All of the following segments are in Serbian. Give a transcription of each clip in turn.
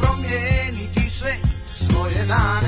promijeniti sve svoje dane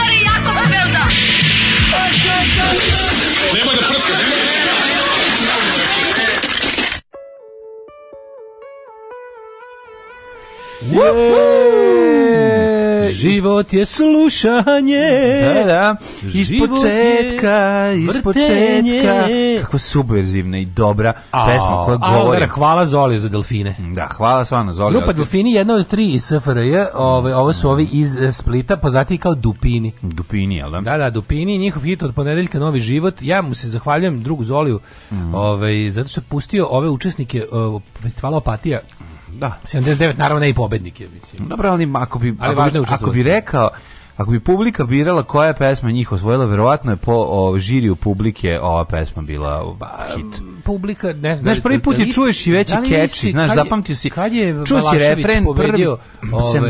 Život je slušanje. Da, da. Iz početka, iz početka. Kako subverzivna i dobra a, pesma koja govori. Alvera, hvala Zoli za delfine. Da, hvala stvarno Zoli. Grupa Delfini jedna od tri iz SFRJ. Ove, ovo su ovi iz eh, Splita, poznati kao Dupini. Dupini, jel da? Da, da, Dupini. Njihov hit od ponedeljka Novi život. Ja mu se zahvaljujem drugu Zoliju mm. Ove, ovaj, zato što je pustio ove učesnike o, eh, festivala Opatija Da. 79 naravno ne i pobednik je mislim. Dobro, ali ako bi ali ako, ako bi rekao Ako bi publika birala koja je pesma njih osvojila, verovatno je po o, žiriju publike ova pesma bila ba, pa, hit. Publika, ne znam. Znaš, prvi da put je čuješ i veći keči, da znaš, zapamtio si. Kad je Balašević si refren prvi, 79, pa, ovaj, ja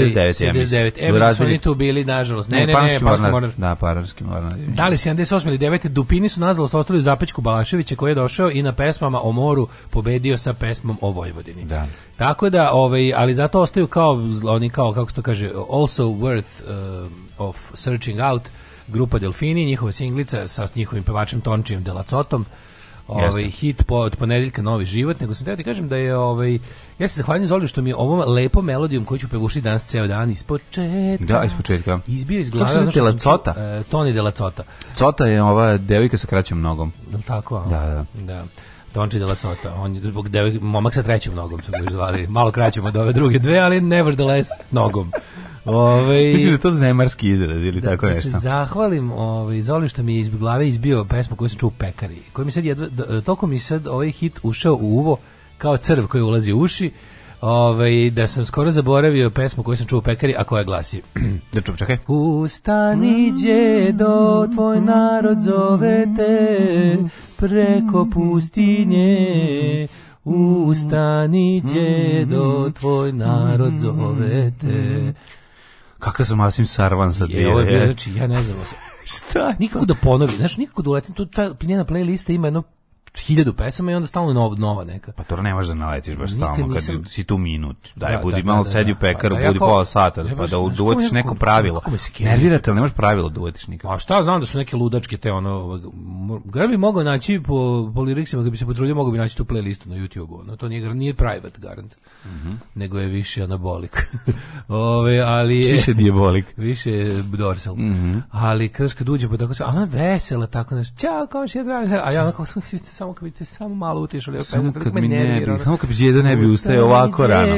mislim. Evo su oni tu bili, nažalost. Ne, ne, ne, Panski Mornar. Da, Panski Mornar. Da li 78 ili 9, Dupini su nažalost ostali u zapečku Balaševića koji je došao i na pesmama o moru pobedio sa pesmom o Vojvodini. Da. Tako da, ovaj, ali zato ostaju kao, oni kao, kako se to kaže, also worth uh, of Searching Out, grupa Delfini, njihova singlica sa njihovim pevačem Tončijem Delacotom, ovaj hit po, od ponedeljka Novi život, nego sam da ti kažem da je ovaj ja se zahvaljujem Zoli što mi je ovom lepom melodijom koju ću pevušiti danas ceo dan ispočetka. Da, ispočetka. Izbio iz glave ono što Cota. E, Toni Dela Cota. je ova devojka sa kraćom nogom. Jel tako? Da, da. da. Tonči Dela Cota. On je zbog devojke, momak sa trećim nogom su ga zvali. Malo kraćem od ove druge dve, ali never the da less nogom. Ove, Mislim da to zemarski izraz ili da, tako nešto. Da se zahvalim ovaj, Zoli što mi je iz glave izbio pesmu koju sam čuo u pekari. Koji mi sad jedva, toliko mi sad ovaj hit ušao u uvo kao crv koji ulazi u uši. Ovaj, da sam skoro zaboravio pesmu koju sam čuo u pekari, a koja glasi... da čup, čekaj. Ustani djedo, tvoj narod zove te preko pustinje. Ustani djedo, tvoj narod zove te Kakav sam Asim Sarvan sad bio. je bio, znači, ja ne znam. Šta? Nikako da ponovi, znaš, nikako da uletim. Tu ta njena playlista ima jedno hiljadu pesama i onda stalno nova, nova neka. Pa to ne možeš da naletiš baš Nikad stalno kad si tu minut. Daj, da, budi da, malo da, da sedi u da. pekaru, pa, budi jako, pola sata, pa da uvatiš neko pravilo. Nervirate, ali nemaš pravilo da uvatiš nikako. A šta znam da su neke ludačke te ono... Ovaj, Gara bi mogao naći po, po liriksima, kad bi se potrudio, mogao bi naći tu playlistu na YouTube-u. No, to nije, nije private garant, mm -hmm. nego je više anabolik. Ove, ali je, više diabolik. Više je dorsal. Mm -hmm. Ali, kada kad uđe, pa tako se, a ona vesela, tako, znaš, čao, komši, ja zdravim, a ja onako, samo kad biste samo malo utišali. Samo kad mi ne bi, samo kad bi Zjedo ne bi ustaje ovako rano.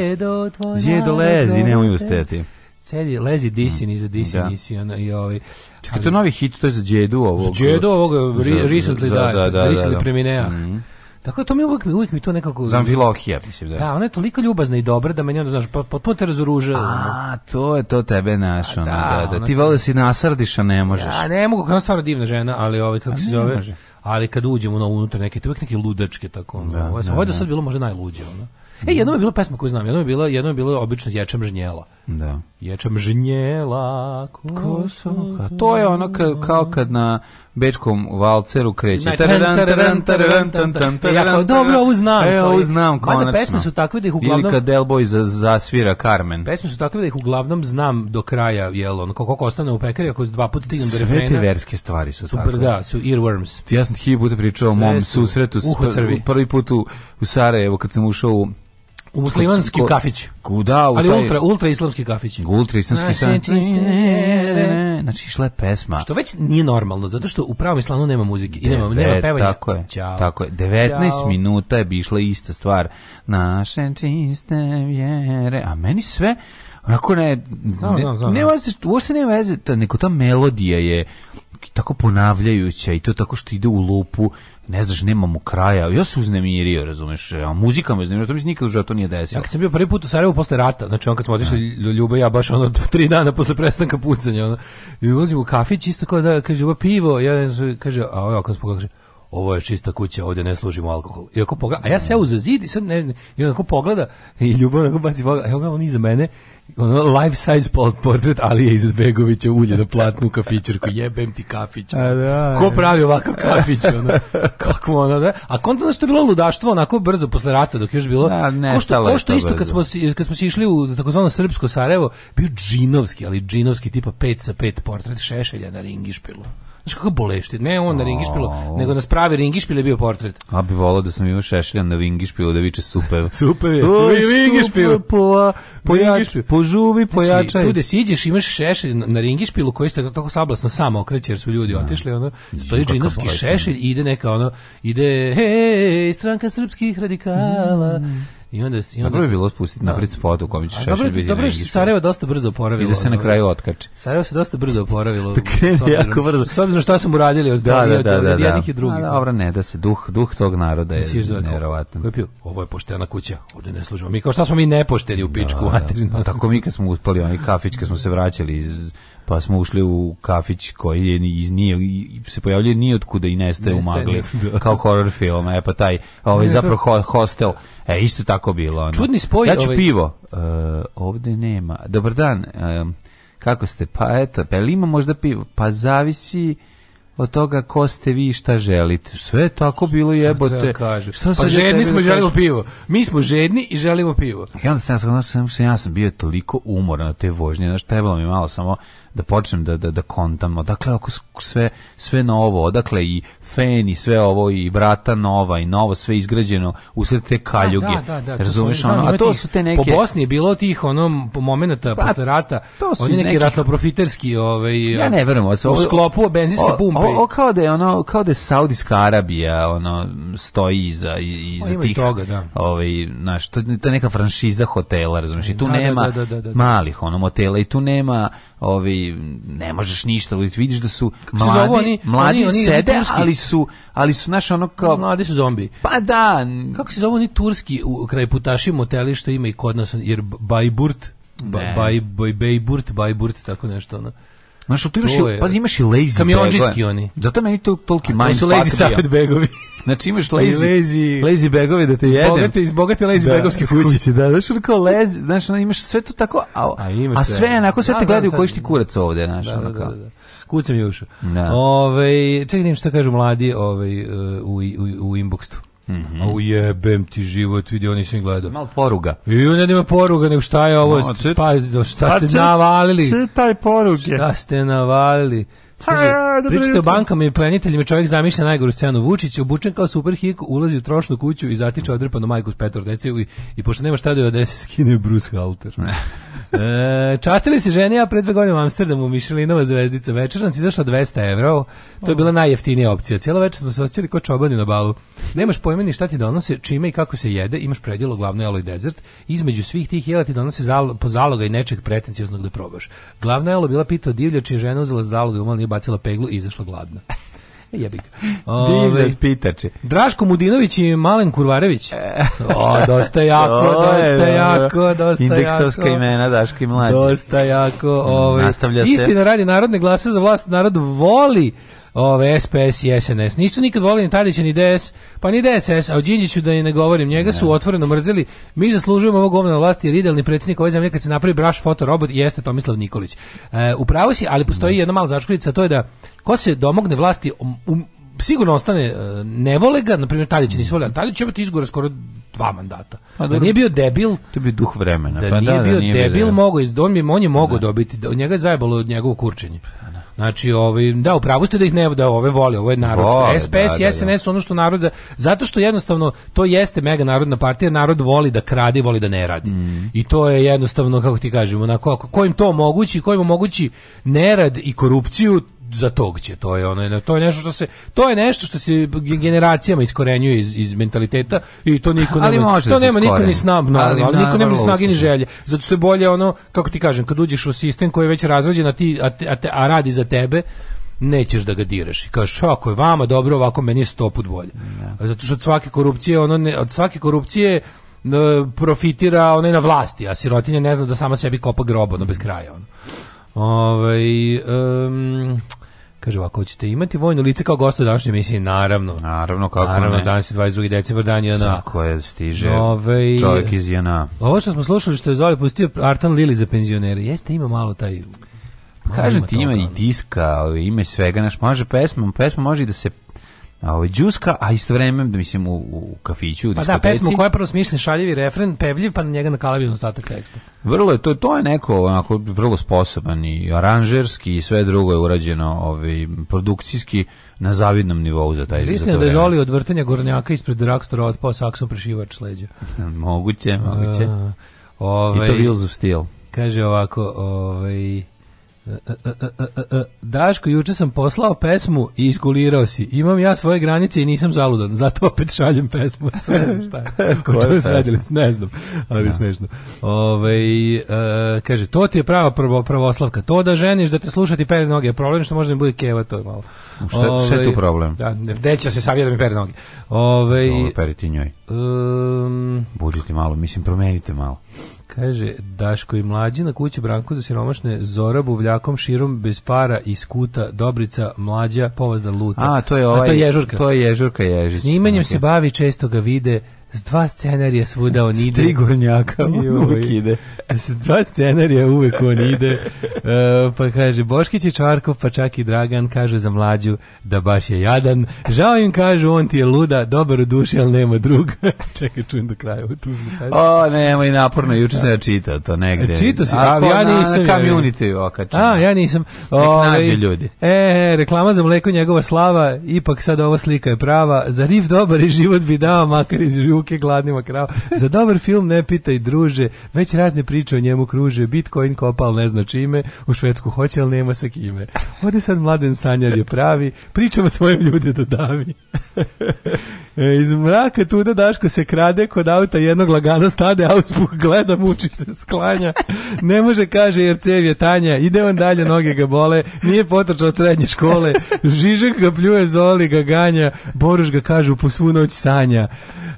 Zjedo lezi, ne nemoj ustati Sedi, lezi disi, ni za disi, da. nisi. Ona, i ovaj, Čekaj, to je novi hit, to je za Djedu ovog. Za Djedu ovog, da, da, recently, da, da, da, recently preminea. Mhm. Tako da to mi uvek, uvijek mi to nekako... Znam Vilohija, mislim da. je. Da, ona je toliko ljubazna i dobra da meni onda, znaš, potpuno te razoruža. A, to je to tebe naš, ona, da, da, da. Ti vole da si nasrdiš, a ne možeš. Ja, ne mogu, kao stvarno divna žena, ali ovaj, kako se zove... može ali kad uđemo na unutra neke, uvijek neke ludačke tako. Ono, da, ovo ovaj, je da, da. sad bilo možda najluđe. Ono. E, jedno je bilo pesma koju znam, jedno je bilo, jedno je bilo obično Ječem žnjela. Da. Ječem žnjela, ko, To je ono ka, kao kad na bečkom valceru kreće. Ja dobro, ovo znam. E, ovo znam, konačno. Mada pesme su takve da ih uglavnom... Ili kad Delboy zasvira Carmen. Pesme su takve da ih uglavnom znam do kraja, jel, ono, koliko ostane u pekari, ako dva puta stignem do refrena. Sve te verske stvari su super, Super, da, su earworms. Ja sam ti hilj puta pričao o mom susretu, prvi put u Sarajevo, kad sam ušao u U muslimanski ko, kafić. Kuda? U Ali taj... ultra, ultra islamski kafić. Ultra islamski kafić. Znači, išla je pesma. Što već nije normalno, zato što u pravom islamu nema muzike i nema, nema pevanja. Tako je, Ćao. tako je. 19 Ćao. minuta je bi išla ista stvar. Naše čiste vjere. A meni sve, onako ne, znam, ne, znam, znam, ne, ne, ne, ne, ne, ne, ne, ne, ne, ne, ne, tako ponavljajuća i to tako što ide u lupu, ne znaš, nemamo kraja. Ja se uznemirio, razumeš, a muzika me uznemirila, to mi se nikad u to nije desilo. Ja kad sam bio prvi put u Sarajevu posle rata, znači on kad smo otišli da. Ljuba ja baš ono tri dana posle prestanka pucanja, ono, i ulazim u kafić isto kao da, kaže, pivo, ja ne znam, kaže, a ovo, kako kaže, ovo je čista kuća, ovdje ne služimo alkohol. I ako pogleda, a ja se uz zid i sad ne, ne i onako pogleda i Ljubav onako baci pogleda, evo on iza mene, ono life size portret Alije Izetbegovića ulje na platnu kafićerku, jebem ti kafić. A da, Ko pravi ovakav kafić? Ono? Kako ono, da? A konta što je bilo ludaštvo onako brzo posle rata dok još bilo... Da, ne, ko što, to što isto kad smo, kad smo si išli u takozvano srpsko Sarajevo, bio džinovski, ali džinovski tipa 5 sa 5 portret Šešelja na ringišpilu. Znaš kako bolešti, ne on na ringišpilu, nego nas pravi ringišpil je bio portret. A bi volao da sam imao šešljan na ringišpilu da viče supev. supev je. Oj, ringišpil. Po, pojač, požuvi, znači, pojačaj. Znači, tu gde siđeš imaš šešelj na ringišpilu koji se tako sablasno samo okreće jer su ljudi da. otišli, ono, stoji džinovski šešelj i ide neka ono, ide, hej, stranka srpskih radikala, mm I onda i onda dobro je bilo spustiti da. napred spod u kojem će šešelj dobro, biti. Dobro je Sarajevo dosta brzo oporavilo. I da se na kraju otkači. Sarajevo se dosta brzo oporavilo. da krene jako brzo. S obzirom šta smo uradili od da, da, da, da, jednih da. i drugih. Dobro, ne, da se duh, duh tog naroda je da nevjerovatan. Ko je pio? Ovo je poštena kuća, ovde ne služimo. Mi kao šta smo mi nepošteni u pičku, da, da. Pa tako mi kad smo uspali, onaj kafić kad smo se vraćali iz pa smo ušli u kafić koji je iz nije se pojavljuje ni kuda i nestaje u magli da. kao horror film e pa taj ovaj zapravo ho, hostel e isto tako bilo ono. čudni spoj ja ću ovaj... pivo uh, ovde nema dobar dan uh, kako ste pa eto pa ima možda pivo pa zavisi od toga ko ste vi šta želite. Sve tako bilo jebote. Šta pa žedni smo da i želimo pivo. Mi smo žedni i želimo pivo. I onda sam, sam, sam, ja sam bio toliko umoran od te vožnje. Znaš, trebalo mi malo samo da počnem da da da kontam odakle ako sve sve novo odakle i fen i sve ovo i vrata nova i novo sve izgrađeno usred te kaljuge da, da, da, razumeš to ono a to su te neke po Bosni je bilo tih onom momenata pa, posle rata to su oni neki nekih... ratnoprofiterski ovaj ja ne verujem o, u sklopu benzinske pumpe o, o, kao da je ono kao da je Saudijska Arabija ono stoji iza pa iza tih toga, da. ovaj znaš to, to je neka franšiza hotela razumeš i tu da, da, nema da, malih onom hotela i tu nema ovi ne možeš ništa vidiš da su Kako mladi zovu, oni, mladi oni, oni, sede ali su ali su naš ono kao mladi su zombi pa da kako se zove oni turski u kraj putaši moteli što ima i kod nas jer Bajburt Baj Bajburt Bajburt tako nešto ono Znaš, tu imaš, je, pazi, imaš i lazy Kamionđiski oni. Zato meni to toliki mindfuck bio. To su lazy safet begovi. Znači imaš pa lazy, lazy, lazy bagove da te jedem. Bogate, iz bogate lazy da, bagovske kuće. Da, znaš, kao lazy, znaš, imaš sve to tako, a, a, imaš a sve, onako sve da, te da, gledaju koji ti kurac ovde, znaš, da, da, da, da, Kucam Jušu. Da. Ove, čekaj, im što kažu mladi ove, e, u, u, u inboxu. Mm -hmm. A ujebem ti život, vidi, oni nisam gledao. Malo poruga. I on nema poruga, nego šta je ovo, no, šta, šta ste pa navalili? Čitaj poruge. Šta ste navalili? Znači, da, da, pričate da, o bankama i planiteljima, čovjek zamišlja najgoru scenu. Vučić obučen kao super hik, ulazi u trošnu kuću i zatiče odrpanu majku s petro dece i, i pošto nema šta da je odese, skine Bruce Halter. e, častili se ženi, ja pre dve godine u Amsterdamu, Mišelinova zvezdica, večeran si izašla 200 evra, to je bila najjeftinija opcija. Cijelo večer smo se osjećali kao čobani na balu. Nemaš pojma ni šta ti donose, čime i kako se jede, imaš predjelo glavno jelo i desert, između svih tih jela ti donose zal, po zaloga i nečeg pretencijoznog da probaš. Glavno jelo bila pita divljači, žena uzela zaloga, umala nije bacila peglu i izašla gladna. Jebi ga. Ove, pitači. Draško Mudinović i Malen Kurvarević. E. O, dosta jako, dosta jako, dosta Indeksovska jako. imena Daški mlađe. Dosta jako. Ove, Nastavlja istina se. Istina radi narodne glase za vlast, narod voli ove, SPS i SNS. Nisu nikad volili ni Tadića, ni DS, pa ni DSS, a o Đinđiću da i ne govorim. Njega ne. su otvoreno mrzeli. Mi zaslužujemo ovo govno vlasti, jer idealni predsjednik ove zemlje kad se napravi braš fotorobot jeste Tomislav Nikolić. E, upravo si, ali postoji ne. jedna mala začkoljica, to je da ko se domogne vlasti um, um sigurno ostane e, ne vole ga, na primjer Tadić nisu voleli, Tadić će imati izgora skoro dva mandata. Pa, da nije bio debil, to bi duh vremena. Da, pa, nije, da, da bio da nije debil, bio mogo iz on, on je mogao da. dobiti, da, njega je zajebalo od njegovo kurčenje. Pa Znači, ovaj, da, upravo ste da ih ne da ove vole, ovo je narodsko. Vole, SPS da, SNS da, da, ono što narod, zato što jednostavno to jeste mega narodna partija, narod voli da kradi, voli da ne radi. Mm. I to je jednostavno, kako ti kažemo, na ko, kojim to mogući, kojim mogući nerad i korupciju, za tog će, to je ono, to je nešto što se to je nešto što se generacijama iskorenjuje iz, iz mentaliteta i to niko ali može to da nema niko ni snab, no, ali, ali niko nema ni snage ni želje. Zato što je bolje ono, kako ti kažem, kad uđeš u sistem koji je već razrađen, a ti a, a, a radi za tebe, nećeš da ga direš I kažeš, ako je vama dobro, ovako meni je sto put bolje. Ja. Da. Zato što od svake korupcije, ono ne, od svake korupcije profitira onaj na vlasti, a sirotinja ne zna da sama sebi kopa grob, ono, bez kraja. Ono. Ovaj um, Kaže ovako, hoćete imati vojno lice kao gosta današnje emisije? Naravno. Naravno, kako Naravno, ne. danas je 22. decembar, dan JNA. Tako je, stiže Ove, čovjek iz Jana. Ovo što smo slušali što je Zoli pustio Artan Lili za penzionere, jeste ima malo taj... Kažem ti, ima i diska, ima i svega, naš, može pesma, pesma može i da se ovaj đuska, a istovremeno da mislim u, u kafiću, u Pa da, pesmu koja je prvo smišljen šaljivi refren, pevljiv, pa na njega nakalavi ostatak teksta. Vrlo je to to je neko onako vrlo sposoban i aranžerski i sve drugo je urađeno, ovaj produkcijski na zavidnom nivou za taj Istina da žali od vrtenja gornjaka ispred Drakstora otpao saksom prešivač sleđa. moguće, moguće. A, ovaj, I to ovaj, Wheels of Steel. Kaže ovako, ovaj Daško, juče sam poslao pesmu i iskulirao si. Imam ja svoje granice i nisam zaludan, zato opet šaljem pesmu. Sve Šta je? Ko Ne znam, ali da. smešno. Ove, ovaj, e, kaže, to ti je prava prvo, pravoslavka. To da ženiš, da te sluša ti pere noge je problem, što možda mi bude keva, to je malo. Šta, šta je tu ovaj, problem? Da, deća se savija da mi pere noge. Ove, ovaj, Dobro, peri ti njoj. Um, Budite malo, mislim, promenite malo. Kaže, Daško i mlađi na kući Branko za siromašne, Zora buvljakom širom bez para i skuta, Dobrica, mlađa, povazda luta. A, to je ovaj, A to ovaj- je Ježurka. To je Ježurka Ježić. Snimanjem okay. se bavi, često ga vide, s dva scenarija svuda on ide. S tri on uvijek ide. Dva scenarija uvek on ide. Uh, pa kaže, Boškić i Čarkov pa čak i Dragan, kaže za mlađu da baš je jadan. Žao im kažu, on ti je luda, dobar u duši, ali nema drug Čekaj, čujem do kraja ovu tužnu O, nemoj naporno, juče sam ja da. čitao to negde. E, čitao si, a, ja nisam. Na community okačeno. A, ja nisam. O, Nek ovaj, nađe ljudi. E, reklama za mleko njegova slava, ipak sad ova slika je prava. Za rif dobar i život bi dao, makar iz žuke gladnima krava. Za dobar film ne pitaj druže, već razne priče o njemu kruže, Bitcoin kopal ne zna čime, u Švedsku hoće, ali nema sa kime. Ode sad mladen sanjar je pravi, pričamo svojim ljudima da davi. E, iz mraka tuda Daško se krade kod auta jednog lagano stade, auspuh gleda, muči se, sklanja. Ne može, kaže, jer cev je tanja. Ide on dalje, noge ga bole. Nije potrčao od srednje škole. Žižek ga pljuje, zoli ga ganja. Boruš ga, kaže, po svu noć sanja.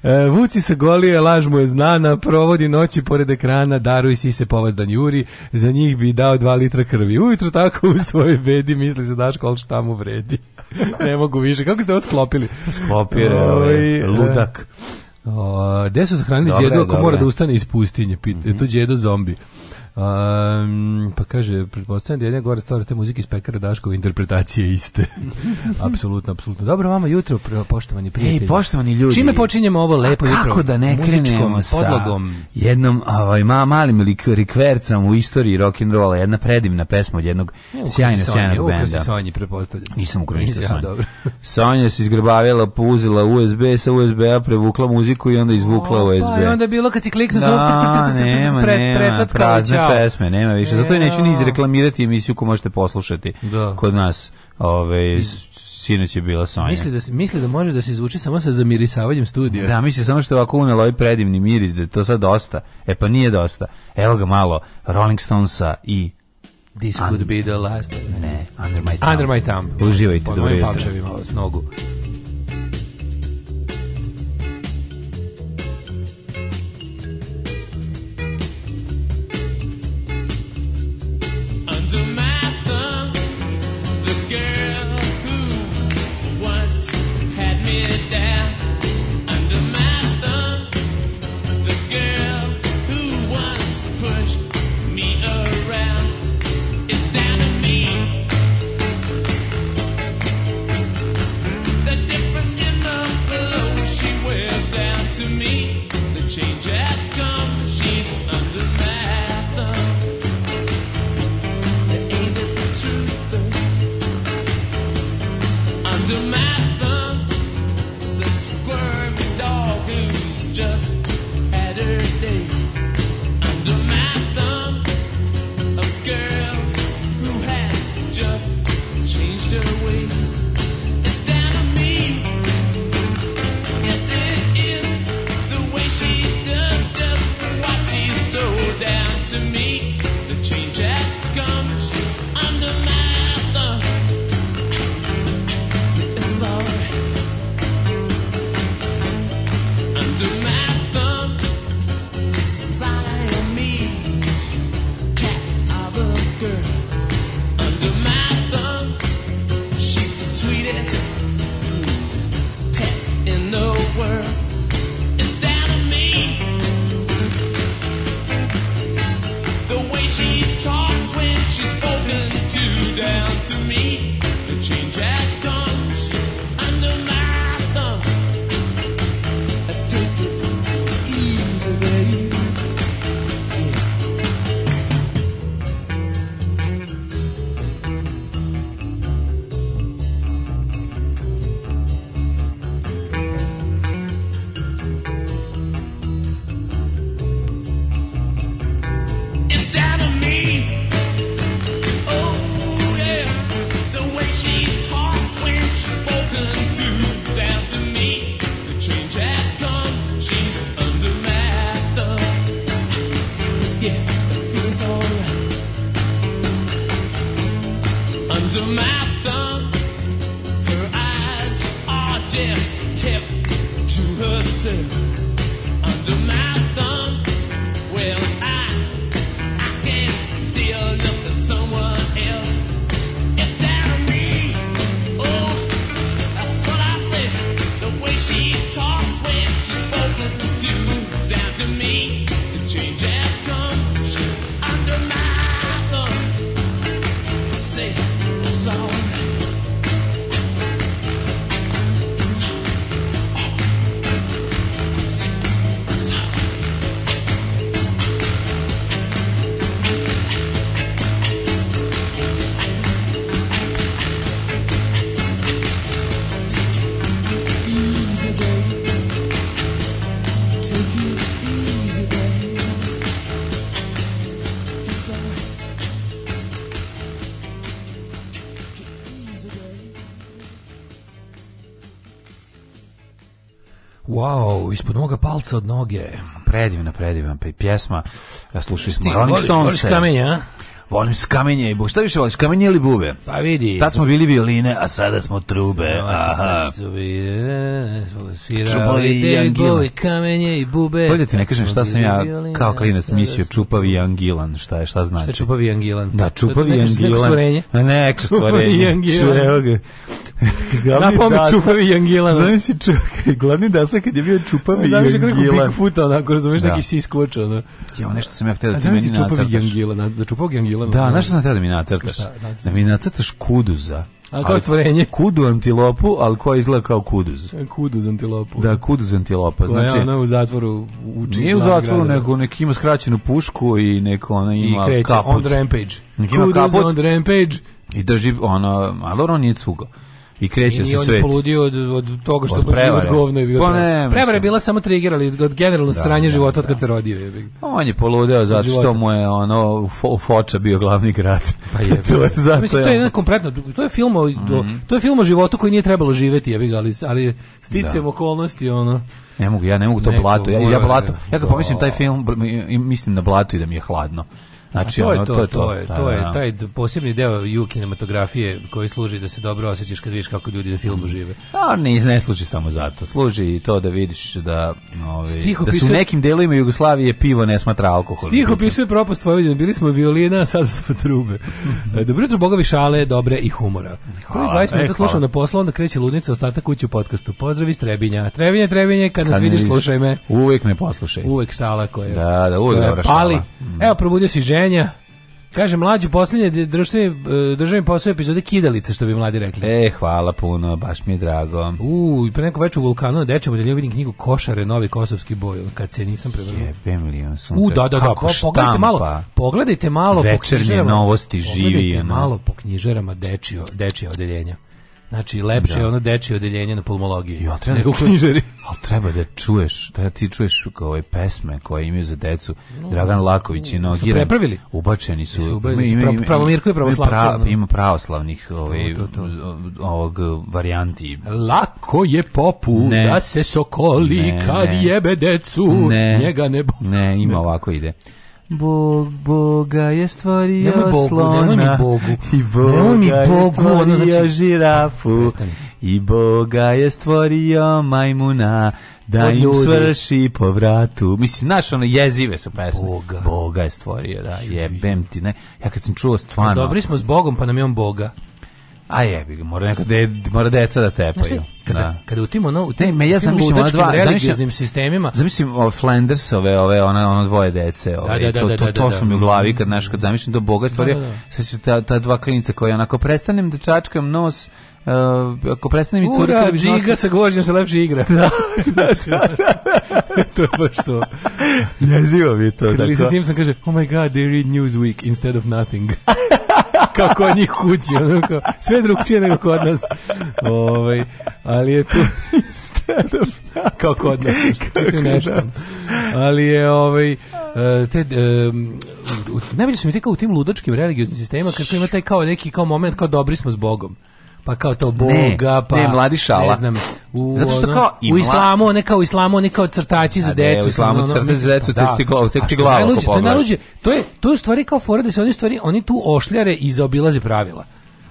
E, Vuci se golije, laž mu je znana, provodi noći pored ekrana, daruj si se povazdan Juri, za njih bi dao dva litra krvi. Ujutro tako u svojoj bedi misli se Daško, ali šta mu vredi? ne mogu više. Kako ste ovo sklopili? Sklopire, koji... Ovaj, e, e. Ludak. O, gde su sahranili djedu ako mora da ustane iz pustinje? Pita, mm -hmm. To djedo zombi. Um, pa kaže, pretpostavljam da je gore stvar muzike iz Pekara Daškova interpretacije iste. apsolutno, apsolutno. Dobro vama jutro, poštovani prijatelji. Ej, poštovani ljudi. Čime počinjemo ovo lepo jutro? Kako da ne krenemo sa podlogom? jednom ovaj, ma, malim lik, rikvercam u istoriji rock'n'rolla, jedna predivna pesma od jednog ne, sjajna, sjajnog benda. Ukrasi Sonji, prepostavljam. Nisam ukrasi Sonji. Sonja se izgrbavila, uzela USB, sa USB-a prevukla muziku i onda izvukla o, USB. Pa, I onda je bilo kad si kliknuo, da, nema, nema, pesme, nema više. Zato je neću ni izreklamirati emisiju ko možete poslušati da. kod nas. Ove, sinoć je bila Sonja. Misli da, misli da može da se izvuči samo sa zamirisavanjem studija. Da, misli samo što je ovako unelo ovaj predivni miris, da je to sad dosta. E pa nije dosta. Evo ga malo, Rolling Stonesa i This could be the last. Ne, Under my thumb. Under my thumb. Uživajte, dobro jutro. Po mojim palčevima s nogu. ispod moga palca od noge. Predivna, predivna pjesma. Ja slušali smo Rolling Stones. Volim s kamenje i bu. Šta više voliš, kamenje ili bube? Pa vidi. Tad smo bili violine, a sada smo trube. Aha. Čupavi i angilan. kamenje i bube. Bolje ti ne kažem šta sam ja kao klinac mislio čupavi i angilan. Šta je, šta znači? Šta čupavi i angilan? Da, čupavi i angilan. Neko stvorenje? Neko stvorenje. Čupavi i angilan. Napomi čupavi i angilan. Znam si čupavi glavni dasak kad je bio Čupavi Jangilan. Znaš kako Big Futa, onako, razumiješ, da. neki si iskuč, ono. Ja, nešto sam ja htio da ti meni da nacrtaš. Čupavi na, da Čupavi Jangilan. Da, znaš što sam htio da mi nacrtaš? Da, da, da mi nacrtaš kuduza. A kao stvorenje? Kudu antilopu, ali koja izgleda kao kuduz. Kuduz antilopu. Da, kuduz antilopa. Koja znači, ona u zatvoru uči. Nije u zatvoru, grada. nego neki ima skraćenu pušku i neko ona ima I kreće, kaput. on rampage. Nek ima kuduz kaput. on rampage. I drži, ona, ali on nije cugo i kreće se svet. I on poludio od, od toga što je život govno je bio. Pa ne, prevara je bila samo trigger, ali od generalno da, sranje da, života da. od kad se rodio je. On je poludeo zato što mu je ono u Foča bio glavni grad. Pa je. to je zato. Mislim, to je jedan kompletno, to je film o, mm -hmm. to je film o životu koji nije trebalo živeti, je, ali ali sticajem da. okolnosti ono. Ne mogu, ja ne mogu to Neko, blato. Ja, ja blato. Ja kad da. pomislim taj film, mislim na blato i da mi je hladno. Znači, to, ono, je to, to, je to, to, je, da, to je da. taj posebni deo ju kinematografije koji služi da se dobro osećaš kad vidiš kako ljudi na filmu žive. A ne, ne služi samo zato. Služi i to da vidiš da, ovi, ovaj, da su u nekim delovima Jugoslavije pivo ne smatra alkohol. Stih opisuje propast Vojvodina. Bili smo violina, a sada smo trube. E, dobro jutro, bogovi šale, dobre i humora. Prvi 20 minuta e, slušam na da poslu, onda kreće ludnica, ostatak kući u podcastu. Pozdrav iz Trebinja. Trebinje, Trebinje, kad, kad nas vidiš, slušaj me. Uvek me poslušaj. Uvek šala koja, da, da, uvek koja dobra pali. Šala. Mm. Evo, probudio si žen Ženja. Kaže, mlađu posljednje društveni, e, državni posao epizode Kidalice, što bi mladi rekli. E, hvala puno, baš mi je drago. U, pre neko večer u Vulkanu na da, Dečemu delio da vidim knjigu Košare, novi kosovski boj, kad se nisam prevrlo. Jebe milion sunce. U, da, da, da, Kako pogledajte malo, pogledajte malo Večernje po knjižerama. novosti živi. Pogledajte malo po knjižerama dečio, dečija odeljenja. Znači, lepše je da. ono dečije odeljenje na pulmologiji. Jo, treba da, u knjižari. Ali treba da čuješ, da ti čuješ ove pesme koje imaju za decu. Dragan Laković i Nogiran. Su prepravili? Ubačeni su. su pravo Mirko je pravoslavno. Pra, da. ima pravoslavnih ovaj, to, to, to. ovog varijanti. Lako je popu ne. da se sokoli ne, kad ne. jebe decu. Ne. Njega ne bo. Ne, ima ovako ide. Bog, Boga je stvorio nemoj Bogu, slona. Nemoj mi Bogu. I Boga mi Bogu, je stvorio znači... žirafu. Prestani. I Boga je stvorio majmuna da Od im ljudi. svrši povratu vratu. Mislim, znaš, ono, jezive su pesme. Boga. Boga je stvorio, da, jebem ti. Ne? Ja kad sam čuo stvarno... No, dobri smo s Bogom, pa nam je on Boga. A jebi, mora neka de, mora deca da tepaju. Kada, da. kada utimo tim ono, ne, me ja sam mislim dva religioznim sistemima. Zamislim ove Flanders ove ove ona ono dvoje dece, da, ove da, da, to, da, to, da, to su mi u glavi kad znaš kad zamislim do boga stvari. Da, da, da. Sve su ta, ta dva klinca koja onako prestanem da nos Uh, ako prestane mi cura, kada bi nosio... Ura, sa gvožđem se lepše igra. Da. da, da. to je baš to. Jezivo mi je to. Kada Lisa Simpson kaže, oh my god, they read Newsweek instead of nothing. kako oni njih kući, ono kao, sve drugčije nego kod nas. Ovaj, ali je tu instead of kao kod nas, čitaj nešto. Ali je ovaj eh, te um, najbolje su mi ti kao u tim ludačkim religioznim sistema, kako ima taj kao neki kao moment kao dobri smo s Bogom pa kao to boga, ne, pa ne, mladi šala. Ne znam, u, Zato što kao i u islamu, ne kao u islamu, ne kao crtači za decu. Ne, u islamu crtači za decu, da. ti glavu, ti glavu. To je, to je u stvari kao fora da se oni stvari, oni tu ošljare i zaobilaze pravila.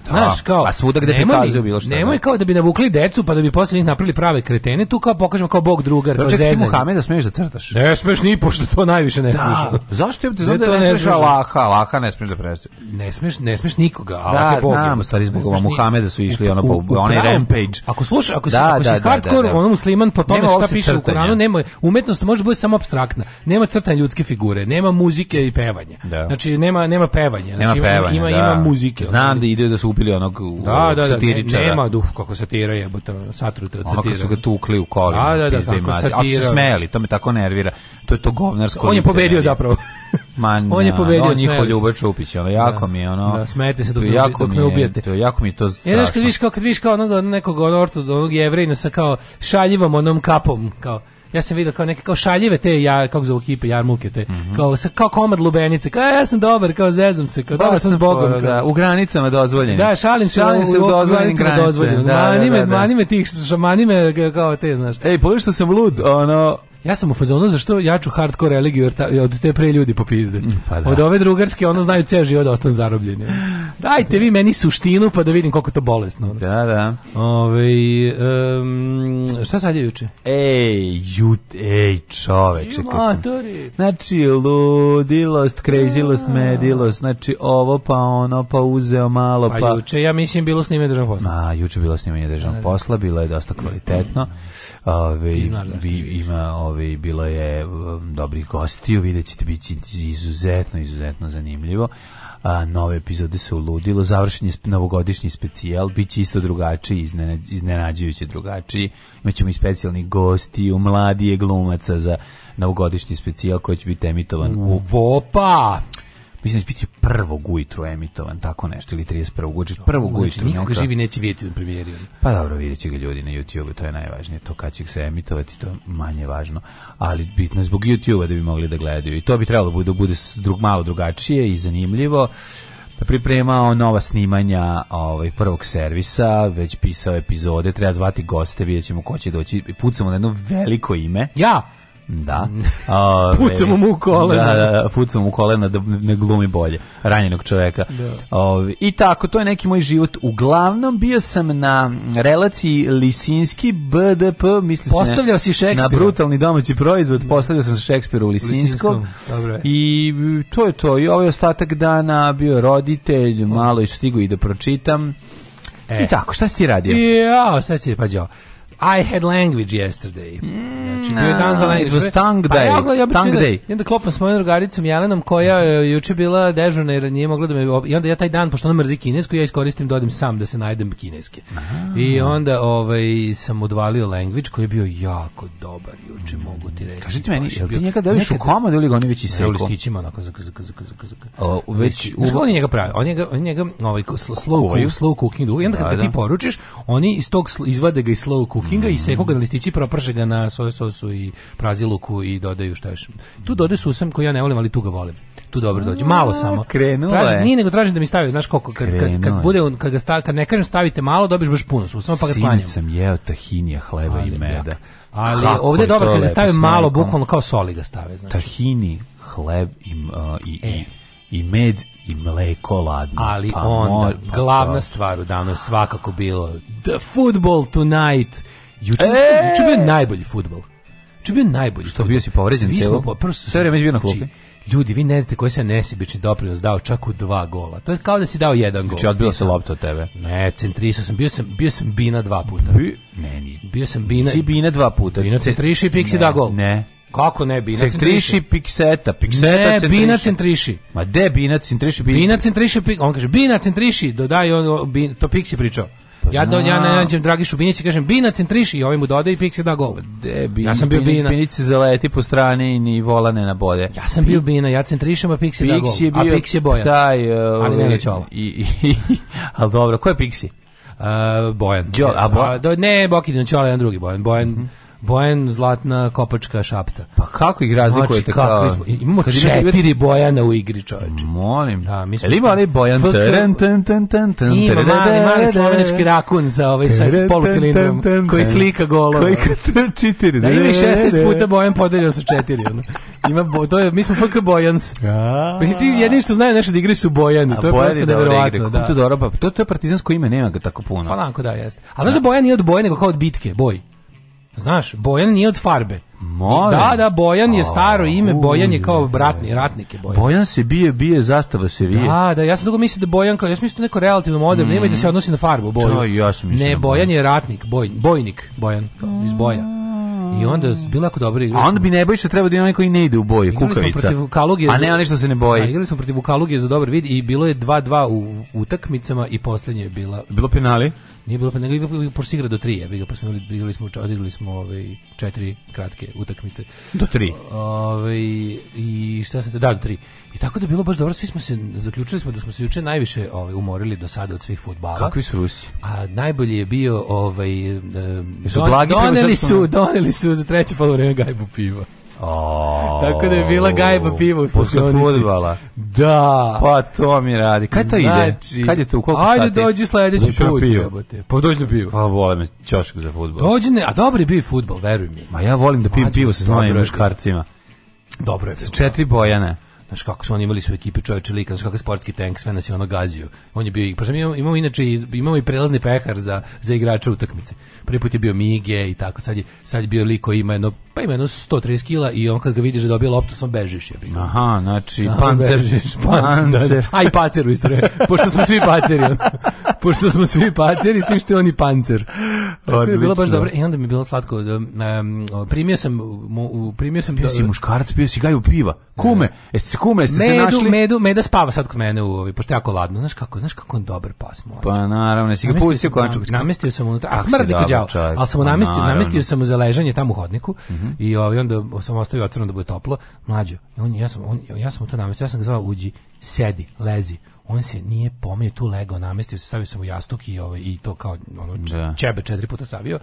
Znaš, da. kao, a svuda gde prikazuju bilo što. Nemoj da. kao da bi navukli decu pa da bi posle njih napravili prave kretene, tu kao pokažemo kao bog drugar, kao zezanje. Čekaj, ti Muhameda smeš da crtaš? Ne smeš ni pošto to najviše ne da. smeš. Zašto je te da ne smeš Allaha, Allaha ne smeš da prestaš. Ne smeš, ne smeš nikoga, Allah je bog. Da, znam, stari zbog Muhameda su išli ono po onaj rampage. Ako slušaš, ako si ako si hardcore, ono musliman po pa tome šta piše u Kuranu, nema umetnost može biti samo apstraktna. Nema crtanje ljudske figure, nema muzike i pevanja. Znači nema nema pevanja, znači ima ima muzike. Znam da ide da su ubili onog da, da, da, satiričara. Da, nema duh kako satira je, bota, satrute od satira. Ono kad su ga tukli u kolima, da, da, da, pizde satira. Ali su smeli, to me tako nervira. To je to govnarsko. On je pobedio zapravo. Man, on je pobedio on njihov Ljubo Čupić, ono jako da, mi je ono. Da, smete se dok, jako dok ne ubijete. To jako mi je to strašno. Ja, znaš kad viš kao kad viš kao onog nekog onog ortod, onog jevrejna sa kao šaljivom onom kapom, kao ja sam video kao neke kao šaljive te ja kako zovu ekipe jarmulke te mm -hmm. kao sa kao komad lubenice kao e, ja sam dobar kao zeznam se kao dobar sam s pa, bogom da, kao. Da, u granicama dozvoljeni da šalim se šalim se u, u, u dozvoljenim granicama dozvoljeno da, da, da, da, manime da, da. manime tih šamani me kao te znaš ej pogledaj što sam lud ono Ja sam u fazonu zašto jaču hardcore religiju ta, od te pre ljudi popizde. Mm, pa da. Od ove drugarske ono znaju ceo život da ostanu zarobljeni. Dajte vi meni suštinu pa da vidim koliko to bolesno. Da, da. Ove, um, šta sad je juče? Ej, ju, ej čoveče. Znači, ludilost, krezilost, medilost, znači ovo pa ono, pa uzeo malo, pa... Pa juče, ja mislim, bilo snimanje državnog posla. Ma, juče bilo snimanje državnog da, da. posla, bilo je dosta kvalitetno. Ove, vi, ima, ove, ovaj, bilo je um, dobri gosti, vidjet ćete biti izuzetno, izuzetno zanimljivo. A, nove epizode se uludilo, završen je novogodišnji specijal, bit će isto drugačiji, iznenađujuće drugačiji. Imaćemo i specijalni gosti, gostiju, mladije glumaca za novogodišnji specijal koji će biti emitovan u Vopa! mislim da će biti prvog ujutru emitovan, tako nešto, ili 31. Znači, ujutru, prvog ujutru. Nikoga neka... živi neće vidjeti u premijeri. Pa dobro, vidjet će ga ljudi na YouTube, to je najvažnije, to kad će se emitovati, to je manje važno, ali bitno je zbog YouTube-a da bi mogli da gledaju i to bi trebalo da bude, da bude drug, malo drugačije i zanimljivo pa pripremao nova snimanja ovaj prvog servisa, već pisao epizode, treba zvati goste, vidjet ćemo ko će doći. Pucamo na jedno veliko ime. Ja, Da. Ove, mm. pucam ovaj, mu u kolena. Da, da, da pucam mu u kolena da ne glumi bolje. Ranjenog čoveka. Da. Ove, ovaj, I tako, to je neki moj život. Uglavnom, bio sam na relaciji Lisinski BDP, misli Postavljao si Šekspira. Na brutalni domaći proizvod, da. postavljao sam Šekspira u Lisinskom. Lisinskom. Dobre. I to je to. I ovaj ostatak dana bio roditelj, malo i stigu i da pročitam. E. I tako, šta si ti radio? Ja, šta si pa I had language yesterday. Mm, znači, bio je dan za mm, language. It was tongue day. Pa ja, ja, tongue da- day. I onda klopam s mojom drugaricom Jelenom koja je juče bila dežurna jer nije mogla da me... I onda ja taj dan, pošto ona mrzi kinesku, ja iskoristim da odim sam da se najdem kineske. Aha. I onda ovaj, sam odvalio language koji je bio jako dobar juče, mogu ti reći. Kaži ti meni, jel ti njega dobiš u komad ili ga oni već iseku? Ne, u listićima onako, zaka, zaka, zaka, zaka, zaka. O, već... Znači, znaš kako oni njega pravi? On njega, on njega ovaj, slow, slow, slow cooking duva. I onda kad da, ti da. poručiš, oni iz tog izvade ga i slow cooking kuhinga i seku ga na listići, proprše ga na soju sosu i praziluku i dodaju šta još. Tu dodaju susam koju ja ne volim, ali tu ga volim. Tu dobro mm, dođe. Malo samo. Krenulo tražim, je. Nije nego tražim da mi stavi, znaš koliko, kad, kad, kad, bude, kad, ga stavi, kad ne kažem stavite malo, dobiš baš puno susama, pa ga slanjam. sam jeo tahinija, hleba i meda. Ali Kako ovdje je dobro, kad ga stave malo, bukvalno kao soli ga stave. Znači. Tahini, hleb i, uh, i, e. i med i mleko ladno. Ali pa onda, pa glavna stvar u danu je svakako bilo The Football Tonight. Juče e! bio najbolji futbol. Juče je bio najbolji Što futbol. bio si povređen celo? Po, prvo sve bio na klupi. Znači, ljudi, vi ne znate koji se nesebični doprinos dao čak u dva gola. To je kao da si dao jedan gol. Znači, odbila se lopta od tebe. Ne, centrisao sam. Bio sam, bio sam Bina dva puta. Bi, ne, ni, bio sam Bina. Si Bina dva puta. Bina centriši i Pixi da gol. Ne, Kako ne, Bina centriši? pikseta, pikseta ne, centriši. Bina centriši. Ma de Bina centriši? Bina, bina centriši, on kaže, Bina centriši, dodaj, on, bin, to Piksi pričao. Pa ja do, ja na nađem Dragišu Binić kažem Bina centriši i ovaj mu dodaje i da gol. De, bina, ja sam bio Bina. Binić se zaleti po strani i ni ne na bode. Ja sam bio Bina, ja centrišem a Piksi da gol. bio a Piksi je boja. Taj, uh, ali ne ovaj, neću I, i, ali dobro, ko je Piksi? Uh, e, Bojan. Jo, a Bojan? ne, Boki Dinčola, jedan drugi Bojan. Bojan, mm -hmm Bojan Zlatna Kopačka Šapca. Pa kako ih razlikujete znači, kako? Kao... Imamo Kad četiri imate... Bojana u igri, čoveče. Molim. Da, mi smo... ima ali Bojan teren, ten, ten, ten, ten, Ima mali, mali slovenički rakun za ovaj sa polucilindrom koji slika golova. Koji četiri. Da, ima 16 puta Bojan podeljeno sa četiri. Ono. Ima bo, to je, mi smo FK Bojans. Pa ti jedini što znaju nešto da igri su Bojani. To je prosto neverovatno. Da. da. Pa to, to, je partizansko ime, nema ga tako puno. Pa onako da, jeste. A znaš da Bojan nije od Boje, nego kao od bitke, boj. Znaš, Bojan nije od farbe. Molim. Da, da, Bojan je staro ime, Bojan je kao bratni, ratnik je Bojan. Bojan se bije, bije, zastava se vije. Da, da, ja sam dugo mislio da Bojan kao, ja sam mislio da neko relativno moderno, mm. nema i da se mm. odnosi na farbu, Bojan. Da, to, ja sam mislio. Ne, Bojan je ratnik, boj, bojnik, Bojan, iz boja. I onda je bila jako dobra igra. A onda bi Nebojša trebao da ima onaj koji ne ide u boje, igrali kukavica. Smo protiv Kalugije, a ne onaj što se ne boji. Da, igrali smo protiv Vukaluge za dobar vid i bilo je 2-2 u utakmicama i poslednje je bila... Bilo penali? Nije bilo, pa nego pošto igra do 3, jebi ga, pa smo igrali, smo, odigrali smo ovaj, četiri kratke utakmice. Do 3. Ovaj I šta se da, do 3. I tako da je bilo baš dobro, svi smo se, zaključili smo da smo se juče najviše ovaj, umorili do sada od svih fudbala. Kakvi su Rusi? A najbolji je bio, ovaj, um, don, doneli, su, doneli su za treće polovreme gajbu piva. Oh, Tako da je bila gajba piva u slučajnici. Posle Da. Pa to mi radi. Kad to znači, ide? Kad je to? U koliko ajde sati? dođi sledeći put. Jebote. Pa dođi na pivo. Pa volim me čošak za futbol. Dođi ne, a dobro je bio futbol, veruj mi. Ma ja volim da pijem pivo sa svojim muškarcima. Dobro je. Bilo. Četiri da. bojane znaš kako su oni imali su ekipi čoveče lika, znaš kakav sportski tank, sve nas je ono gazio. On je bio, pa mi imamo, imamo inače, imamo i prelazni pehar za, za igrača utakmice. Prvi put je bio Mige i tako, sad je, sad je bio liko ima jedno, pa ima jedno 130 kila i on kad ga vidiš da dobije loptu, sam bežiš. Je bilo. Aha, znači, Samo pancer, bežiš, pancer. pancer. Da, da. pošto smo svi paceri. pošto smo svi paceri, s tim što je on i pancer. Odlično. je bilo baš dobro. I e, onda mi je bilo slatko. Um, primio sam, mu, primio sam... Bio si muškarac, bio si gaju piva. Kume, da. jesi kume ste medu, se našli. Medu, meda spava sad kod mene u ovi, pošto je jako ladno. Znaš kako, znaš kako on dobar pas moj. Pa naravno, si ga pustio konačno. Namestio sam unutra, a smrdi kao đavo. Al sam pa namestio, namestio sam mu za ležanje tamo u hodniku mm -hmm. i ovaj onda sam ostavio otvoreno da bude toplo. Mlađo, on ja sam on ja sam to namestio, ja sam ga zvao uđi, sedi, lezi on se nije pomio tu lego namestio se, stavio sam u jastuk i, ovaj, i to kao ono, da. čebe četiri puta savio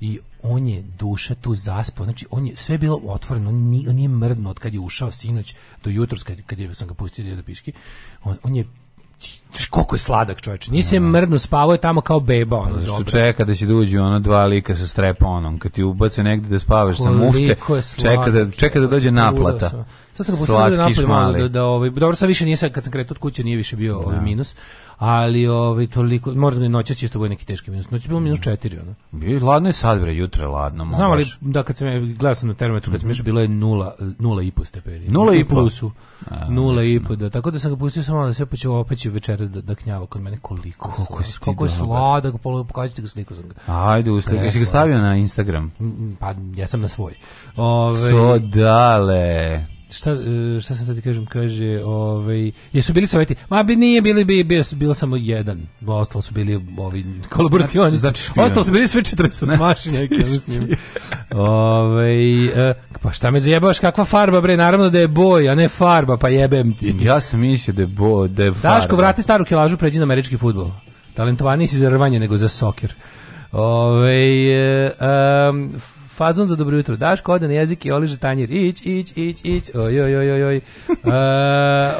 i on je duša tu zaspao, znači on je sve bilo otvoreno, on nije, on nije mrdno od kad je ušao sinoć do jutros kad, kad je, sam ga pustio da piški, on, on je koliko je sladak čovječ. Nisi je mrdno spavao je tamo kao beba ono. Pa zato što čeka da će da uđu ono dva lika sa strepa onom, kad ti ubace negde da spavaš sa mufte, čeka da čeka da dođe naplata. Sad treba sam da napolje, da, da, ovaj, dobro, sad više nije, sad kad sam kretao od kuće, nije više bio ovaj da. minus, ali ovaj toliko možda mi noćas isto bude neki teški minus. Noć je bilo minus 4 ona Bilo ladno je sad bre, jutro je ladno. Znam ali da kad sam gledao sam na termometru kad sam išao bilo je 0 0 i stepeni. 0 i plusu. 0 i po, da. Tako da sam ga pustio samo da sve počeo opet će večeras da, da knjava kod mene koliko. Koliko si koliko je sladak, pokažite ga sliku sam ga. Ajde, uslikaj. Jesi ga stavio na Instagram? Mm, mm, pa ja sam na svoj. ovaj so dale šta, e, šta sam da kažem, kaže, ovaj, jesu bili savjeti? Ma bi nije bili, bi, bio, bilo samo jedan, ostalo su bili ovi kolaboracioni, znači, znači ostalo su bili sve 40 smaši neki, znači, s njim. ovaj, uh, pa šta me zajebaš, kakva farba, bre, naravno da je boj, a ne farba, pa jebem ti. Ja sam mislio da je boj, da je farba. Daško, vrati staru kilažu, pređi na američki fudbal Talentovaniji si za rvanje nego za soker. Ove, ovaj, um, fazon za dobro jutro. Daško ode na jezik i oliže tanjir. Ić, ić, ić, ić. Oj, oj, oj, oj. E,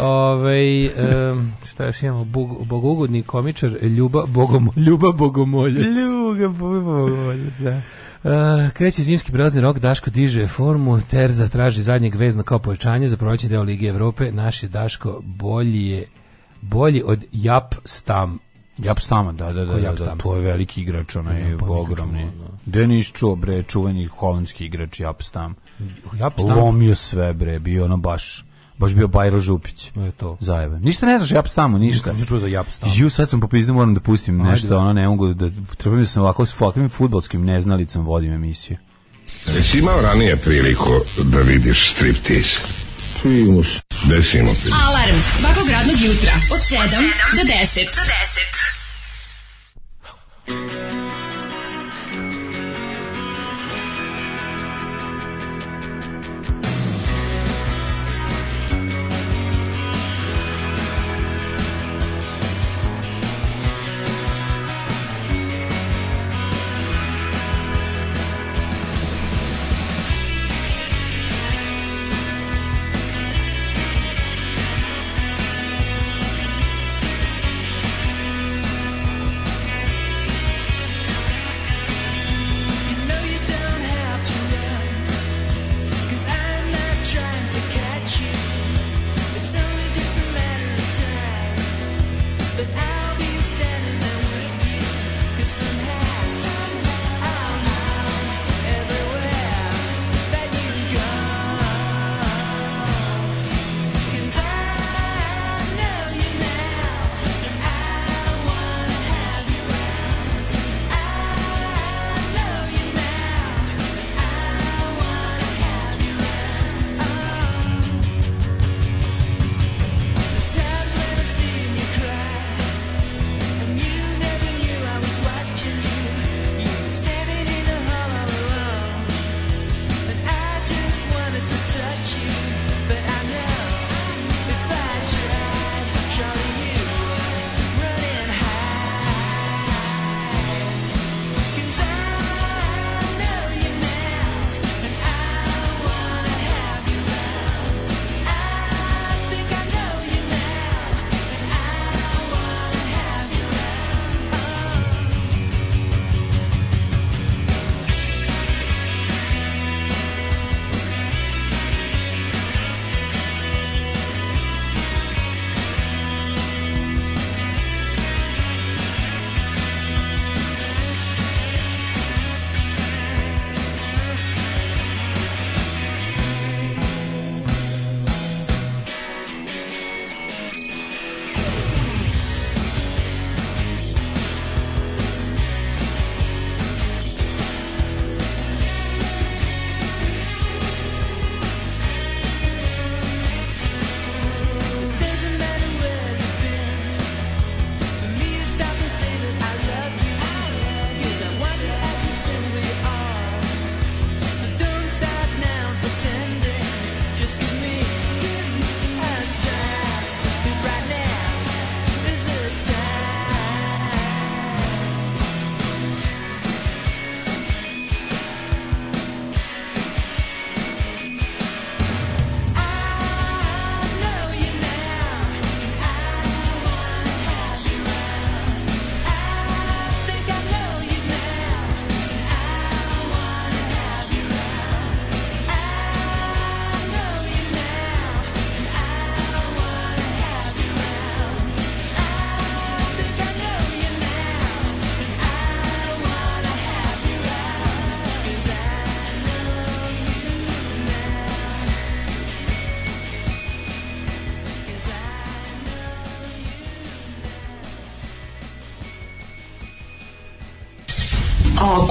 ovaj, um, šta još imamo? Bog, bogugodni komičar Ljuba, bogom, Ljuba Bogomoljac. Ljuga Bogomoljac, da. Uh, kreće zimski prazni rok, Daško diže formu, Terza traži zadnjeg vezna kao povećanje za proći deo Lige Evrope, naš je Daško bolji je bolji od Jap Stam Japstama, da, da, da, da, to je veliki igrač, onaj ogromni. Denis Čo, bre, čuveni holandski igrač Japstam. Japstam. Lomio sve, bre, bio ono baš baš bio Bajro Župić. Je to. Zajebe. Ništa ne znaš Japstamu, ništa. Nisam čuo za Japstamu. Ju, sad sam popizdio, moram da pustim Ajde, nešto, ono ne mogu da, trebam da sam ovako s fucking futbolskim neznalicom vodim emisiju. Jesi imao ranije priliku da vidiš striptease? Desimo se. Desimo se. Alarm svakog radnog jutra od 7 do 10. Do 10.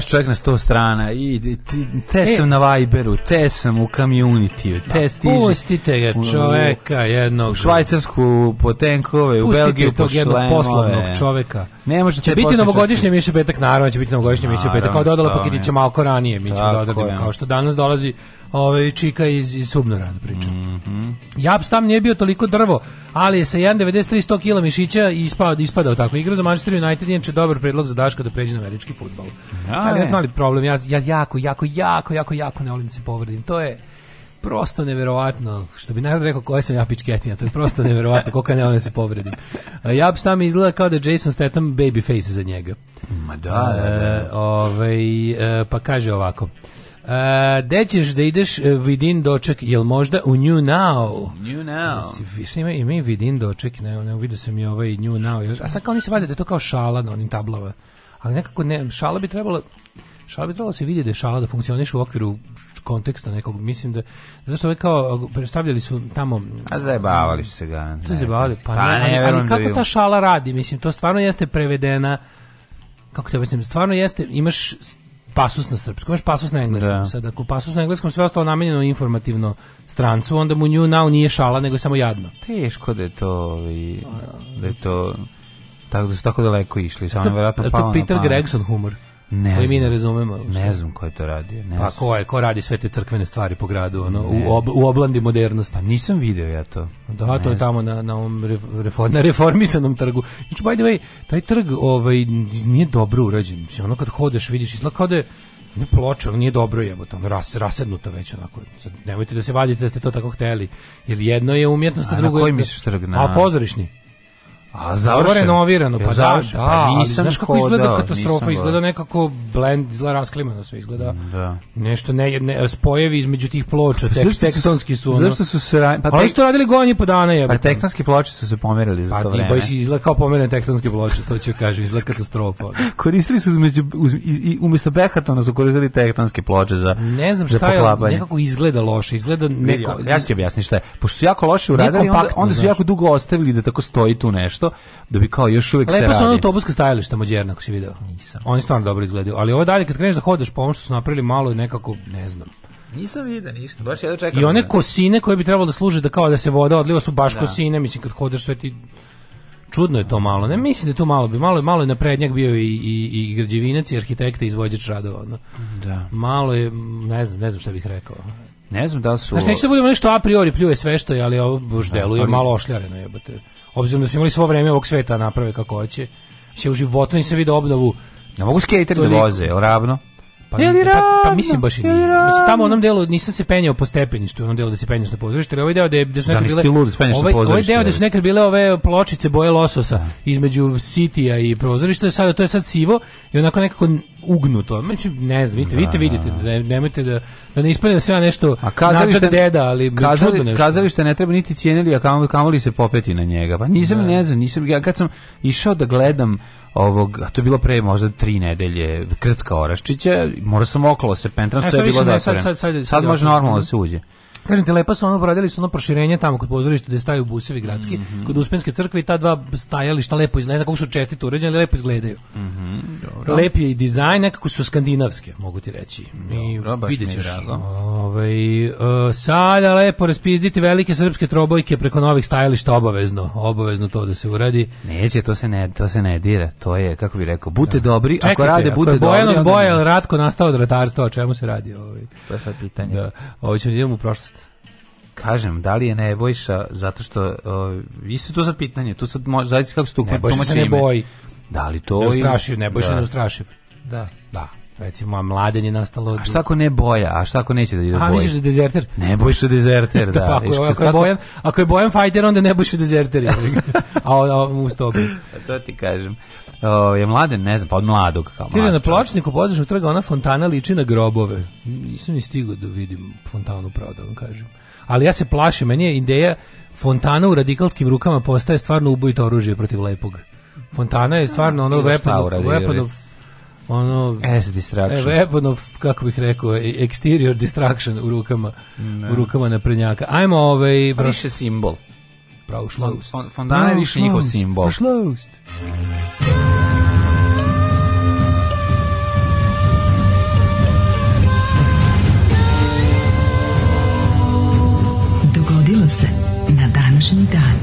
praviš čovjek na sto strana i te e. sam e, na Viberu, te sam u community te stiži. Pustite ga čoveka jednog. U Švajcarsku po tenkove, u Belgiju po šlemove. jednog poslovnog čoveka. Ne može će biti novogodišnje mišu petak, naravno će biti novogodišnje mišu petak, kao dodala paketića malko ranije, mi ćemo dodati, kao što danas dolazi ovaj, Čika iz, iz Subnora, da pričam. Mm. -hmm. Japs tam nije bio toliko drvo, ali je sa 1.93 100 kg mišića i ispao, ispadao tako. Igra za Manchester United je dobar predlog za Daška da pređe na američki futbol. Ja, ali je mali problem, ja, ja jako, jako, jako, jako, jako ne volim da se povredim. To je prosto neverovatno, što bi narod rekao koje sam ja pičketina, to je prosto neverovatno koliko ne volim da se povredim. Ja bi tam izgleda kao da Jason Statham baby face za njega. Ma da, da, da. E, ovaj, e, pa kaže ovako. Uh, gde ćeš da ideš e, vidin doček, jel možda u New Now? New Now. Više ima, ima i vidin doček, ne, ne vidio sam i ovaj New Now. A sad kao oni se da je to kao šala na onim tablama. Ali nekako ne, šala bi trebala, šala bi trebalo se vidjeti da je šala da funkcioniš u okviru konteksta nekog mislim da zato što ovaj kao predstavljali su tamo a zajebavali su se ga to zajebavali pa, pa ne, ne, ali, ali da kako ta šala radi mislim to stvarno jeste prevedena kako te mislim, stvarno jeste imaš pasus na srpskom, imaš pasus na engleskom. Da. Sad, ako pasus na engleskom sve ostalo namenjeno informativno strancu, onda mu new now nije šala, nego je samo jadno. Teško da je to... I, ovaj, pa, da je to tako da su tako daleko išli. Samo to, to Peter Gregson humor. Ne koji znam. mi ne razumemo. Ne znam ko je to radio. Ne pa ko je, ko radi sve te crkvene stvari po gradu, ono, u, ob, u oblandi modernosti. Pa nisam video ja to. Da, ne to je tamo na, na, ovom reform, na reformisanom trgu. Znači, by the way, taj trg ovaj, nije dobro urađen. Ono kad hodeš vidiš, izgleda kao da je ne ploča, nije dobro je, ono, ras, rasednuta već onako. Sad, nemojte da se vadite da ste to tako hteli. Jer jedno je umjetnost, a, a drugo je... Da- a na koji misliš trg? Na... A pozorišni. A završeno, renovirano, pa da, pa da, pa nisam ali, znaš kako izgleda dao, katastrofa, izgleda nekako blend, izgleda rasklimano sve, izgleda da. nešto, ne, ne, spojevi između tih ploča, pa, tek, tektonski su, ono, zašto su se, ra... pa, tek... to radili godinje po dana, je. Pa tektonske ploče su se pomerile za pa, to vreme. Pa ti izgleda kao pomerene tektonske ploče, to će kaže izgleda katastrofa. koristili su između, umesto i, umjesto behatona su koristili tektonske ploče za Ne znam šta je, nekako izgleda loše, izgleda neko... Ja ću ti objasniti šta je, pošto su jako loše uradili, onda, onda su jako dugo ostavili da tako stoji tu nešto nešto, da bi kao još uvijek Lepo se radi. Lepo su autobuska stajališta mođerna, ako si video. Nisam. Oni stvarno dobro izgledaju, ali ovo dalje kad kreneš da hodaš po ovom što su napravili malo i nekako, ne znam. Nisam vidio ništa, baš jedno čekam. I one da- kosine koje bi trebalo da služe da kao da se voda odliva su baš da. kosine, mislim kad hodaš sve ti čudno je to malo. Ne mislim da je to malo bi malo malo je naprednjak bio i i i građevinac i arhitekta i izvođač radova, Da. Malo je ne znam, ne znam šta bih rekao. Ne znam da su. Znači, neće da budemo nešto a priori pljuje sve što je, ali ovo baš da, deluje da, ali... malo ošljareno jebote obzirom da su imali svo vreme ovog sveta da naprave kako hoće. Mislim, u životu nisam da vidio obnovu. Ne mogu skejteri da voze, je ravno? Pa, ravno? pa, pa, mislim baš i nije. Mislim, tamo u onom delu nisam se penjao po stepeništu, u onom delu ovaj da, da se penjaš na pozorište, ali ovaj deo da, da su nekad bile... Lud, ovaj, ovaj deo da su nekad bile ove pločice boje lososa između sitija i prozorišta, sad, to je sad sivo i onako nekako ugnuto. Mislim, ne znam, vidite, vidite, da, vidite, da, nemojte da, da ne ispane da sve nešto a kazalište, deda, ali kazali, nešto. Kazalište ne treba niti cijenili, a kamoli, kamoli se popeti na njega. Pa nisam, da. ne znam, nisam, ja kad sam išao da gledam ovog, a to je bilo pre možda tri nedelje, Krcka Oraščića, mora sam okolo da se pentram, e, sve je bilo zatvoreno. Sad, sad, sad, sad, sad može normalno da se uđe. Kažem ti, lepa su ono, uradili su ono proširenje tamo kod pozorišta gde staju busevi gradski, mm -hmm. kod Uspenske crkve i ta dva stajališta lepo izgleda, kako su čestito uređene, lepo izgledaju. Mm -hmm. Dobro. Lep je i dizajn, nekako su skandinavske, mogu ti reći. I Dobro, vidjet ćeš. Ovaj, uh, sada lepo raspizditi velike srpske trobojke preko novih stajališta obavezno, obavezno to da se uradi. Neće, to se ne, to se ne dira, to je, kako bih rekao, budite ja. Da. dobri, Čekajte, ako rade, budite dobri. Čekajte, ako je Bojan Ratko nastao od ratarstva, o čemu se radi? Ovaj. To je sad pitanje. Da, ovo ćemo da idemo u prošlost kažem, da li je Nebojša, zato što, uh, isto tu sad pitanje, tu sad može, zavisi kako se tu Nebojša se ne boji. Da li to... je... Neustrašiv, Nebojša da. neustrašiv. Da. Da. Recimo, a mladen je nastalo... A šta ako ne boja? A šta ako neće da ide boja? A, misliš da je dezerter? Ne bojiš da dezerter, da. pa, ako, ako, je bojan, ako je bojan fajter, onda ne bojiš da dezerter. a, a, uz tobe. A to ti kažem. O, je mladen, ne znam, pa od mladog. Kao Kaže, na pločniku pozdrašnog trga ona fontana liči na grobove. Nisam ni stigao da vidim fontanu, pravo da vam kažem ali ja se plašim, meni je ideja fontana u radikalskim rukama postaje stvarno ubojito oružje protiv lepog. Fontana je stvarno ono weapon of, ono as distraction. E, weapon of, kako bih rekao, e, exterior distraction u rukama ne. u rukama naprednjaka. Ajmo ovaj pa više simbol. Praušlost. Fontana je više njihov simbol. Praušlost. današnji dan.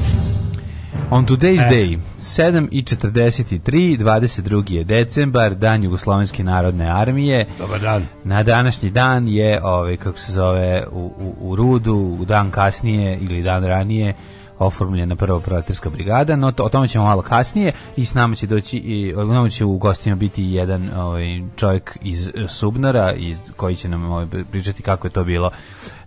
On today's e. day, 7 i 43, 22. je decembar, dan Jugoslovenske narodne armije. Dobar dan. Na današnji dan je, ovaj, kako se zove, u, u, u Rudu, u dan kasnije ili dan ranije, oformljena prva proletarska brigada, no to, o tome ćemo malo kasnije i s nama će doći i s nama će u gostima biti jedan ovaj čovjek iz e, Subnara iz koji će nam ovaj, pričati kako je to bilo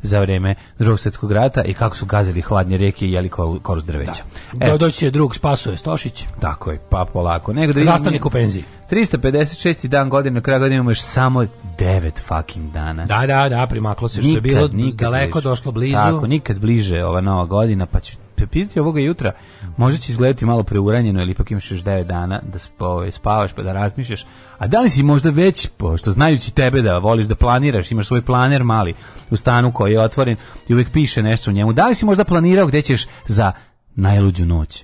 za vrijeme Drugog svetskog rata i kako su gazili hladne rijeke i jeli koruz drveća. Da. E, doći je drug Spasoje Stošić. Tako je, pa polako. Nego da Zastavnik u penziji. 356. dan godine, na kraju godine imamo još samo 9 fucking dana. Da, da, da, primaklo se što nikad, je bilo nikad daleko bliže. došlo blizu. Tako, nikad bliže ova nova godina, pa ću piti ovoga jutra, možda će izgledati malo preuranjeno, ili ipak imaš još 9 dana da ovaj, spavaš pa da razmišljaš, a da li si možda već, pošto znajući tebe da voliš da planiraš, imaš svoj planer mali u stanu koji je otvoren i uvek piše nešto u njemu, da li si možda planirao gde ćeš za najluđu noć?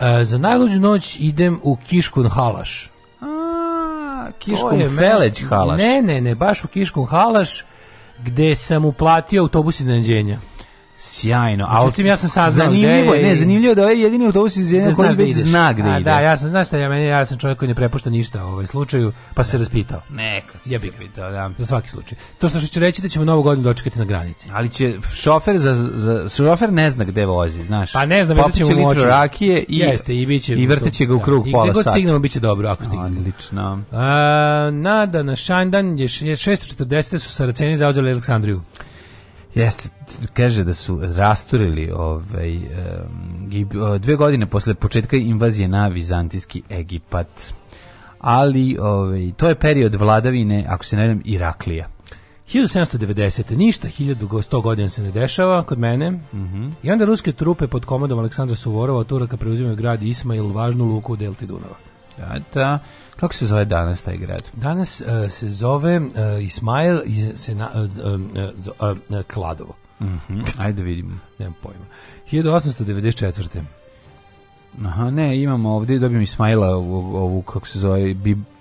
E, za najluđu noć idem u Kiškun Halaš. A, Kiškun Feleć Halaš. Ne, ne, ne, baš u Kiškun Halaš gde sam uplatio autobus iznenađenja. Sjajno. A otim ja sam saznao zanimljivo je, ne, zanimljivo da ovaj jedini autobus iz da jedne koji da već zna gde ide. Da, ja sam, znaš šta, ja meni ja sam čovjek koji ne prepušta ništa u ovaj slučaju, pa ne. se raspitao. Neka se. Ja bih pitao, da. Za svaki slučaj. To što ću reći da ćemo novu godinu dočekati na granici. Ali će šofer za, za šofer ne zna gde vozi, znaš. Pa ne znam, veći ćemo moći. rakije i jeste i biće i vrteće ga u da, krug da. pola sata. I stignemo biće dobro ako stignemo. Odlično. A, nada na dan je 640 su Saraceni zauzeli Aleksandriju. Jeste, kaže da su rasturili ovaj, um, dve godine posle početka invazije na vizantijski Egipat. Ali ovaj, to je period vladavine, ako se ne vjerujem, Iraklija. 1790. Ništa, 1100 godina se ne dešava kod mene. Mm -hmm. I onda ruske trupe pod komandom Aleksandra Suvorova Turaka preuzimaju grad Ismail, važnu luku u delti Dunava. Da, da. Kako se zove danas taj grad? Danas uh, se zove uh, Ismail iz na, uh, Kladovo. Mm -hmm. Ajde da vidimo. Nemam pojma. 1894. Aha, ne, imamo ovdje, dobijem Ismaila ovu, ovu kako se zove,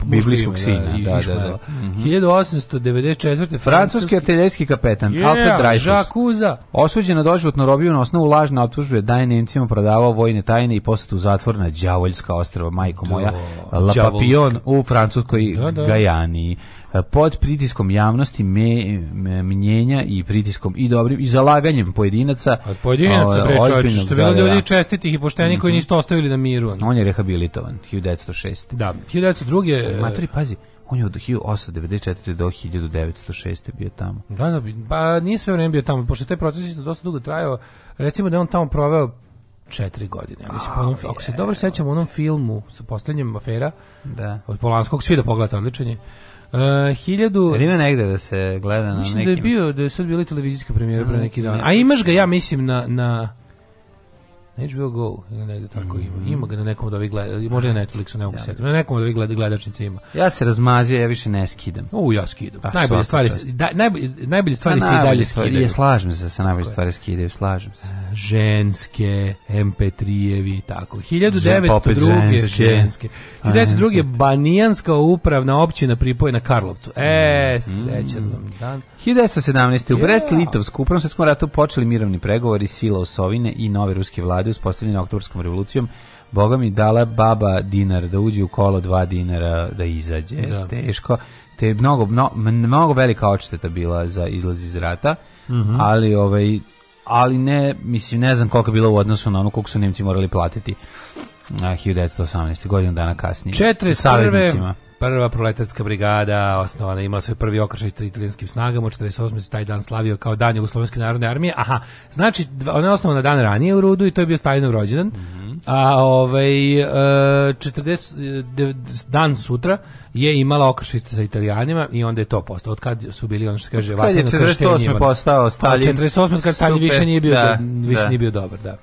biblijskog da, sina. Da, da, da, mm -hmm. 1894. Francuski artiljerski kapetan, yeah, Alfred Dreyfus. Žakuza. Osuđen na doživotno robiju na osnovu lažne optužbe da je Nemcima prodavao vojne tajne i poslat u zatvor na Đavoljska ostrava, majko moja, La Papillon u francuskoj da, da. Gajaniji. E, pod pritiskom javnosti me, me, mnjenja i pritiskom i dobrim i zalaganjem pojedinaca od pojedinaca bre ovaj, čovječe što da, bilo da, ljudi da. čestitih i poštenih mm -hmm. koji mhm. nisu ostavili na miru on. on je rehabilitovan 1906 da 1902 e, e, matri pazi on je od 1894 do 1906 bio tamo. Da, da, pa nije sve vreme bio tamo, pošto taj proces isto dosta dugo trajao. Recimo da je on tamo proveo četiri godine. Mislim, oh, po ako se dobro sećam u onom filmu sa posljednjem afera da. od Polanskog, svi da pogledate, odličan Uh, hiljadu... ima negde da se gleda na Mislim da je bio, da je sad bila televizijska premijera pre mm, neki dan. A imaš ga, ja mislim, na... na na HBO Go ili negde tako ima. Mm. Ima ga na nekom od ovih gleda, možda na Netflixu, ne mogu ja. Na nekom od ovih gleda, gledačnice ima. Ja se razmazio, ja više ne skidam. U, ja skidam. Pa, najbolje stvari, da, najbolje, najbolje pa stvari se i dalje skidaju. Je, slažem se, sa najbolje stvari skidaju, slažem se ženske, MP3-evi tako. 1902. ženske. 1902. Pa, Banijanska upravna općina pripojena Karlovcu. E, srećan mm. vam dan. 1917. U Brest-Litovsku u Prvom svjetskom ratu počeli mirovni pregovori sila Osovine i nove ruske vlade uspostavljene oktobarskom revolucijom Boga mi dala baba dinar da uđe u kolo dva dinara da izađe. Da. Teško. Te mnogo, mnogo, mnogo velika očiteta bila za izlaz iz rata, mm -hmm. ali ovaj, ali ne, mislim, ne znam koliko je bilo u odnosu na ono koliko su Nemci morali platiti na 1918. godinu dana kasnije. Četiri saveznicima prva proletarska brigada osnovana imala svoj prvi okršaj italijanskim snagama, 48. se taj dan slavio kao dan Jugoslovenske narodne armije. Aha, znači ona je osnovana dan ranije u Rudu i to je bio Stalinov rođendan. Mm -hmm. A ovaj e, 40 dan sutra je imala okršajstvo sa Italijanima i onda je to postao. Od kad su bili ono što se kaže vatano kršenje. 48. postao Stalin. 48. kad Stalin više nije bio da, više da. nije bio dobar, da.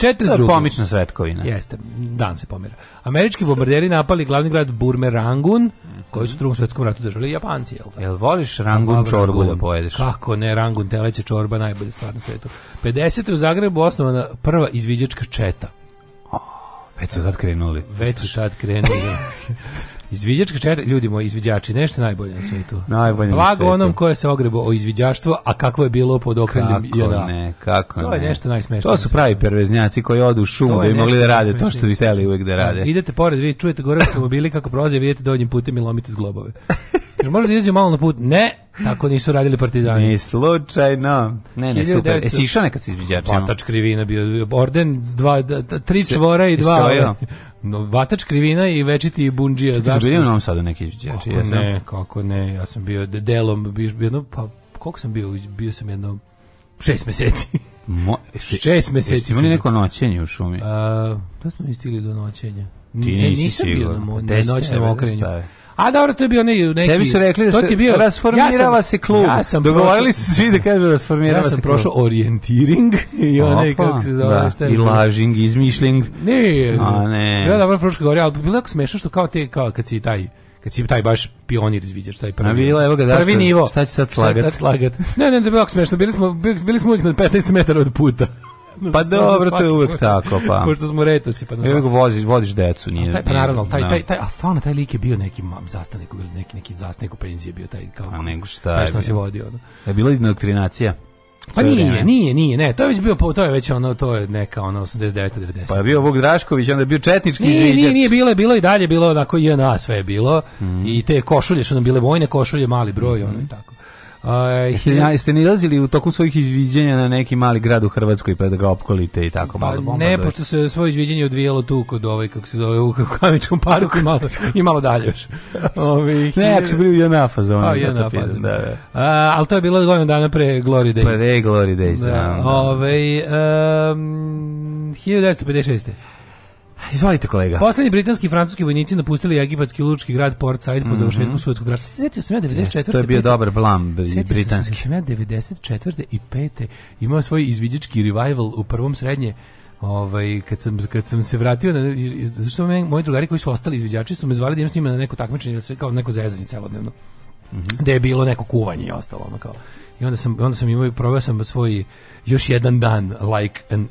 42. Pomična svetkovina. Jeste, dan se pomira. Američki bombarderi napali glavni grad Burme Rangun, koji su u drugom svetskom ratu držali Japanci. Jel, jel voliš Rangun Rangun čorbu da pojedeš? Kako ne, Rangun teleće čorba, najbolje stvar na svetu. 50. u Zagrebu osnovana prva izviđačka četa. Već su tad krenuli. Već su sad krenuli. Da. Izviđačka četa, ljudi moji, izviđači, nešto najbolje na svetu. Najbolje Blago na svetu. onom koje se ogrebo o izviđaštvo, a kako je bilo pod okrenjem Kako ne, kako ne. To je nešto najsmešnije. To su pravi perveznjaci koji odu u šumu da bi mogli da rade to što bi hteli uvek da rade. Idete pored, vi čujete gore automobili kako prolaze, vidite donjim putem i lomite zglobove. Jel da izađu malo na put? Ne, tako nisu radili partizani. Ni slučajno. Ne, ne, super. Jesi išao nekad sa izviđačima? Vatač krivina bio. Orden, dva, da, da, tri čvora i dva. No, vatač krivina i večiti bunđija. Zašto? Bili u Novom Sadu neki izviđači? Kako ne, kako ne. Ja sam bio delom, bio, jedno, pa koliko sam bio? Bio sam jedno šest meseci. Mo, šest meseci. Imali neko noćenje u šumi? A, da smo mi stigli do noćenja. Ti nisi nisam bio na, pa na noćnom okrenju. A dobro, to je bio neki... Tebi su rekli da se bio, rasformirava ja sam, se klub. Ja sam Dogovorili su svi da kažu rasformirava se Ja sam se prošao orijentiring i onaj, kako se zove, da, šta je. I lažing, izmišljing. Ne, a ne. Ja dobro, Fruška govorio, ali bilo je smešno što kao te, kao kad si taj kad si taj baš pionir izviđač taj prvi. A bila evo ga da prvi nivo. Šta će sad slagat? Šta će sad slagat? ne, ne, da bilo smešno. Bili smo bili smo uvijek na 15 metara od puta. Pa dobro, to je uvek tako, pa. Pošto smo retosi, pa na Uvek voziš, vodiš decu, nije. A Taj, pa naravno, taj, taj, taj, a stvarno taj lik je bio neki mam zastanik, ili neki, neki zastanik u penziji bio taj, kao. A nego šta je. Šta se vodio, ono. Je bila indoktrinacija. Pa nije, nije, nije, ne, to je već bio, to je već ono, to je neka ono 89 90. Pa je bio Vuk Drašković, onda je bio Četnički nije, izviđač. Nije, nije bilo, bilo i dalje bilo onako na sve je bilo mm. i te košulje su nam bile vojne košulje, mali broj, mm. ono i mhm. tako. Jeste, ja, jeste nilazili u toku svojih izviđenja na neki mali grad u Hrvatskoj pa da ga opkolite i tako pa malo bomba? Ne, pošto se svoje izviđenje odvijalo tu kod ovaj, kako se zove, u Kamičkom parku i malo, i malo dalje još. Ovi, ne, ako su bili u Janafa za ono. Da, da. A, ali to je bilo godinu dana pre Glory Days. Pre Glory Days, da. da. Ove, um, 1956. Izvolite kolega. Poslednji britanski i francuski vojnici napustili egipatski lučki grad Port Said po mm -hmm. završetku Suetskog rata. Sjetio sam ja 94. Yes, to je bio dobar blam britanski. Sjetio sam ja 94. i 5. imao svoj izviđački revival u prvom srednje Ovaj kad sam kad sam se vratio na zašto me moji drugari koji su ostali izviđači su me zvali da idem s njima na neko takmičenje da se kao neko zezanje celodnevno. Mhm. Mm da je bilo neko kuvanje i ostalo ono kao. I onda sam, onda sam imao, proveo sam svoj još jedan dan like an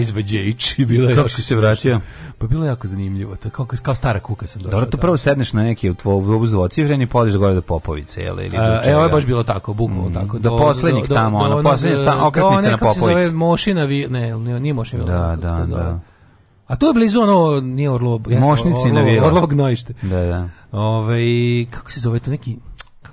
izvađeć. I bilo je Kako se vratio? Pa bilo je jako zanimljivo. To kao, kao stara kuka sam došao. Dobro, tu prvo sedneš na neki u tvoj obu zvoci i podiš gore do Popovice. je li? ili e, A, e, ovo je baš bilo tako, bukvalno mm, tako. Do, do poslednjeg do, tamo, do, ono, poslednja e, stan, okretnica do, na Popovici. se zove Mošina, vi, ne, nije Mošina. Da, da, da. A to je blizu ono, nije Orlo, Mošnici Orlo, Orlo, Orlo gnojište. Da, da. Ove, ovaj, kako se zove to neki,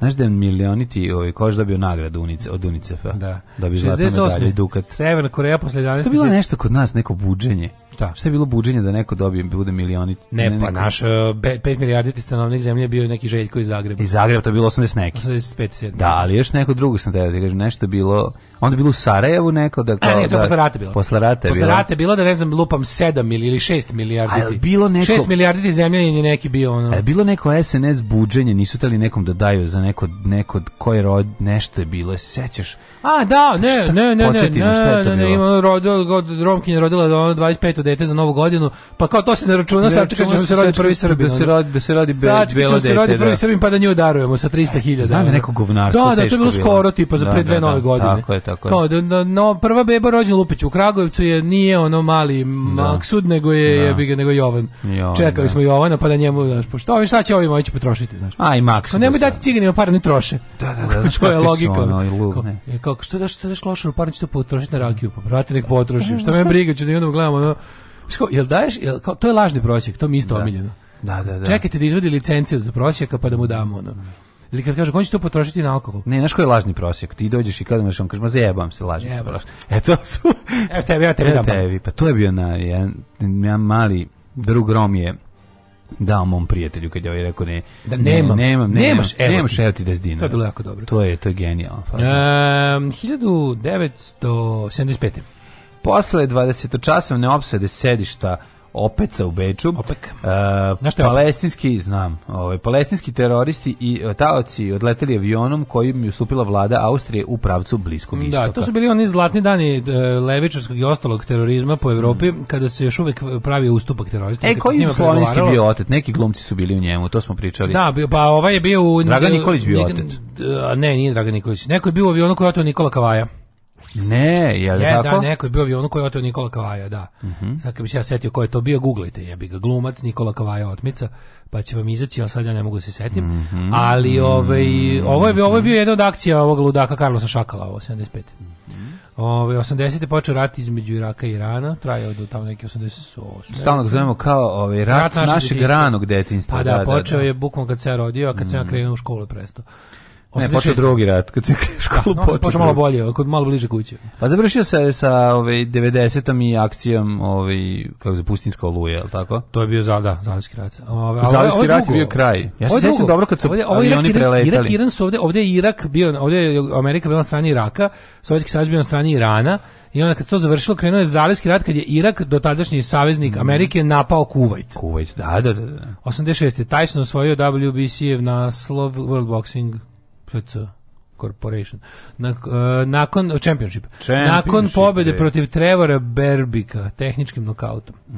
Znaš da je milioniti ovaj, koš dobio nagradu unice, od UNICEF-a? Da. Dobio da zlatnu medalju i dukat. Severna Koreja posle 11 To bilo nešto kod nas, neko buđenje. Da. Šta je bilo buđenje da neko dobije, bude milionit? Ne, ne pa neko... naš 5 e, uh, milijarditi stanovnik zemlje bio neki Željko iz Zagreba. Iz Zagreba, to je bilo 80 neki. 85, 7. Da, ali još neko drugo sam teo, da ti nešto bilo onda bilo u Sarajevu neko da kao, A, ne, to da, posle rata bilo. Posle rata je posle bilo. rata je bilo da ne znam lupam 7 ili 6 milijardi. A bilo neko 6 milijardi zemljanin je neki bio ono. A bilo neko SNS budženje, nisu teli nekom da daju za neko neko koji rod nešto je bilo, sećaš? A da, pa ne, šta, ne, ne, ne, ne, ne, ne, ima rodio god, Romkinja rodila 25. dete za novu godinu, pa kao to se ne računa, sad čekaj ćemo se rodi prvi Srbin. Da se rodi, da se rodi be, dete. Sad se rodi prvi da. Srbin pa da nju darujemo sa 300.000. da neko govnarstvo Da, da, to je bilo skoro tipa za da, pre dve da, nove godine. Tako je, tako Kao, da, da, no, prva beba rođena Lupić u Kragujevcu je nije ono mali da. Maksud, nego je, da. jebi nego Jovan. Jovan da. Čekali da. smo Jovana, pa da njemu, znaš, pošto pa ovi šta će ovim moći potrošiti, znaš. A, i Maksud. Pa nemoj da dati ciganima par, ne troše. Da, da, da. što je logika. Ono, i luk, Kao, što daš, što daš klošaru par će to potrošiti na rakiju, pa brate, nek potroši. Šta me briga, ću da i onda gledamo, ono, Ško, jel daješ, jel, kao, to je lažni prosjek, to mi isto da. omiljeno. Da, da, da. Čekajte da izvadi licenciju za prosjeka pa da mu damo ono. Ili kad kaže, on će to potrošiti na alkohol. Ne, znaš koji je lažni prosjek? Ti dođeš i kada kaže, ma zajebam se, lažni se prosjek. E to su... Evo tebi, evo tebi, tebi. Pa to je bio na, jedan, jedan mali drug Rom je dao mom prijatelju kad je ovaj rekao ne da nemam, nemam, nemam, nemaš, evo, nemaš evo ti 10 dinara. To je bilo jako dobro. To je, to je genijalno. Um, 1975. Posle 20 časovne opsede sedišta opet sa u Beču. Opek. Uh, palestinski, znam, ovaj, palestinski teroristi i e, taoci odleteli avionom kojim je ustupila vlada Austrije u pravcu Bliskog da, istoka. Da, to su bili oni zlatni dani e, levičarskog i ostalog terorizma po Evropi, mm. kada se još uvek pravi ustupak terorista. E, koji je slovenski bio otet? Neki glumci su bili u njemu, to smo pričali. Da, bio, pa ovaj je bio... U, Dragan Nikolić bio otet. Ne, nije Dragan Nikolić. Neko je bio u avionu koji je otet Nikola Kavaja. Ne, je li je, tako? Da, neko je bio avionu koji je oteo Nikola Kavaja, da. Mm -hmm. Sad kad bi se ja setio ko je to bio, googlite, jebi ga, glumac Nikola Kavaja otmica, pa će vam izaći, ali sad ja ne mogu da se setim. Mm -hmm. Ali ovaj, mhm. ovo, je, ovo je bio jedna od akcija ovog ludaka Karlosa Šakala, ovo 75. Mm -hmm. Ove, 80. je počeo rat između Iraka i Irana, trajao do tamo neke 88. Stalno zovemo kao ovaj, rat, rat našeg, našeg ranog detinjstva. Pa da, da, da počeo da, da. je bukvalno kad se ja rodio, a kad mm. sam ja mhm. krenuo u školu prestao. Ne, počeo drugi rat, kad se školu da, no, počeo. malo bolje, kod malo bliže kuće. Pa završio se sa ove ovaj, 90-om i akcijom ovaj kako se Pustinjska oluja, je tako? To je bio za da, Zalivski rat. Ove, Zalivski rat je bio kraj. Ja se sećam dobro kad su ovdje, ovdje Irak, oni preletali. Irak, Iran su ovde, ovde je Irak bio, ovde je Amerika bila na strani Iraka, Sovjetski savez bio na strani Irana. I onda kad se to završilo, krenuo je Zalivski rat kad je Irak, dotadašnji saveznik mhm. Amerike, napao Kuvajt. Kuvajt, da, da, da. 86. Da. Tyson osvojio wbc naslov World Boxing To Corporation. Nak, uh, nakon championship. championship. Nakon pobede e. protiv Trevora Berbika tehničkim nokautom. Mm.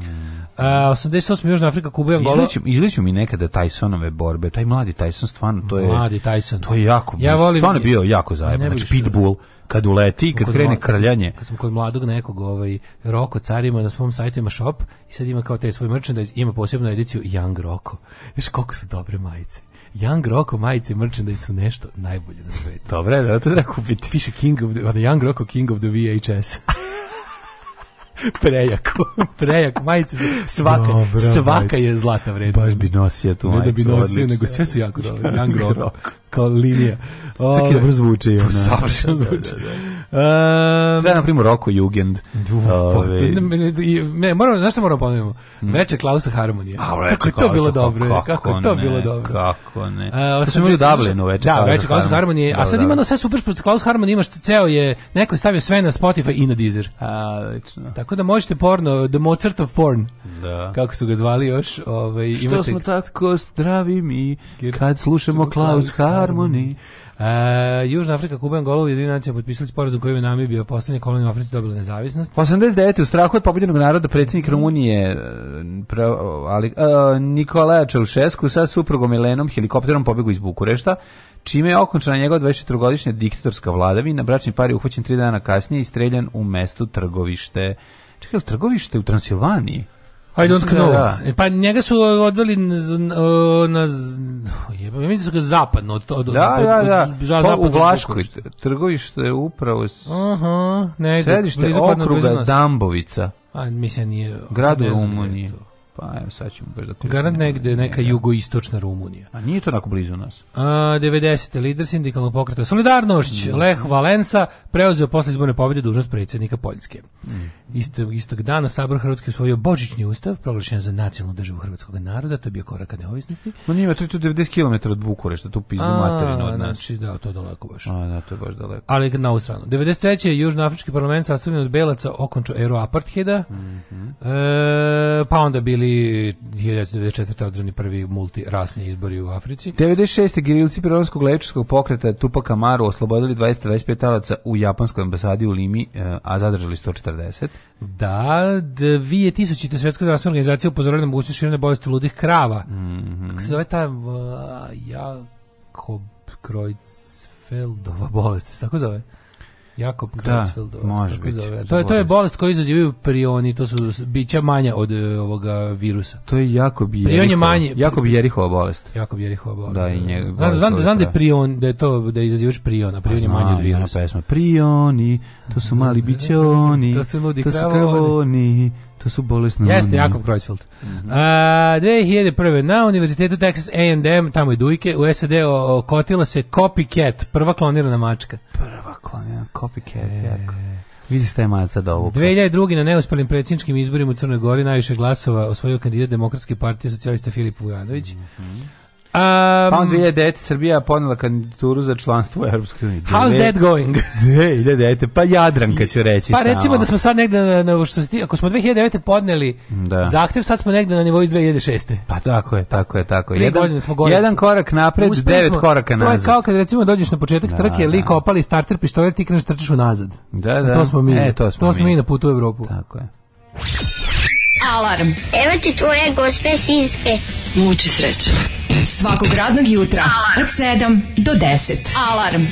Uh, 88. Južna Afrika Kuba Angola. Izliću mi nekada Tysonove borbe. Taj mladi Tyson stvarno to je Mladi Tyson. To je jako. Ja volim, stvarno je bio jako zajeban. Znači da- Pitbull kad uleti kad, krene mlad, krljanje. Kad, sam kod mladog nekog ovaj Roko carima na svom sajtu ima shop i sad ima kao taj svoj merchandise, ima posebnu ediciju Young Roko. Znaš koliko su dobre majice. Young Rocko majice merchandise su nešto najbolje na svetu. Dobre, da to treba kupiti. Piše King of the, Young Rocko King of the VHS. prejako, prejak majice svaka, Dobra, svaka majice. je zlata vredna. Baš bi nosio tu majicu. Ne da bi nosio, odlično. nego sve su jako dobre, Young Rocko, kao linija. Ove, Čak i dobro zvuči. Savršeno da, da, zvuči. Da, da, da. Um, ehm, Treba, na primjer, Roko Jugend. Pa, ovaj, ne, moramo, znaš što moramo ponovimo? Veče mm. Klausa Harmonije. A, veče kako je to bilo pa dobro? Kako, je to bilo dobro? Kako ne? A, to smo imali u Dublinu veče. Da, veče Klausa Harmonije. A da, sad da. ima ono sve super, što Klaus Harmonije imaš ceo je, neko je stavio sve na Spotify i na Deezer. A, lično. Tako da možete porno, The Mozart of Porn. Da. Kako su ga zvali još. Ovaj, što imate... smo tako zdravi mi kad slušamo Klaus Harmonije. E, Južna Afrika, Kuba, i Angola, Ujedinjena nacija potpisali sporazum kojim je Namibija poslednja kolonija Africi dobila nezavisnost. 89. u strahu od pobedjenog naroda predsjednik mhm. Rumunije e, pra, ali, a, e, Nikolaja Čaušesku sa suprugom Milenom helikopterom pobegu iz Bukurešta, čime je okončena njegova 24-godišnja diktatorska vladavina. Bračni par je uhvaćen tri dana kasnije i streljan u mestu Trgovište. Čekaj, Trgovište u Transilvaniji? I don't da know. Da, da. Pa njega su e, odveli na, e, na jebe, mislim da zapadno od, od, da, od, da, da. Pa od, od, u Vlaškoj trgovište je upravo Aha, ne, sedište okruga Dambovica. A mislim nije. Grad u Rumuniji. Pa, evo, sad ćemo baš da... Garant negde, neka jugoistočna Rumunija. A nije to tako blizu nas. A, 90. lider sindikalnog pokreta Solidarnošć, mm. Lech Valensa, preuzeo posle izborne pobjede dužnost predsjednika Poljske. Mm. Istog, istog dana Sabor Hrvatski usvojio Božićni ustav, proglašen za nacionalnu državu hrvatskog naroda, to je bio korak ka neovisnosti. Ma nije, to je tu 90 km od Bukurešta, tu pizdu materinu od nas. Znači, da, to je daleko baš. A, da, to je baš daleko. Ali na ovu stranu. 93. Južnoafrički parlament sastavljen od Belaca okončao eru apartheida, mm -hmm. e, pa onda bili bili 1994. održani prvi multirasni izbori u Africi. 96. girilci Pironskog lečarskog pokreta Tupaka Maru oslobodili 20-25 talaca u japanskoj ambasadi u Limi, e, a zadržali 140. Da, 2000. Svetska zdravstvena organizacija upozorila na mogućnost širene bolesti ludih krava. Mm -hmm. Kako se zove ta uh, Jakob Kreuzfeldova bolest, tako zove? Jakob Creutzfeldt. Da, može biti. Zove. To je, to je bolest koju izazivaju prioni, to su bića manja od e, ovoga virusa. To je Jakob Jerihova. Prion je manje. Jakob Jerihova bolest. Jakob Jerihova bolest. Da, i da, da. njega. Znam, znam, znam da je prion, da je to, da je izazivač priona, prion je pa manje od virusa. Pesma. Prioni, to su mali bićoni, to su ludi kravoni. To su bolesne. Jeste, Jakob Kreuzfeld. Mm -hmm. A, 2001. Na univerzitetu Texas A&M, tamo je Dujke, u SAD okotila se Copycat, prva klonirana mačka. Prva klonirana, Copycat, e. jako. Vidi šta je maca da ovo. 2002. na neuspelim predsjedničkim izborima u Crnoj Gori najviše glasova osvojio kandidat Demokratske partije socijalista Filip Vujanović. Mm -hmm. Um, on 2009. Srbija ponela kandidaturu za članstvo u Europskoj uniji. How's that going? 2009. Pa Jadranka ću reći Pa recimo samo. da smo sad negde, na, na, što se ti, ako smo 2009. podneli da. zahtev, sad smo negde na nivou iz 2006. Pa tako je, tako je, tako je. Jedan, jedan korak napred, Uspili devet smo, koraka nazad. To je kao kad recimo dođeš na početak da, trke, da. lik opali starter pištolja, ti kreneš da trčeš unazad. Da, da. To smo mi. E, to smo, to smo mi. mi na putu u Evropu. Tako je. Alarm. Evo ti tvoje gospe sinske. Muči sreće. Svakog radnog jutra Alarm. od 7 do 10. Alarm.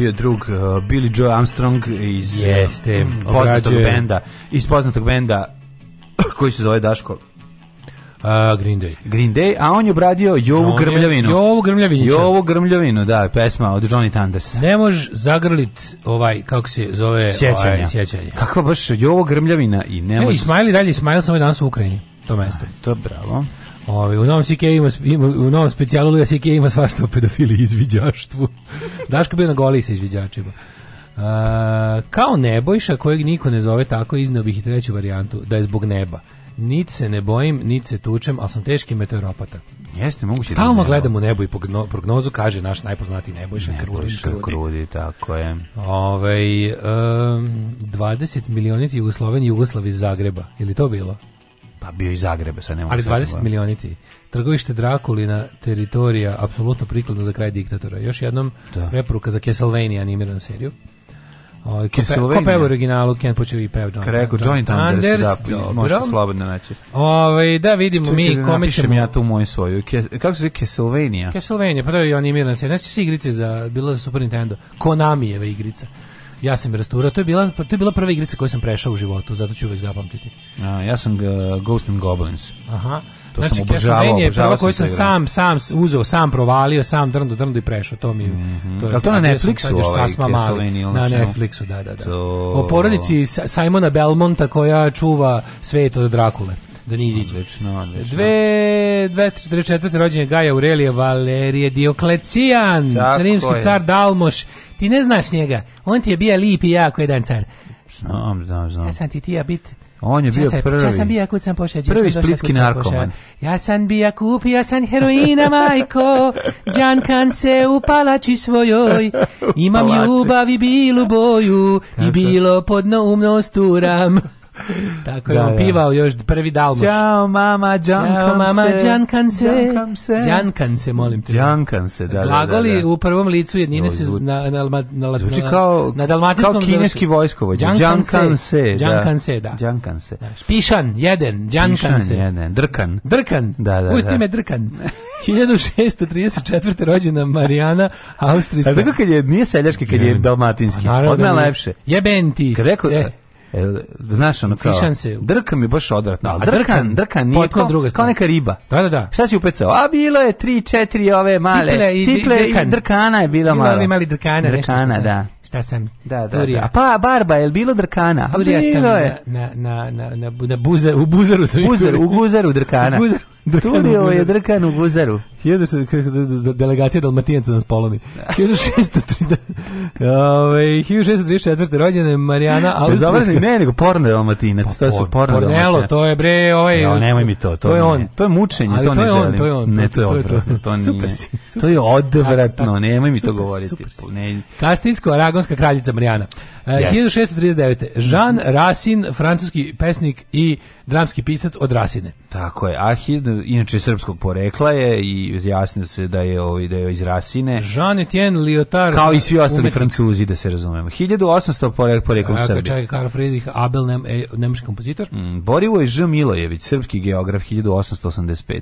bio drug uh, Billy Joe Armstrong iz uh, Jeste, uh, poznatog benda, iz poznatog benda koji se zove Daško. Uh, Green Day. Green Day, a on je obradio Jovu Grmljavinu. Jovu Grmljavinu. Jovu Grmljavinu, da, pesma od Johnny Thunders. Ne može zagrlit ovaj, kako se zove, ovaj, sjećanja. Ovaj, sjećanje Kakva baš Jovo Grmljavina i ne možeš... Ismail i dalje, Ismail samo danas u Ukrajini, to mesto. A, to bravo. Ovaj u novom CK ima, ima u novom specijalu Luja CK ima svašta o pedofiliji i izviđaštvu. Daško bio na goli sa izviđačima. Uh, kao nebojša kojeg niko ne zove tako izneo bih i treću varijantu da je zbog neba nit se ne bojim, nit se tučem, ali sam teški meteoropata. Jeste, moguće. Da Stalno gledam u nebo i prognozu, kaže naš najpoznatiji nebojša, nebojša Krudi. Krudi, tako je. Ove, um, 20 milioniti Jugosloven Jugoslav iz Zagreba, ili to bilo? Pa bio iz Zagreba, sad ne mogu. Ali 20 da milioni ti. Trgovište Drakulina, teritorija, apsolutno prikladno za kraj diktatora. Još jednom da. preporuka za Castlevania animiranu seriju. O, ovaj, ko, pe, ko peva originalu, Ken Počevi i peva John. Kreko, John, John Anders, da, pa dobro. možete slobodno naći. Ove, ovaj, da vidimo Čekaj, mi da kome ćemo... ja tu moju svoju. Kes, kako se zove Castlevania? Castlevania, pa to je animirana serija. Neće igrice za, bila za Super Nintendo. Konamijeva igrica. Ja sam je rasturao, to je bila to je bila prva igrica koju sam prešao u životu, zato ću uvek zapamtiti. A, ja sam uh, Ghost and Goblins. Aha. To znači, sam obožavao, je prva koju sam sam, sam uzeo, sam provalio, sam drndo, drndo i prešao, to mi mm -hmm. to je. Jel to na Netflixu ovaj, Castlevania? Na Netflixu, da, da, da. To... O porodici Simona Belmonta koja čuva svet od Drakule. Donizić. Da odlično, odlično. Dve, 244. rođenje Gaja Aurelija Valerije Dioklecijan, carinski car Dalmoš Ti ne znaš njega. On ti je bio lip i ja koji je dan car. Znam, znam, znam. Ja sam ti ti bit... On je bio prvi. Ja sam bio kud sam pošao. Prvi splitski narkoman. Ja sam bio kupio sam heroina majko. Đan kan se u palači svojoj. Imam ljubav i bilu boju i bilo podno umno sturam. Tako da, je on da. pivao još prvi Dalmoš. Ćao mama, džankam Ćao, mama, Džankam se. Džankam se. Džankan se, molim te. Džankan se, da, Glagoli da, da, da. u prvom licu jednine se na, na, na, na, Zvuči kao, na dalmatinskom kao kineski vojskovođa. Džankan, džankan se. Džankan se, da. Džankan se. Da. Pišan, jedan. Džankan se. Jedan. Drkan. Drkan. Da, da, Pusti da. me Drkan. 1634. rođena Marijana Austrijska. A tako kad je, nije seljački, kad je dalmatinski. Pa Odme da lepše. Jebenti. Kad rekao, E, znaš ono kao, Fišanse. drkan je baš odvratno, da, a, drkan, drkan nije kao, druga kao neka riba. Da, da, da. Šta si upecao? A bilo je tri, četiri ove male, ciple i, ciple i, drkan. i drkana je bila malo. Bilo mali drkana, drkana, nešto da. Šta sam? Da, da, da. pa barba, je bilo drkana? Turija sam na, na, na, na, na buze, u buzeru sam. Buzer, u buzeru drkana. u buzeru. Tulio je drkan u guzaru. Delegacija Dalmatijanca nas poloni. 1634. rođene je Marijana Austrijska. Ne, nego porno Dalmatinac. Pa to su porno Dalmatinac. to je bre... Ovaj, no, e, nemoj mi to. To, to je on. To je mučenje, to ne želim. To je on, Ne, to je odvratno. To, super to je odvratno, nemoj mi to govoriti. kastinsko aragonska kraljica Marijana. Yes. 1639. Jean Racine, francuski pesnik i dramski pisac od Rasine. Tako je. A inače srpskog porekla je i izjasnio se da je ovaj da je iz Rasine. Jean Etienne Lyotard kao i svi ostali umetnik. Francuzi da se razumemo. 1800 porek porekom Srbije. Čekaj, Karl Friedrich Abel e, nemački kompozitor. Mm, Borivo Ž Milojević, srpski geograf 1885.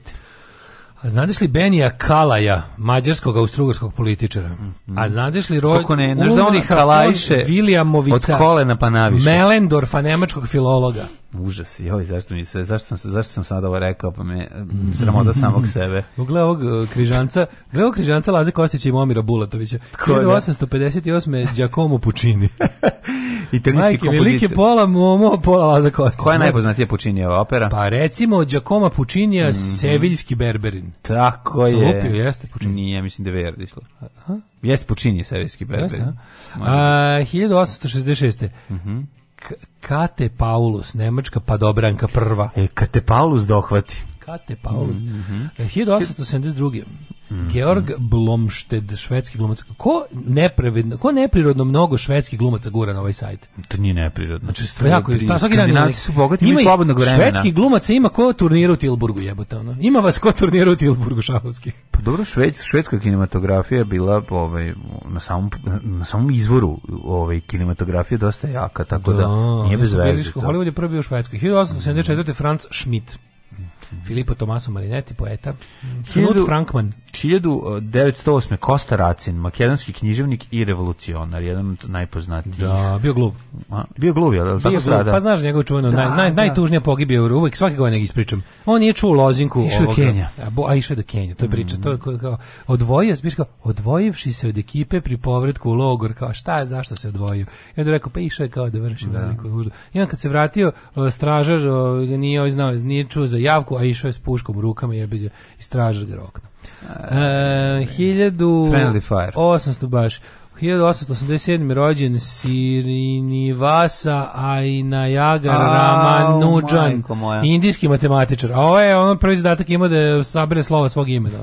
A znaš li Benija Kalaja, mađarskog austrougarskog političara? A znaš li Roj... Kako ne, znaš da oni Kalajiše od kolena pa naviše. Melendorfa, nemačkog filologa. Užas, joj, zašto mi se, zašto sam, zašto sam sad ovo rekao, pa me mhm. sramota samog sebe. Ugle ovog e, križanca, gle ovog križanca Laze Kostić i Momira Bulatovića. 1858. Da? Giacomo Puccini. Italijanski Majke, kompozicija. velike pola Momo, pola Laza Kostić. Koja je najpoznatija Puccinijeva opera? Pa recimo Giacomo Puccinija, mm -hmm. Seviljski Berberin. Tako je. Zlupio, jeste Puccini. Nije, mislim da je Verdi išlo. Jeste Puccini, Seviljski Berberin. Jeste, a? A, 1866. Mhm. Mm Kate Paulus, Nemačka pa Dobranka prva. E, Kate Paulus dohvati. Kate Paulus. Mm -hmm. 1872. Mm -hmm. Georg Blomsted, švedski glumac. Ko nepravedno, ko neprirodno mnogo švedskih glumaca gura na ovaj sajt? To nije neprirodno. Znači, stvarno, jako ta, svaki dan su bogati, ima slobodnog vremena. Švedski glumac ima ko turnira u Tilburgu, jebote, ono. Ima vas ko turnira u Tilburgu šahovskih. Pa dobro, šveds, švedska kinematografija bila ovaj, na, samom, na samom izvoru ovaj, kinematografije dosta jaka, tako da, da nije bez veze. Da. Hollywood je prvi bio u Švedskoj. 1874. Mm -hmm. Franz Schmidt. Filippo Tommaso Marinetti, poeta. Knut Frankman. 1908. Kosta Racin, makedonski književnik i revolucionar, jedan od najpoznatijih. Da, bio glub. A, bio glub, je, ali bio glup, Pa znaš njegovu čuveno, da, naj, naj, da. najtužnija pogibija, uvijek svake ovaj godine ispričam. On nije čuo lozinku išao ovoga. Kenja. A, bo, a išao do Kenja, to je priča. Mm. To je mm. kao, odvojio, kao, odvojivši se od ekipe pri povratku u logor, kao šta je, zašto se odvojio? I onda rekao, pa išao je kao da vrši da. veliku nuždu. I on kad se vratio, stražar nije, ovaj znao, nije čuo za javku, a išao je s puškom u rukama i jebi ga i stražar ga rokno. E, 1800 baš. 1887. rođen Sirinivasa Ainayagar Ramanujan, indijski matematičar. A ovo je ono prvi zadatak ima da sabere slova svog imena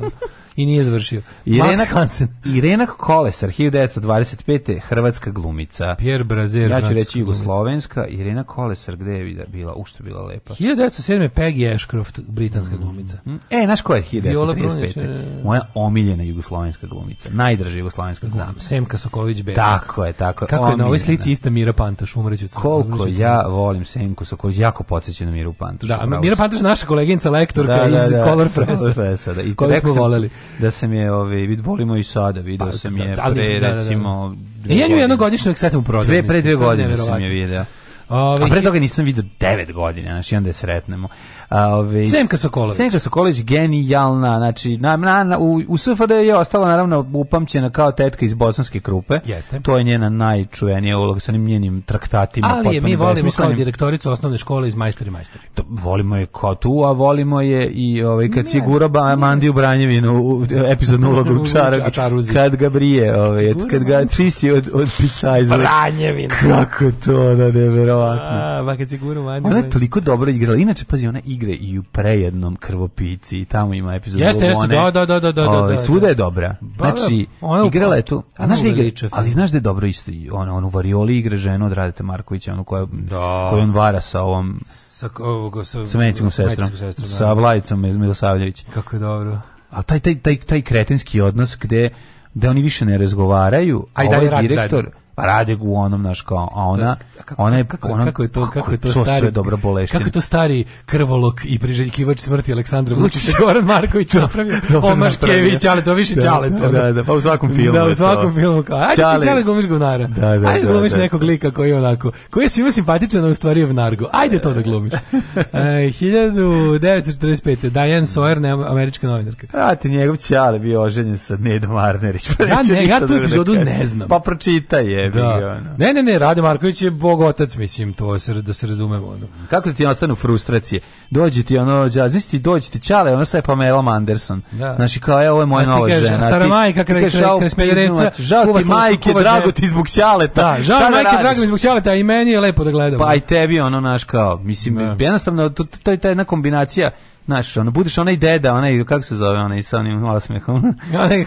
i nije završio. Irena Hansen. Irena Kolesar 1925. hrvatska glumica. Pierre Brazier. Ja ću reći jugoslovenska Irena Kolesar gde je bila, u bila lepa. 1907. Peggy Ashcroft britanska mm. glumica. E, znaš ko je 1935. E, Moja omiljena jugoslovenska glumica. Najdraža jugoslovenska glumica. Znam, Semka Soković Bela. Tako je, tako. Kako je na ovoj slici ista Mira Pantaš umreću. Koliko ja volim Semku Soković, jako podsjeća na Miru Pantaš. Da, Mira Pantaš naša koleginica lektorka da, da, iz da, Color Pressa. Da, i koju smo voleli da sam je, ovaj, volimo i sada, video pa, sam da, je da, ali, pre, da, da, da, recimo... E, ja nju jednog godišnjeg setam u Dve, pre dve godine sam je video. Ove, ovaj, a pre toga nisam video 9 godina, znači onda je sretnemo. Ove, ovaj, Senka Sokolović. Senka Sokolović genijalna, znači na, na, na u, u SFRJ je ostala naravno upamćena kao tetka iz bosanske krupe. Jeste. To je njena najčuvenija uloga sa onim njenim traktatima. Ali je mi volimo kao direktoricu osnovne škole iz Majstori Majstori. To, volimo je kao tu, a volimo je i ovaj, kad si guraba Mandiju Branjevinu u epizodnu ulogu Čarogi, kad ga brije, ovaj, kad ga čisti od, od pisajza. Branjevina. Kako to, da nevjerovatno. A, ba kad si guru Mandiju. Ona je toliko dobro igrala. Inače, pazi, ona i igre i u prejednom krvopici i tamo ima epizodu Jeste, jeste, da, da, da, da, da, ovaj, da, da. svuda je dobra. Da, znači, igrala je tu, a znaš da igra, ali znaš da je dobro isto, ona, on u varioli igre ženu od Radete Markovića, onu koja, da. koju on vara sa ovom, sa, ovog, sa, sa medicinskom sestrom, sestrom da. sa Vlajicom Milosavljević. Kako je dobro. A taj, taj, taj, taj kretenski odnos gde, da oni više ne razgovaraju, a Aj, ovaj direktor... Zajedno pa rade u onom naš kao a ona ona je kako, ona, kako je to kako je to stari dobro bolešten kako je to stari krvolok i priželjkivač smrti Aleksandra Vučića Goran Marković napravio Omaškević ali to više da, Čale to da da pa u svakom filmu da u svakom to. filmu kao ajde čale. ti Čale glumiš govnara da, da, ajde da, glumiš da, nekog lika koji je onako koji je svima simpatičan a u stvari je vnargo ajde to da glumiš e, 1945 Diane Sawyer ne, američka novinarka a ti njegov Čale bio oženjen sa Nedom Arnerić pa ja ne ja tu da epizodu ne znam pa pročitaj je da. Ne, ne, ne, Rade Marković je bog otac, mislim, to se, da se razumemo. Ono. Kako ti ostanu frustracije? Dođe ti ono, ja, znaš ti dođe ti čale, ono sve Pamela Anderson. Da. Znači kao, evo je moja nova kažeš, žena. Stara ti, majka, kre, kre, kraj smeljerica. Žao ti majke, drago ti zbog ćaleta. Da, žao da majke, drago mi zbog ćaleta, i meni je lepo da gledam. Pa i tebi, ono, naš kao, mislim, da. jednostavno, to, to, je ta jedna kombinacija Znaš, ono, budeš onaj deda, onaj, kako se zove, onaj, sa onim osmehom. onaj,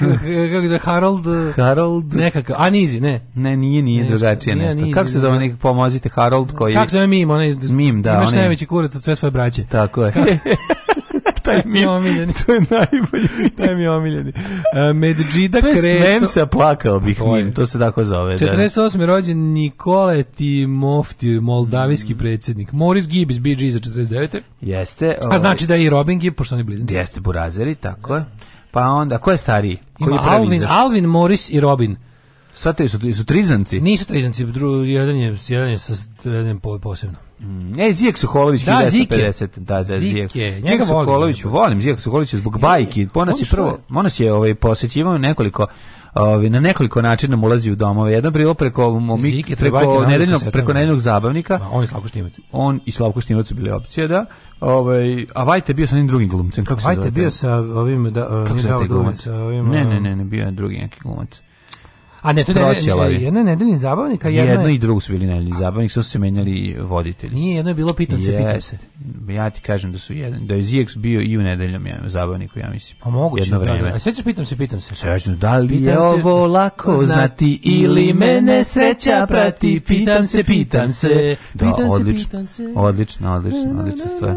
kako se Harold... Eh, Harold... Nekakav, a nizi, ne. Ne, nije, nije nešto, drugačije nije, nešto. Nizi, kako se zove, nek pomozite, Harold koji... Kako se zove Mim, onaj... Mim, da. Imaš onaj... najveći kurac od sve svoje braće. Tako je. taj mi je omiljeni. To je najbolji. taj mi je omiljeni. Uh, e, Medžida Kreso. To je Svemsa, plakao bih pa njim. To se tako zove. 48. Da. rođen Nikole Timofti, moldavijski mm. predsjednik. Moris Gibbs, BG za 49. Jeste. Ovaj, A znači da je i Robin Gibbs, pošto oni blizni. Jeste Burazeri, tako je. Pa onda, ko je stariji? Koji Ima Alvin, izaš? Alvin, Morris i Robin. Sva te su, su trizanci? Nisu trizanci, dru, jedan je, jedan je, jedan je posebno. Mm, e, Zijek Sokolović da, 1950. Da, da, Zijek. Zijek, Sokolović, volim, volim Zijek Sokolović zbog bajki. Ponas je prvo, Ponas je ovaj, posjećivao nekoliko Ovi, ovaj, na nekoliko načina nam ulazi u domove. Jedan bilo preko mi, preko nedeljnog preko da. nedeljnog zabavnika. Ma, on i Slavko Štimac. On i Slavko Štimac su bili opcije, da. Ovaj a Vajte bio sa nekim drugim glumcem. Kako se zove? Vajte bio sa ovim da, kako se zove glumac? Ovim, ne, ne, um, ne, ne, bio je drugi neki glumac. A ne, to je jedna nedeljni zabavnik, a jedna... jedno je... i drugo su bili nedeljni zabavnik, sad su se menjali voditelji. Nije, jedno je bilo pitan se, pitam se. Ja ti kažem da su jedan, da je ZX bio i u nedeljnom ja, zabavniku, ja mislim. A pa moguće, jedno da, da. vreme. a sećaš pitam se, pitam se. Sećam, da li pitam je ovo lako znati, znati ili mene sreća prati, pitam se, pitam se. Da, pitam odlično, se, se. odlično, odlično, odlična stvar.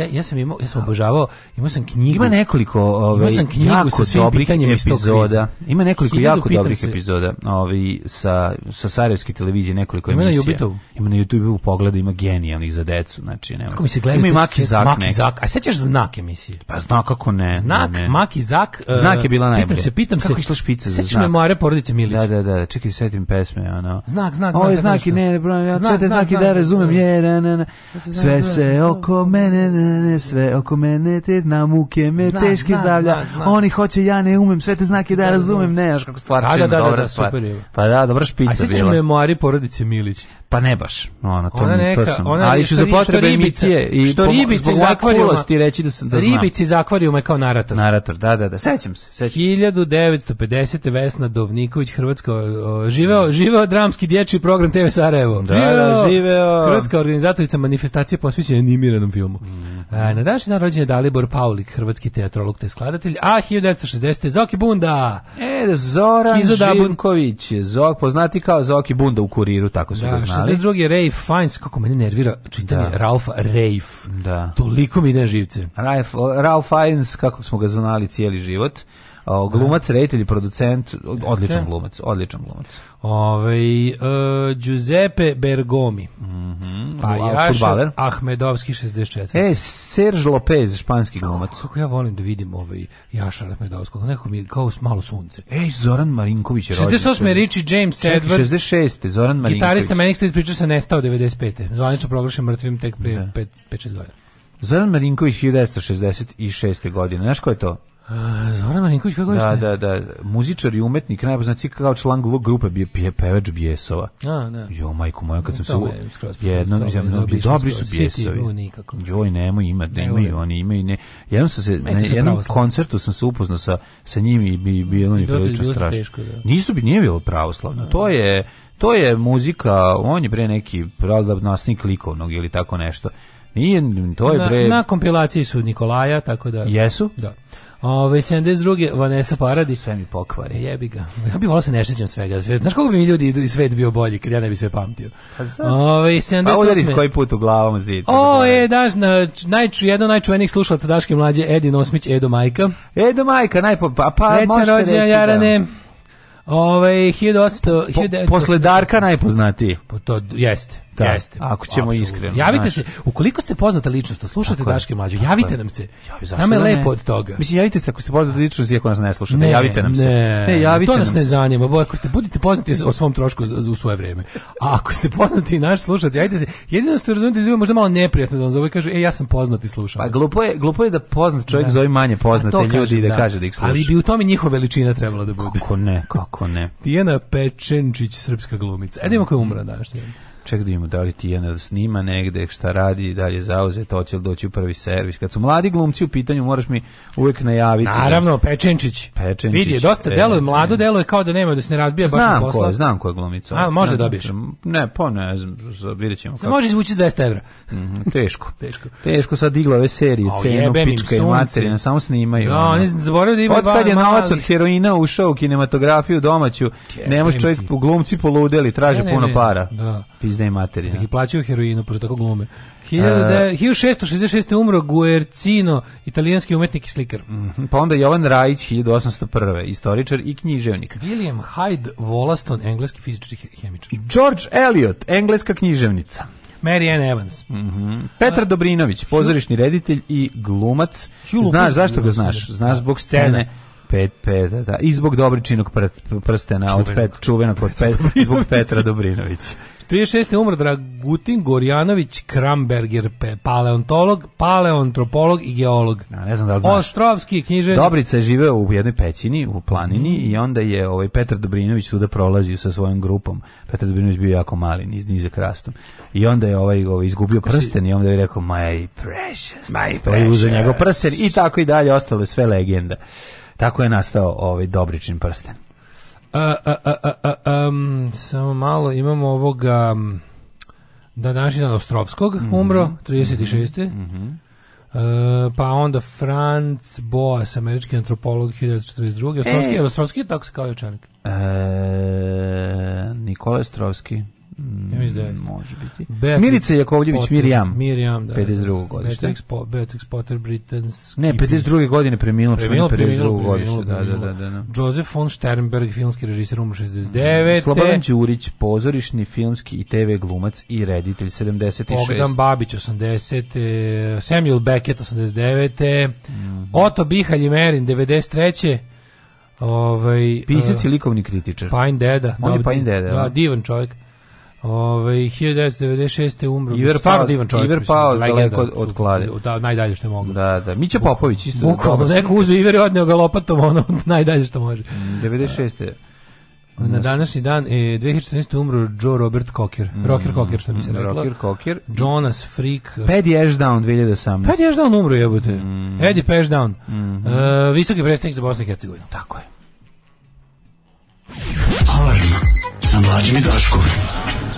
Ja, ja sam imao, ja sam obožavao, imao sam knjigu. Ima nekoliko, ovaj, imao sam knjigu sa svim pitanjem epizoda. Ima nekoliko jako dobrih epizoda epizoda ovi, sa, sa Sarajevske televizije, nekoliko ima emisija. Ima na YouTube. Ima na YouTube u pogleda, ima genijalnih za decu. Znači, nema. Kako mi se gleda? Ima i Maki Zak. Maki Zak. A sećaš znak emisije? Pa znak kako ne. Znak, ne. Maki Zak. Uh, znak je eh, bila najbolja. Pitam se, pitam kako se. Kako išla špica za znak? Sećaš memoare porodice Milić. Da, da, da, čekaj, setim pesme, ono. Znak, znak, znak. Ovo je znak i ne, bro, ja znak, znak, da razumem, je, na, na, na. Sve se oko mene, ne, ne, sve oko mene, te na muke me teški zdavlja. Oni hoće, ja ne umem, sve te znake da, da, da, da. razumem, ne, znaš kako stvar da, da, dobra da, stvar. Da, pa- super je. Pa da, dobra špica bila. A sećaš memoari porodice Milić? Pa ne baš. Ona to, ona neka, to sam. Ona, ali ću za potrebe emisije i što ribice iz akvarijuma ti reći da sam da Ribice iz akvarijuma kao narator. Narator, da, da, da. Sećam se. Sećam. 1950 Vesna Dovniković Hrvatska o, živeo da. živeo dramski dječji program TV Sarajevo. Da, da, živeo. Hrvatska organizatorica manifestacije posvećene animiranom filmu. Mm. A, e, na današnji dan rođen je Dalibor Paulik, hrvatski teatrolog te skladatelj, a 1960 Zoki Bunda. E, Zoran Živković, Zok poznati kao Zoki Bunda u kuriru, tako su da, ga znali je Ray Fiennes, kako mene nervira čitanje da. Ralfa Rafe. Da. Toliko mi ide živce. Ralf, Ralf Fiennes, kako smo ga znali cijeli život glumac, reditelj, producent, odličan glumac, odličan glumac. Ovaj uh, Giuseppe Bergomi. Mhm. Mm pa Jaša Ahmedovski 64. E, Serge Lopez, španski glumac. Kako ja volim da vidim ovaj Jaša Ahmedovskog, neko mi je kao malo sunce. Ej, Zoran Marinković je rođen. 68. Riči James Ček, Edwards. 66. Zoran Marinković. Gitarista Manic Street Preachers se nestao 95. Zvanično proglašen mrtvim tek pre 5 da. 5 godina. Zoran Marinković 1966. godine. Znaš ko je to? Zoran Marinković kako Da, da, da, muzičar i umetnik, najpoznatiji kao član grupe bio pije pevač Bijesova. A, da. Jo, majko moja, kad sam se jednom dobri su Bijesovi. Joj, nemo ima, ne, imaju oni, imaju ne. Jednom sam se na jednom koncertu sam se upoznao sa sa njim i bi bilo mi prilično strašno. Da. Nisu bi nije bilo pravoslavno. To je to je muzika, on je pre neki pravda nastavnik likovnog ili tako nešto. Nije, to je bre... Na, na kompilaciji su Nikolaja, tako da... Jesu? Da. Ove, 72. Vanessa Paradis. Sve mi pokvare. Jebi ga. Ja bih volao da se ne šećam svega. znaš kako bi mi ljudi i svet bio bolji kad ja ne bi sve pamtio? Pa Ove, 78. Pa udariš koji put u glavom zid. O, da e, daš, na, najču, jedan najčuvenijih slušalaca Daške mlađe, Edin Osmić, Edo Majka. Edo Majka, najpo, pa, pa može se reći Jarane. Da. Ove, 1800... Po, posle Darka najpoznatiji. Po, pa to jeste. Da, Jeste. Ako ćemo Absolutno. iskreno. Javite znači. se, ukoliko ste poznata ličnost, slušate Daške Mlađe, javite nam se. Javi, nam je da ne? lepo od toga. Mislim, javite se ako ste poznata ličnost, i ako nas ne slušate, ne, javite nam se. Ne, javite to nas, ne zanima, bo ako ste budite poznati o svom trošku u svoje vreme. A ako ste poznati naš slušatelj, javite se. Jedino što razumete ljudi možda malo neprijatno da on zove kažu, ej, ja sam poznati slušalac. Pa glupo je, glupo je da poznat čovjek da. zove manje poznate ljudi i da, da, kaže da ih sluša. Ali bi u tome njihova veličina trebala da bude. Kako ne, kako ne. Tijena Pečenčić, srpska glumica. Edimo da koja je umra danas ček da vidimo da li Tijana snima negde, šta radi, da li je zauzet, hoće li doći u prvi servis. Kad su mladi glumci u pitanju, moraš mi uvek najaviti. Da- Naravno, Pečenčić. Pečenčić. Vidi, dosta Pečenčić. deluje, mlado deluje kao da nema, da se ne razbija znam baš posla. Ko, znam ko je glumica. Ali može ne, da dobiješ. Ne, pa ne, vidjet ćemo. Se može izvući 200 evra. Mm teško. teško. Teško sad digla ove serije, o, cenu, pička i materina, samo snimaju. Da, no, oni zaboravio da ima Od kad je novac od heroina ušao u kinematografiju domaću, ne može čovjek glumci poludeli, traže puno para. Da pizde materina. Neki plaćaju heroinu, pošto tako glume. 1666. E, umro Guercino, italijanski umetnik i slikar. Mhm, pa onda Jovan Rajić, 1801. Istoričar i književnik. William Hyde Wollaston, engleski fizički hemičar. George Eliot, engleska književnica. Mary Ann Evans. Mm -hmm. Petar Dobrinović, pozorišni reditelj i glumac. Znaš, zašto ga znaš? Da. Znaš da. zbog scene pet, pet, da, da. I zbog Dobričinog prstena od pet, čuvenog od pet, zbog Petra Dobrinovića. 36. umro Dragutin Gorjanović Kramberger, paleontolog, paleontropolog i geolog. Ja, ne znam da li znaš. Ostrovski književnik. Dobrica je živeo u jednoj pećini, u planini mm. i onda je ovaj Petar Dobrinović suda prolazio sa svojom grupom. Petar Dobrinović bio jako mali, niz nize krastom. I onda je ovaj, ovaj izgubio prsten i onda je rekao my precious. My precious. njegov prsten i tako i dalje, ostale sve legenda. Tako je nastao ovaj Dobričin prsten. A, a, a, um, samo malo, imamo ovoga današnjena Ostrovskog, mhm. umro, mm -hmm. 36. Mm -hmm. Uh, pa onda Franz Boas, američki antropolog 1942. Ostrovski, e. Ostrovski je tako se kao je čovjek. E, Nikola Ostrovski. Ja mislim da mm, Može biti. Beatrix Milica Jakovljević Miriam. Miriam, da. 52. Da. godište. Beatrix, po, Beatrix Potter, Britens. Ne, 52. godine preminulo, preminulo, 52. godište. Da, da, da, da, da. Josef von Sternberg, filmski režisir, umro 69. Slobodan Đurić, pozorišni, filmski i TV glumac i reditelj 76. Bogdan Babić, 80. Samuel Beckett, 89. Mm. Oto Bihalj Merin, 93. Ovaj, Pisac i eh, likovni kritičar. Pine Deda. da, Pine Deda. Da, divan čovjek. Ove, ovaj, 1996. umro. Iver pao, divan čovjek, Iver pao daleko od, od klade. Da, najdalje što je moglo. Da, da. Mića Popović isto. Da bukvalno, neko uzeo Iver i odneo ga lopatom, ono najdalje što može. 96. Na današnji dan, e, 2014. umro Joe Robert Cocker, mm, Rocker Cocker, što bi se mm, rekla. Rocker Cocker. Jonas Freak. Paddy Ashdown, 2018. Paddy Ashdown umro, jebote. Mm. Eddie Ashdown. Mm -hmm. e, visoki predstavnik za Bosnu i Hercegovinu. Tako je. Alarm sa mlađim i Daškom.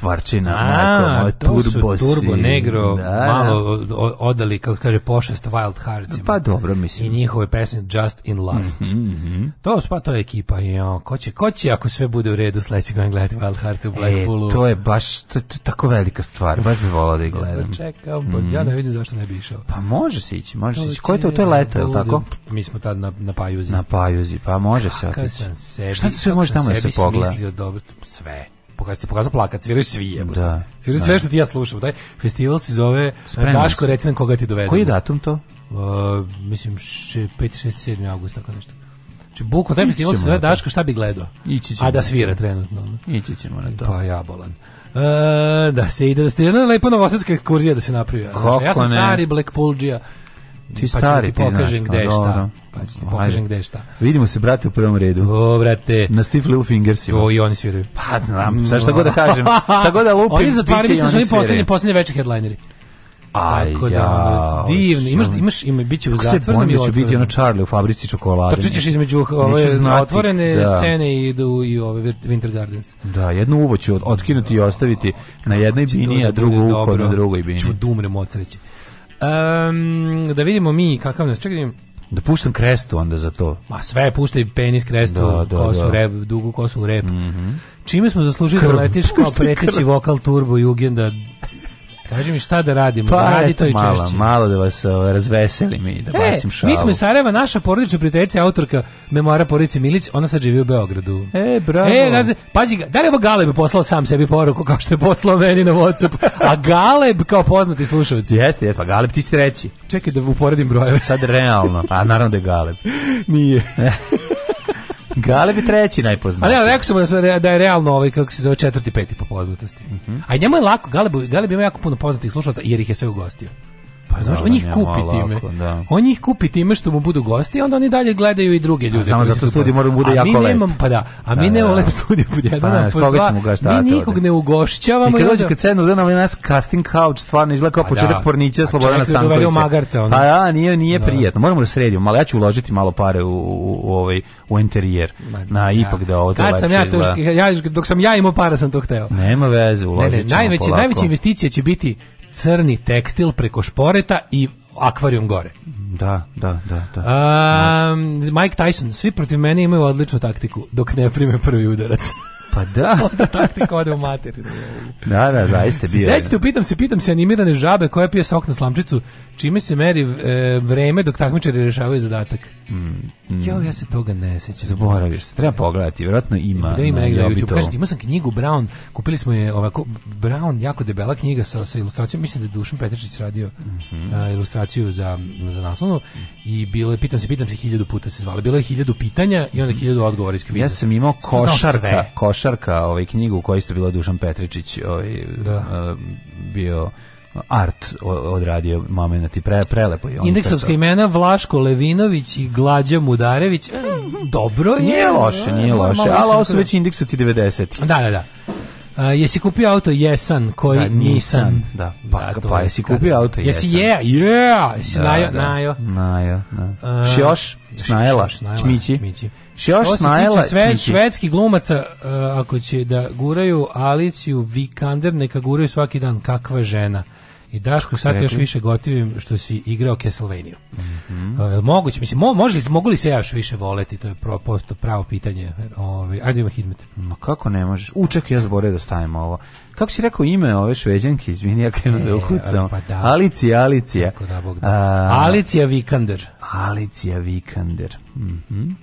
stvarčina, majko, turbo su turbo si. negro, da, da. malo odali, kako kaže, pošest Wild Hearts. Pa dobro, mislim. I njihove pesme Just in Last. Mm -hmm. To spa to je ekipa. Jo, ko će, ko će ako sve bude u redu sledećeg godina gledati Wild Hearts u Blackpoolu? E, to je baš, to, to je tako velika stvar. Baš bi volao da je pa gledam. Čekam, mhm. mm. ja da vidim zašto ne bi išao. Pa može se ići, može se ići. Koje to, to je to leto, je tako? Mi smo tad na, na Pajuzi. Na Pajuzi, pa može Kaka se otići. Šta se sve može tamo da se pogleda? Kako sam sebi smislio dobro, sve pokazati pokazao plakat, sviraju svi je. Da. Sviraju da. sve što ti ja slušam. Taj festival se zove Daško reci nam koga ti dovedemo. Koji datum to? Uh, mislim 5 6 7. august tako nešto. Znači, bukvalno taj festival se zove Daško, šta bi gledao? Ići ćemo. A da svira trenutno. Ići ćemo na to. Pa jabolan. E, da se ide, da ste jedna lepa novosadska ekskurzija da se napravi. Kako znači, ja sam ne? stari Blackpool Ti pa stari, ti pokažem znaš, pa gde je šta pa ćete pokažem gde je šta. Vidimo se, brate, u prvom redu. O, brate. Na Steve Little Fingers. O, i oni sviraju. Pa, znam, sad šta god da kažem. Šta god da lupim, Oni zatvaraju, mislim, da su oni poslednje, poslednje veće headlineri. Aj, Tako da, ja, divno. Imaš, imaš, ima, biće u zatvornom da i otvorenom. biti ono Charlie u fabrici čokolade. Trčit ćeš između ove znati, otvorene da. scene i, do, i ove Winter Gardens. Da, jednu uvo ću otkinuti i ostaviti na jednoj bini, da a drugu uvo na drugoj bini. Ču dumrem od sreće. Um, da vidimo mi kakav nas, čekaj, Da puštam krestu onda za to. Ma sve puštaj penis krestu, da, da, kosu, da. Rep, dugu kosu rep. Mm -hmm. Čime smo zaslužili da letiš kao preteći vokal turbo jugenda Kaži mi šta da radimo, pa, da radi to i malo, češće. Malo da vas uh, razveselim i da e, bacim šalu. Mi smo iz Sarajeva, naša porodična prijateljica, autorka memoara porodice Milić, ona sad živi u Beogradu. E, bravo. E, znači, pazi, da li ovo Galeb poslao sam sebi poruku kao što je poslao meni na Whatsapp? A Galeb kao poznati slušalci. Jeste, jeste, pa Galeb ti si reći. Čekaj da uporedim brojeve. Sad realno, pa naravno da je Galeb. Nije. Galeb je treći najpoznatiji. A ne, rekao sam da, da, da je realno ovaj, kako se zove, četvrti, peti po poznatosti. Mm -hmm. A njemu je lako, Galeb, Galeb ima jako puno poznatih slušalaca jer ih je sve ugostio. Pa znaš, on ih kupi time. Da. On njih kupi time što mu budu gosti, onda oni dalje gledaju i druge ljude. Samo zato studio mora da bude jako lep. Nemam, pa da, a mi da, nemamo da, da. lep studij pod jedan, pa pod dva. Mi nikog ne ugošćavamo. I kad dođe kad cenu da nam nas casting couch stvarno izgleda kao pa početak pornića Slobodana Stankovića. Pa da, nije nije prijetno. Moramo da sredimo, malo ja ću uložiti malo pare u u ovaj u interijer. Na ipak da ovo Kad sam ja to ja dok sam ja imao para sam to hteo. Nema veze, uložićemo. Najveća najveća investicija će biti crni tekstil preko šporeta i akvarijum gore. Da, da, da. da. A, Mike Tyson, svi protiv mene imaju odličnu taktiku, dok ne prime prvi udarac. Pa da. Onda taktika ode u mater. da, da, da, zaista bio. Sećate, pitam se, pitam se animirane žabe koja pije sok na slamčicu, čime se meri e, vreme dok takmičari rešavaju zadatak. Mm, mm. Jo, ja se toga ne sećam. Zaboravio se. Treba pogledati, vjerojatno ima. Da ima negde YouTube. Kažete, imao sam knjigu Brown, kupili smo je ovako Brown, jako debela knjiga sa, sa ilustracijom, mislim da je Dušan Petričić radio mm -hmm. a, ilustraciju za za naslovnu i bilo je pitam se, pitam se hiljadu puta se zvalo. Bilo je hiljadu pitanja i onda hiljadu odgovora iz kviza. Ja sam imao košarka, košarka košarka, ovaj knjigu u kojoj ste bila Dušan Petričić, ovaj da. Eh, bio art odradio momenat i pre, prelepo je. Indeksovska imena Vlaško Levinović i Glađa Mudarević. Mm. Dobro je. Nije loše, nije loše, malo, ali ovo su već indeksoci 90. Da, da, da. A, eh, jesi kupio auto Jesan koji da, nisam. Da, pa, da, pa jesi kupio auto Jesan. Jesi je, yeah, yeah, jesi da, najo, da, najo. Najo, da. Uh, eh, Šioš, Snajela, Čmići. Čmići. Još Smajla... Sve, švedski glumac uh, e, ako će da guraju Aliciju Vikander, neka guraju svaki dan kakva žena. I Daško sad Rekli. još više gotivim što si igrao Castlevania. Mm -hmm. uh, moguće, mislim, mo, može li, mogu li se ja još više voleti? To je prosto pravo pitanje. Ovi, ajde ima hitmet. Ma kako ne možeš? U, čekaj, ja zbore da stavim ovo. Kako si rekao ime ove šveđanke? Izvini, ja krenu e, da ukucam. Pa da. Alicija, Alicija. Da, Bog da. A, Alicija Vikander. Alicija Vikander. Mhm. Mm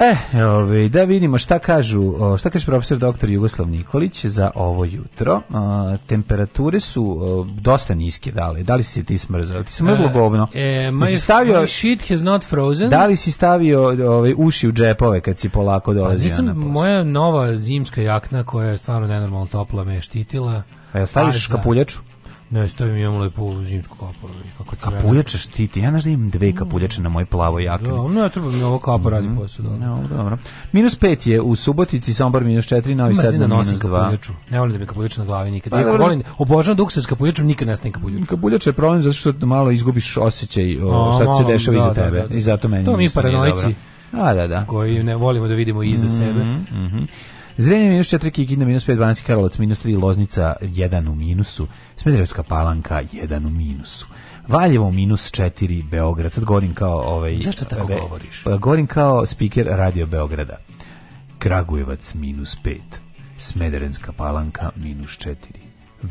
E, eh, ove, ovaj, da vidimo šta kažu, šta kaže profesor doktor Jugoslav Nikolić za ovo jutro. A, temperature su a, dosta niske da dale. Da li si ti smrzao? Ti smrzlo e, govno. E, my, stavio, my shit has not frozen. Da li si stavio ove, ovaj, uši u džepove kad si polako pa dolazio na posao? Moja nova zimska jakna koja je stvarno nenormalno topla me je štitila. A jel staviš kapuljaču? Ne, stavim imam lepu zimsku kaporu. Kako crvena. Kapuljače štiti. Ja znaš da imam dve mm. kapuljače na moj plavo jake. Da, ne, treba mi ovo kapo radi mm, posao. Dobro. No, dobro. Minus pet je u Subotici, samo bar minus četiri, Novi Sad da minus dva. kapuljaču. Ne volim da mi kapuljače na glavi nikad. Pa, ja volim, obožavam dok se s kapuljačom, nikad ne stajem kapuljaču. Kapuljač je problem zato što malo izgubiš osjećaj o, šta se dešava iza da, da, tebe. Da, da, I zato meni To mi paranoici. A, da, da. Koji ne volimo da vidimo iza mm -hmm, sebe. Mm -hmm. Zrenje minus 4, Kikinda minus 5, Banacki Karlovac minus 3, Loznica 1 u minusu, Smedrevska palanka 1 u minusu. Valjevo minus 4, Beograd. Sad govorim kao... Ovaj, Zašto tako be, govoriš? Pa govorim kao speaker Radio Beograda. Kragujevac minus 5, Smederenska palanka minus 4,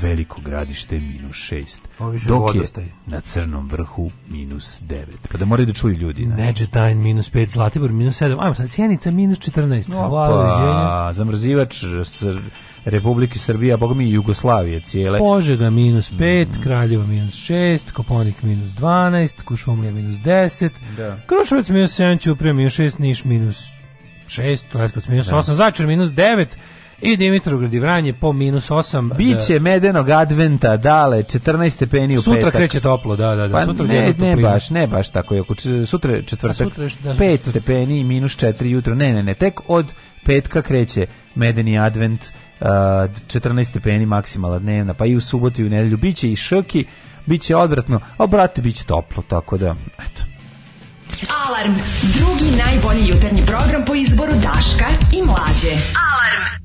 veliko gradište minus 6, dok vodostaj. je na crnom vrhu minus 9. Pa da moraju da čuju ljudi. Ne? Neđetajn minus 5, Zlatibor minus 7, ajmo sad, Sjenica minus 14. No, pa, zamrzivač sr, Republike Srbije, a boga mi i Jugoslavije cijele. Požega minus 5, mm. Kraljeva minus 6, Koponik minus 12, Kušumlija minus 10, da. Krušovac minus 7, Ćuprija minus 6, Niš minus 6, Leskovac minus da. 8, Začar minus 9, I Dimitrov Vranje po minus 8. Da. Biće medenog adventa, dale, 14 stepeni u sutra petak. Sutra kreće toplo, da, da. da. Pa sutra ne, ne baš, ne baš tako. Je. Sutra četvrtak, sutra, da, sutra. 5 minus 4 jutro. Ne, ne, ne, tek od petka kreće medeni advent, uh, 14 stepeni maksimala dnevna, pa i u subotu i u nedelju. Biće i šoki, biće odvratno, a brate, biće toplo, tako da, eto. Alarm, drugi najbolji jutarnji program po izboru Daška i Mlađe. Alarm.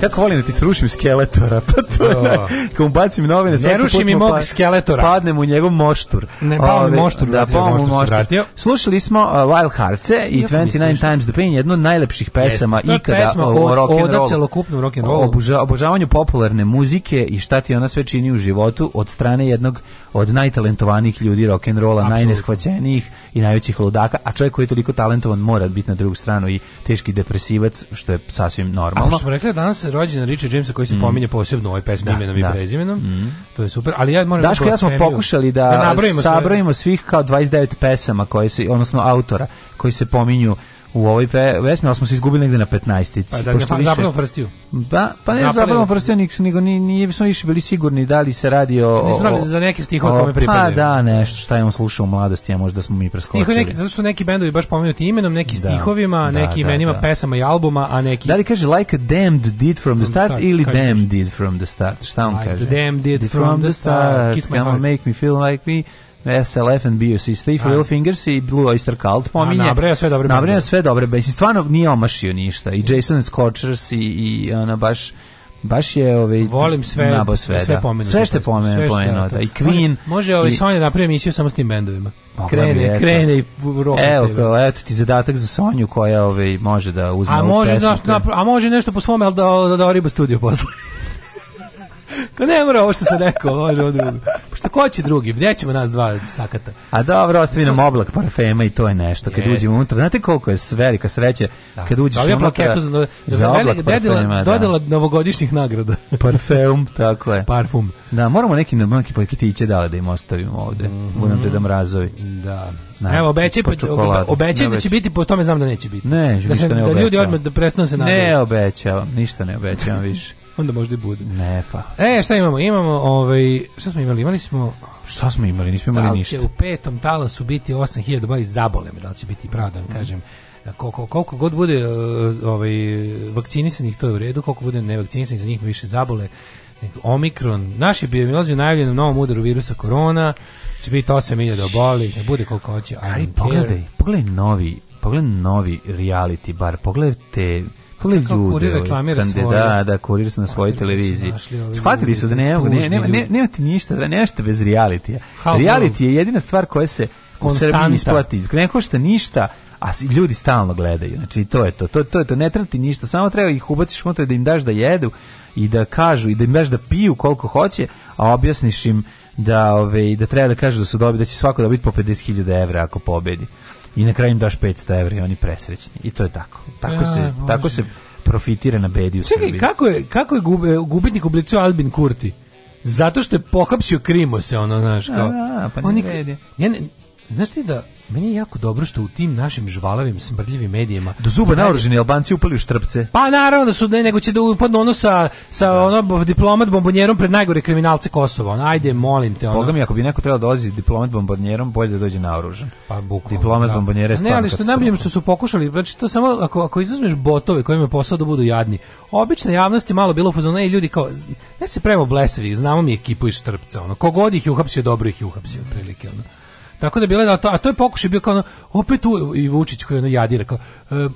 Kako volim da ti srušim skeletora? Pa to je, na, da, kao bacim novine, ne ruši mi mog pa- skeletora. Padnem u njegov moštur. Ne, pa mi moštur, da, pa moštur, moštur. Vratio. Slušali smo uh, Wild Hearts-e i ja 29 Times the Pain, jednu od najlepših pesama Jeste. ikada pesma o, o rock and roll. Oda celokupnom rock and obožavanju popularne muzike i šta ti ona sve čini u životu od strane jednog od najtalentovanijih ljudi rock and rolla, najneshvaćenijih i najvećih ludaka, a čovjek koji je toliko talentovan mora biti na drugu stranu i teški depresivac, što je sasvim normalno. A što smo rekli danas se rođena Richard Jamesa koji se mm. pominje posebno u ovoj pesmi da, imenom da. i prezimenom. Mm. To je super, ali ja moram da Daško ja smo pokušali da, da sabrojimo svih kao 29 pesama koje se odnosno autora koji se pominju u ovoj pe, ali smo se izgubili negde na 15-ici. Pa da ga zapravo frstiju. Da, pa, pa ne zapravo frstiju, nego ni, nije smo više bili sigurni da li se radi o... o Nismo za neke stihove kome pa pripadaju. Pa da, nešto, šta je on slušao u mladosti, a možda smo mi preskočili. Stihovi neki, zato što neki bendovi baš pomenuti imenom, neki da, stihovima, da, neki da, imenima da, pesama i albuma, a neki... Da li kaže like a damned did from the start, ili damned did from the start? Šta on like kaže? Damned did from, the start, come on make me feel like me SL FNBUS i Steve Fingers i Blue Oyster Cult pominje. Nabraja sve dobre. Nabraja sve dobre. Mislim, stvarno nije omašio ništa. I Jason Scorchers i, i ona baš baš je ovaj volim sve nabo sve sve, da. sve što pomenu pomenuo da i Queen može, može ovaj i, da napravi emisiju samo s tim bendovima krene bi, krene i roka evo kao eto ti zadatak za Sonju koja ovaj može da uzme a može da-, da, a može nešto po svom al da da, da, da riba studio posle Ko pa ne mora ovo što sam rekao, može ovo drugo. Pošto ko će drugi, gdje ćemo nas dva sakata? A dobro, ostavi nam oblak parfema i to je nešto. Kad uđemo unutra, znate koliko je velika sreće da. kad uđeš da, unutra za, za, za oblak parfema. Da. Dodala novogodišnjih nagrada. Parfum, tako je. Parfum. Da, moramo neki, neki paketiće da, da im ostavimo ovde. Mm -hmm. da mrazovi. Da. Na, Evo, obećaj, pa obećaj da će biti, po tome znam da neće biti. Ne, da, se, ne da ljudi odmah da prestanu da se nadati. Ne obećavam, ništa ne obećavam više. Onda možda i bude. Ne, pa. E, šta imamo? Imamo, ovaj, šta smo imali? Imali smo... Šta smo imali? Nismo imali da li ništa. će u petom talasu biti 8000 baj zabole, da li će biti pravo da mhm. kažem. Da, koliko, koliko god bude e, ovaj, vakcinisanih, to je u redu, koliko bude nevakcinisanih, za njih više zabole. Omikron, naši biolozi najavljeni u novom udaru virusa korona, će biti 8000 oboli, ne bude koliko hoće. Ali pogledaj, pogledaj novi, pogledaj novi reality bar, pogledajte kako ljude. reklamira ovaj, svoje. Da, da, kurir su na svojoj televiziji. Shvatili su da ne, da ne, ne, ne, nemate ništa, da nešto bez realitija. Reality je jedina stvar koja se u Srbiji isplati. Ne košta ništa, a ljudi stalno gledaju. Znači to je to. To to je to. Ne treba ti ništa, samo treba ih ubaciš unutra da im daš da jedu i da kažu i da im daš da piju koliko hoće, a objasniš im da ove ovaj, da treba da kažu da su dobi, da će svako dobiti po 50.000 evra ako pobedi i na kraju im daš 500 evra i oni presrećni. I to je tako. Tako ja, se tako se profitira na bediju u Čekaj, kako je kako je gub, gubitnik u Blicu Albin Kurti? Zato što je pohapsio krimo se ono, znaš, kao. A, pa ne, oni, ne, Znaš ti da meni je jako dobro što u tim našim žvalavim smrdljivim medijima do zuba da naoruženi Albanci upali u štrpce. Pa naravno da su ne nego će da upadnu ono sa sa da. ono diplomat bombonjerom pred najgore kriminalce Kosova. Ono, ajde molim te ono. Boga mi ako bi neko trebao da dolazi diplomat bombonjerom bolje da dođe naoružan. Pa bukvalno. Diplomat bombonjere Ne, ali što najbolje što su pokušali, znači to samo ako ako izuzmeš botove kojima je posao da budu jadni. Obična javnost je malo bilo fazona i ljudi kao ne se premo blesavi, znamo mi ekipu iz štrpca, ono. Kogod ih je uhapsio, dobro ih je uhapsio otprilike, ono. Tako da bilo da to, a to je pokušaj bio kao ono, opet u, i Vučić koji je ono jadira kao e,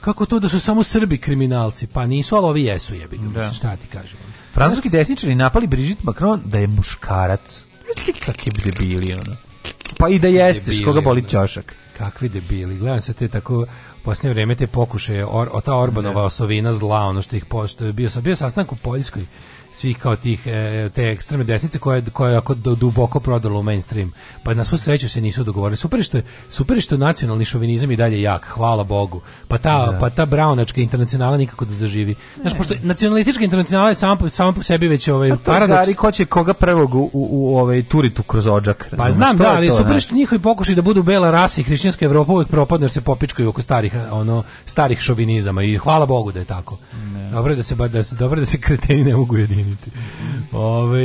kako to da su samo Srbi kriminalci? Pa nisu, ali ovi jesu, jebi ga, mislim, da. šta ti kažem. Francuski desničari napali Brigitte Macron da je muškarac. Kakvi debili, ono. Pa i da jeste, koga boli čošak. Kakvi debili, gledam se te tako posljednje vreme te pokušaje, or, ta Orbanova ne. Da. osovina zla, ono što ih pošto je bio, bio sastanak u Poljskoj svih kao tih e, te ekstremne desnice koje koje jako duboko prodalo u mainstream. Pa na svu sreću se nisu dogovorili. Super što je super što nacionalni šovinizam i dalje jak, hvala Bogu. Pa ta da. pa ta braunačka internacionala nikako da zaživi. Znaš pošto nacionalistička internacionala je sama sama po sebi već ovaj pa paradoks. Ali ko će koga prvog u, u, u ovaj turitu kroz odžak. Razumno? Pa znam, da, ali to, super što njihovi pokušaj da budu bela rasa i hrišćanska Evropa uvek propadne jer se popičkaju oko starih ono starih šovinizama i hvala Bogu da je tako. Ne. Dobro da se da se dobro da se kreteni ne mogu jedini izvinite. Ove,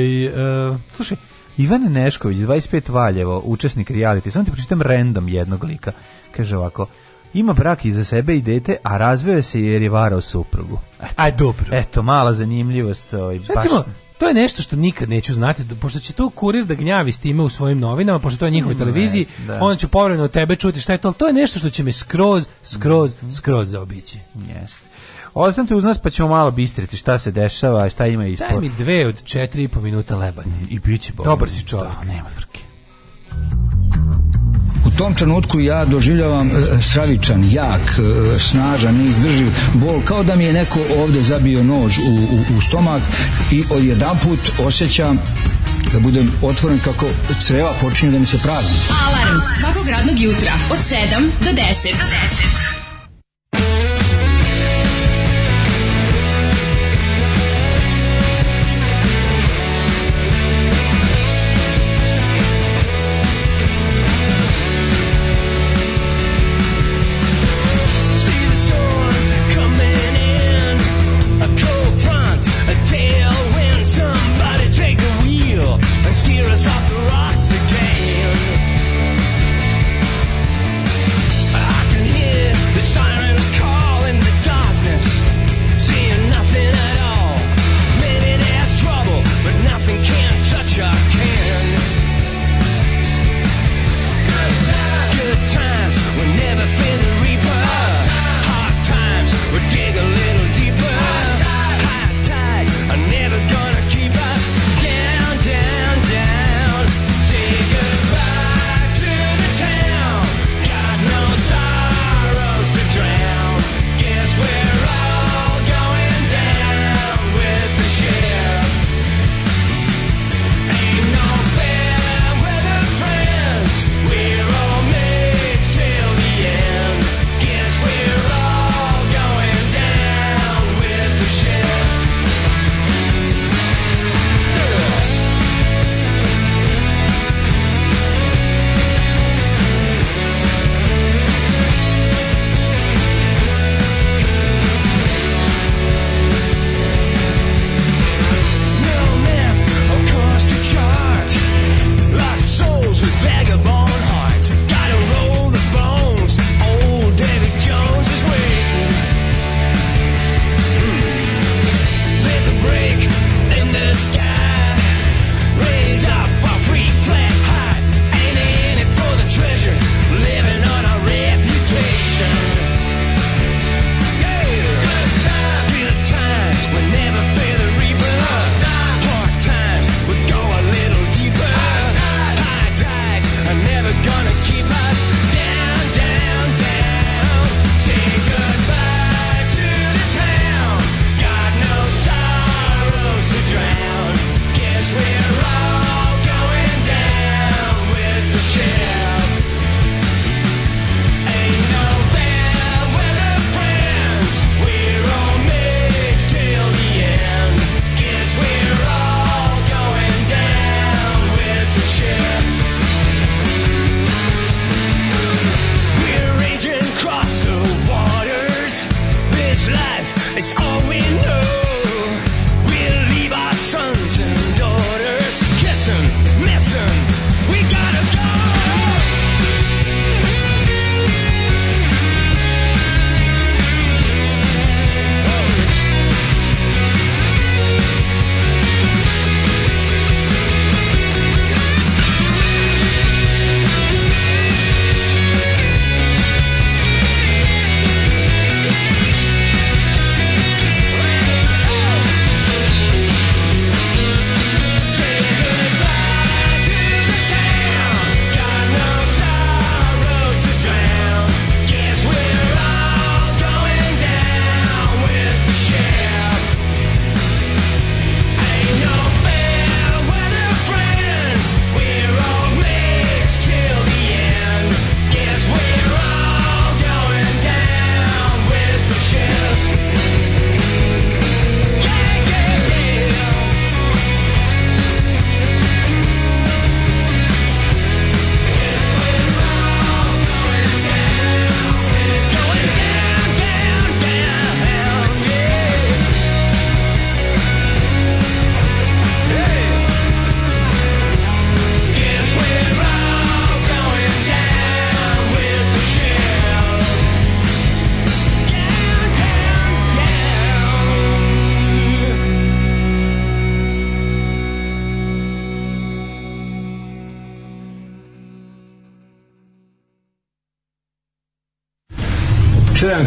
uh, slušaj, Ivan Nešković, 25 Valjevo, učesnik reality, samo ti pročitam random jednog lika. Kaže ovako, ima brak iza sebe i dete, a razveo se jer je varao suprugu. Eto, Aj, dobro. Eto, mala zanimljivost. Ovaj, Recimo, baš... to je nešto što nikad neću znati, da, pošto će to kurir da gnjavi s time u svojim novinama, pošto to je njihovoj mm, televiziji, mm, onda ću povremeno tebe čuti šta je to, ali to je nešto što će me skroz, skroz, mhm. skroz zaobići. Jeste. Ostanite uz nas pa ćemo malo bistriti šta se dešava, i šta ima ispod. Daj mi dve od četiri i po minuta lebati. I bit će Dobar si čovjek. Da, nema frke. U tom trenutku ja doživljavam e, e, stravičan, jak, e, snažan, neizdrživ bol, kao da mi je neko ovde zabio nož u, u, u stomak i odjedan put osjećam da budem otvoren kako creva počinju da mi se prazni. Alarm svakog radnog jutra od 7 do 10. Do 10.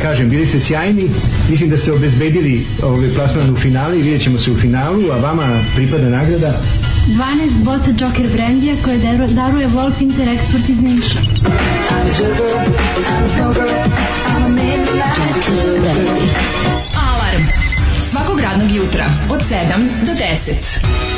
kažem, bili ste sjajni, mislim da ste obezbedili ove ovaj, plasman u finali, i vidjet ćemo se u finalu, a vama pripada nagrada 12 boca Joker brandija koje daruje Wolf Inter Export iz Niša. Alarm svakog radnog jutra od 7 do 10.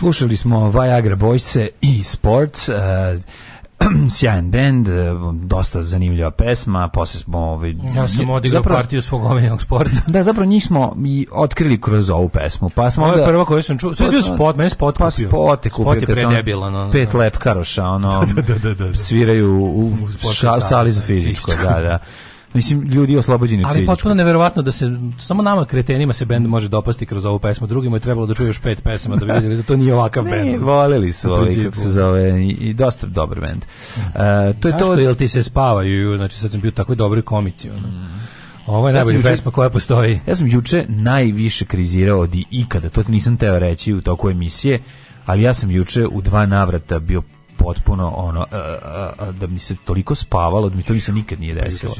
Slušali smo Viagra Boyse i Sports, uh, sjajan bend, dosta zanimljiva pesma, posle smo... Ovaj, ja sam odigrao partiju svog omiljenog sporta. da, zapravo njih smo i otkrili kroz ovu pesmu. Pa smo Ovo je prva koju sam čuo. Sve pa spot, meni spot pa Spot je kupio. Spot je predebilan. Ono, pet lepkaroša, ono, da, da, da, da, sviraju u, u ša, sali za fizičko. Da, da mislim ljudi oslobođeni ali potpuno neverovatno da se samo nama kretenima se bend može dopasti kroz ovu pesmu drugima je trebalo da čuje još pet pesama da bi vidjeli da to nije ovakav ne, bend voleli su ovaj kako se zove i, i dosta dobar bend uh, to je Daško, to jel ti se spavaju znači sad sam bio tako dobri komici ono. Mm. Ovo je najbolja pesma koja postoji. Ja sam juče najviše krizirao od ikada, to ti nisam teo reći u toku emisije, ali ja sam juče u dva navrata bio potpuno ono a, e, a, e, e, da mi se toliko spavalo, da mi to mi se nikad nije pa desilo.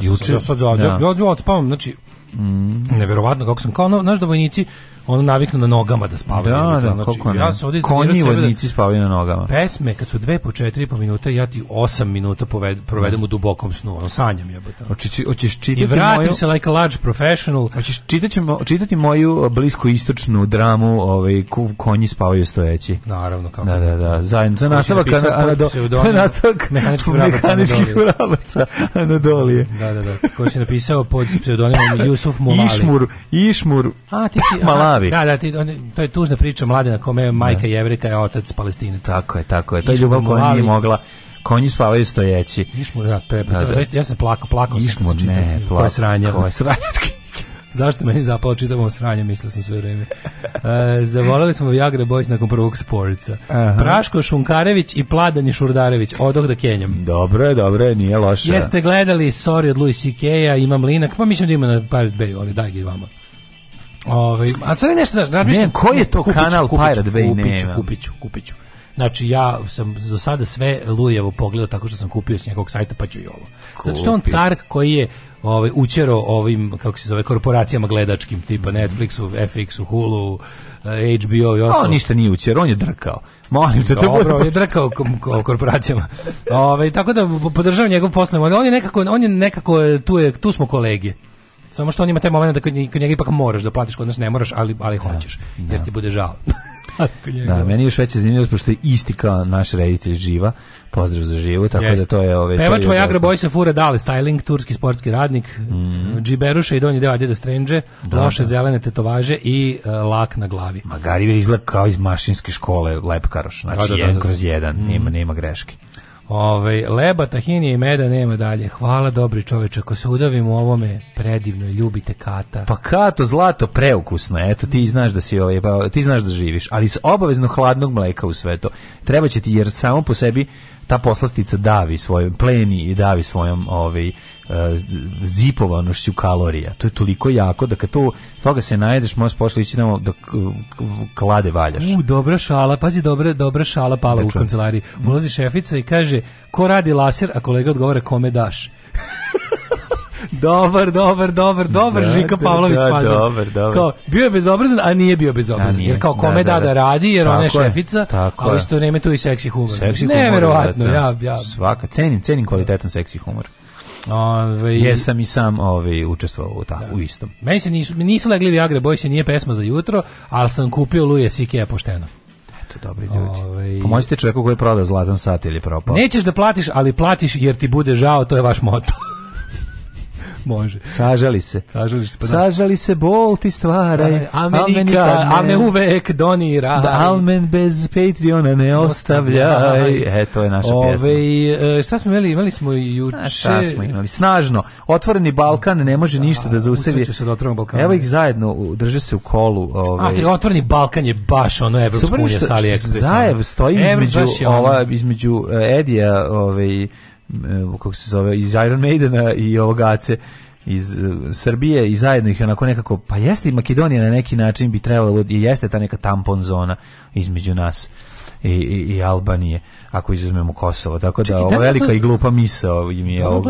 Juče se ja sad ja, da. ja, ja, ja odspavam, znači Mm. Neverovatno kako sam kao ono, znaš da vojnici ono naviknu na nogama da spavaju. Da, da, znači, Ja Konji vojnici da... spavaju na nogama. Pesme kad su dve po četiri po minuta, ja ti osam minuta poved, provedem mm. u dubokom snu, ono sanjam jebote. Oči, hoćeš čitati I vratim moju... se like a large professional. Hoćeš čitati, čitati moju blisko istočnu dramu, ovaj konji spavaju stojeći. Naravno kako. Da, da, da. Zajedno to je nastavak na, to je nastavak mehaničkih vrabaca Anadolije. Da, da, da. Ko je napisao pod pseudonimom Jusuf Mulavi. Išmur, Išmur a, ti, ti, Malavi. da, da, ti, on, to je tužna priča mladina kome je majka da. jevrika, je otac palestinac. Tako je, tako je. To je ljubav koja nije mogla konji spavaju stojeći. Išmur, da, pre, da, da. ja sam plako, plako Išmur, ne, plako, koje sranje. Koje sranje. Zašto meni zapalo čitavo sranje, mislio sam sve vreme. E, zavolali smo Viagra Boys nakon prvog sporca. Aha. Praško Šunkarević i Pladan Šurdarević, odoh da kenjam. Dobro je, dobro je, nije loše. Jeste gledali Sorry od Louis C.K.-a, imam linak, pa mislim da ima na Pirate Bay, ali daj ga i vama. Ove, ovaj, a sad je nešto, razmišljam... Ne, koji je to kupiću, kanal kupiću, Pirate Bay? Kupiću, kupiću, kupiću. kupiću. Znači ja sam do sada sve Lujevo pogledao tako što sam kupio s njegovog sajta pa ću i ovo. Kupi. Zato što on car koji je ovaj učero ovim kako se zove korporacijama gledačkim tipa mhm. Netflixu, FX-u, Hulu, HBO i ostalo. On ništa nije učero, on je drkao. Molim te, Dobro, on je drkao korporacijama. Ove, ovaj, tako da podržavam njegov poslovni model. On je nekako on je nekako tu je tu smo kolege. Samo što on ima taj moment da kod njega ipak moraš da platiš, kod nas ne moraš, ali ali da, hoćeš jer da. ti bude žao. Da, da, meni je još veće zanimljivo, pošto je isti kao naš reditelj živa, pozdrav za živu, tako Jest. da to je... Ove, ovaj, Pevač Vajagra Bojsa fure Dale, styling, turski sportski radnik, mm. džiberuša i donji deo Adjeda Strange, da, loše da. zelene tetovaže i uh, lak na glavi. Magari je izgled kao iz mašinske škole, lepkaroš, znači da, da, da jedan da. kroz jedan, nema, mhm. nema greške. Ove, ovaj, leba, tahinije i meda nema dalje. Hvala dobri čoveč, ako se udavimo ovome, predivno je, ljubite kata. Pa kato, zlato, preukusno, eto, ti znaš da si ovaj, pa, ti znaš da živiš, ali s obavezno hladnog mleka u sve to. Treba će ti, jer samo po sebi ta poslastica davi svojom, pleni i davi svojom ovaj, Eh, zipovanošću kalorija. To je toliko jako da kad to toga se najedeš, možeš pošli ići tamo da klade valjaš. U, dobra šala, pazi, dobra, dobra šala pala da u kancelariji. Ulazi šefica i kaže, ko radi laser, a kolega odgovara, kome daš? dobar, dobar, dobar, dobar, da, Žika da, Pavlović da, fazan. Dobar, dobar. Kao, bio je bezobrazan, a nije bio bezobrazan. Nije. Jer kao da, kome da, da, da, da radi, jer ona je šefica, tako a u isto vrijeme tu i seksi humor. Seksi humor. Ne, Neverovatno, ja, ja. Svaka, cenim, cenim kvalitetan seksi humor. Ove, Jesam i sam ovaj učestvovao u, tako, da. u istom. Meni se nisu, nisu legli Viagra Boys, nije pesma za jutro, ali sam kupio Luje Sikija pošteno eto, dobri ljudi. Ove... Pomoćite pa čovjeku koji proda zlatan sat ili propao. Nećeš da platiš, ali platiš jer ti bude žao, to je vaš moto. Može. Sažali se. Sažali se. Pa da. Sažali se, bol ti stvaraj. Amenika, ame uvek doniraj. Da, almen bez Patreona ne ostavljaj. E, to je naša Ove, pjesma. E, šta smo imali? Imali smo juče... A, šta smo imali? Snažno. Otvoreni Balkan ne može da, ništa da zaustavi. se da Balkan. Evo ih zajedno, drže se u kolu. Ovaj. A, otvoreni Balkan je baš ono Evropsko unije sa AliExpress. Zajev stoji između, ova, između e, Edija, ovaj, kako se zove, iz Iron Maidena i ovogace iz e, Srbije i zajedno ih onako nekako, pa jeste i Makedonija na neki način bi trebala, jeste ta neka tampon zona između nas i, i, i Albanije ako izuzmemo Kosovo. Tako da, ova da velika to... i glupa misa im je da, ovog,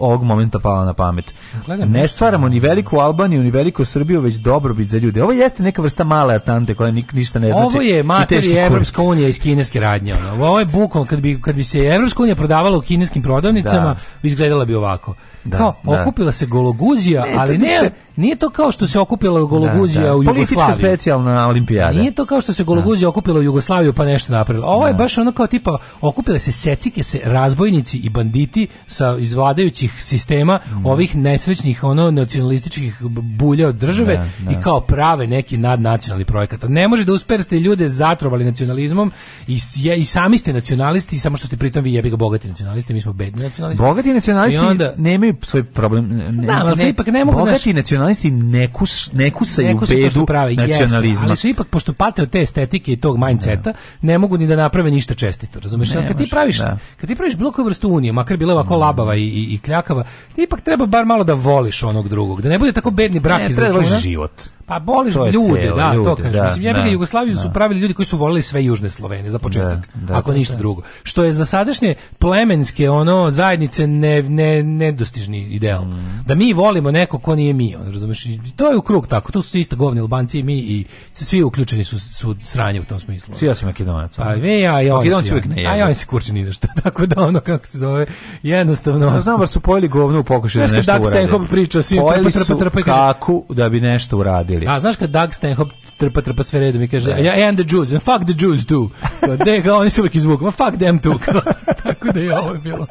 ovog momenta pala na pamet. Gledam, ne stvaramo ni veliku Albaniju, ni veliku Srbiju, već dobrobit za ljude. Ovo jeste neka vrsta male atante koja nik, ništa ne znači. Ovo je materija Evropska unija iz kineske radnje. Ono. Ovo je bukvalno, kad bi, kad bi se Evropska unija prodavala u kineskim prodavnicama, da. izgledala bi ovako. Da, kao, da. okupila se gologuzija, ne, ali ne, više... nije to kao što se okupila da, gologuzija da, da. u Jugoslaviji. Politička specijalna olimpijada. Nije to kao što se gologuzija okupila u Jugoslaviju pa nešto napravila. Ovo je baš ono kao tipa likova, okupile se secike se razbojnici i banditi sa iz vladajućih sistema mm. ovih nesrećnih ono nacionalističkih bulja od države da, da. i kao prave neki nadnacionalni projekat. Ne može da uspe ste ljude zatrovali nacionalizmom i, i sami ste nacionalisti, samo što ste pritom vi jebi ga bogati nacionalisti, mi smo bedni nacionalisti. Bogati nacionalisti onda, nemaju svoj problem. Ne, znam, da, ali ne, ipak ne mogu bogati naš, nacionalisti ne, kus, ne bedu nacionalizma. Jesna, ali su ipak, pošto pate od te estetike i tog mindseta, ne mogu ni da naprave ništa čestito razumeš? Ne, kad ti praviš, da. kad ti praviš bilo koju vrstu unije, makar bila ovako labava i, i, i kljakava, ti ipak treba bar malo da voliš onog drugog, da ne bude tako bedni brak ne, iz život. Pa boliš to ljude, celo, da, ljude, to kažem. Da, Mislim, ja da, Jugoslaviju da. su pravili ljudi koji su voleli sve južne Slovene za početak, da, da ako da, ništa da. drugo. Što je za sadašnje plemenske ono zajednice ne, ne, nedostižni ideal. Mm. Da mi volimo neko ko nije mi, on, razumeš? To je u krug tako, tu su isto govni Albanci i mi i svi uključeni su, su sranje u tom smislu. Svi ja sam Makedonac. Pa vi, e, ja, ja, Makedonac uvijek ne A ja oni se kurčeni nešto, tako da ono, kako se zove, jednostavno... Ja znam bar su pojeli govnu u pokušaju da nešto urade. Znaš kad Doug Stanhope priča svim trpa, trpa, trpa, trpa, kaku da bi nešto uradili Anglije. A znaš kad Doug Stanhope trpa trpa sve redom i kaže da. yeah, da. and the Jews and fuck the Jews too. Da pa, ga oni su uvijek izvuku, fuck them too. tako da je ovo bilo.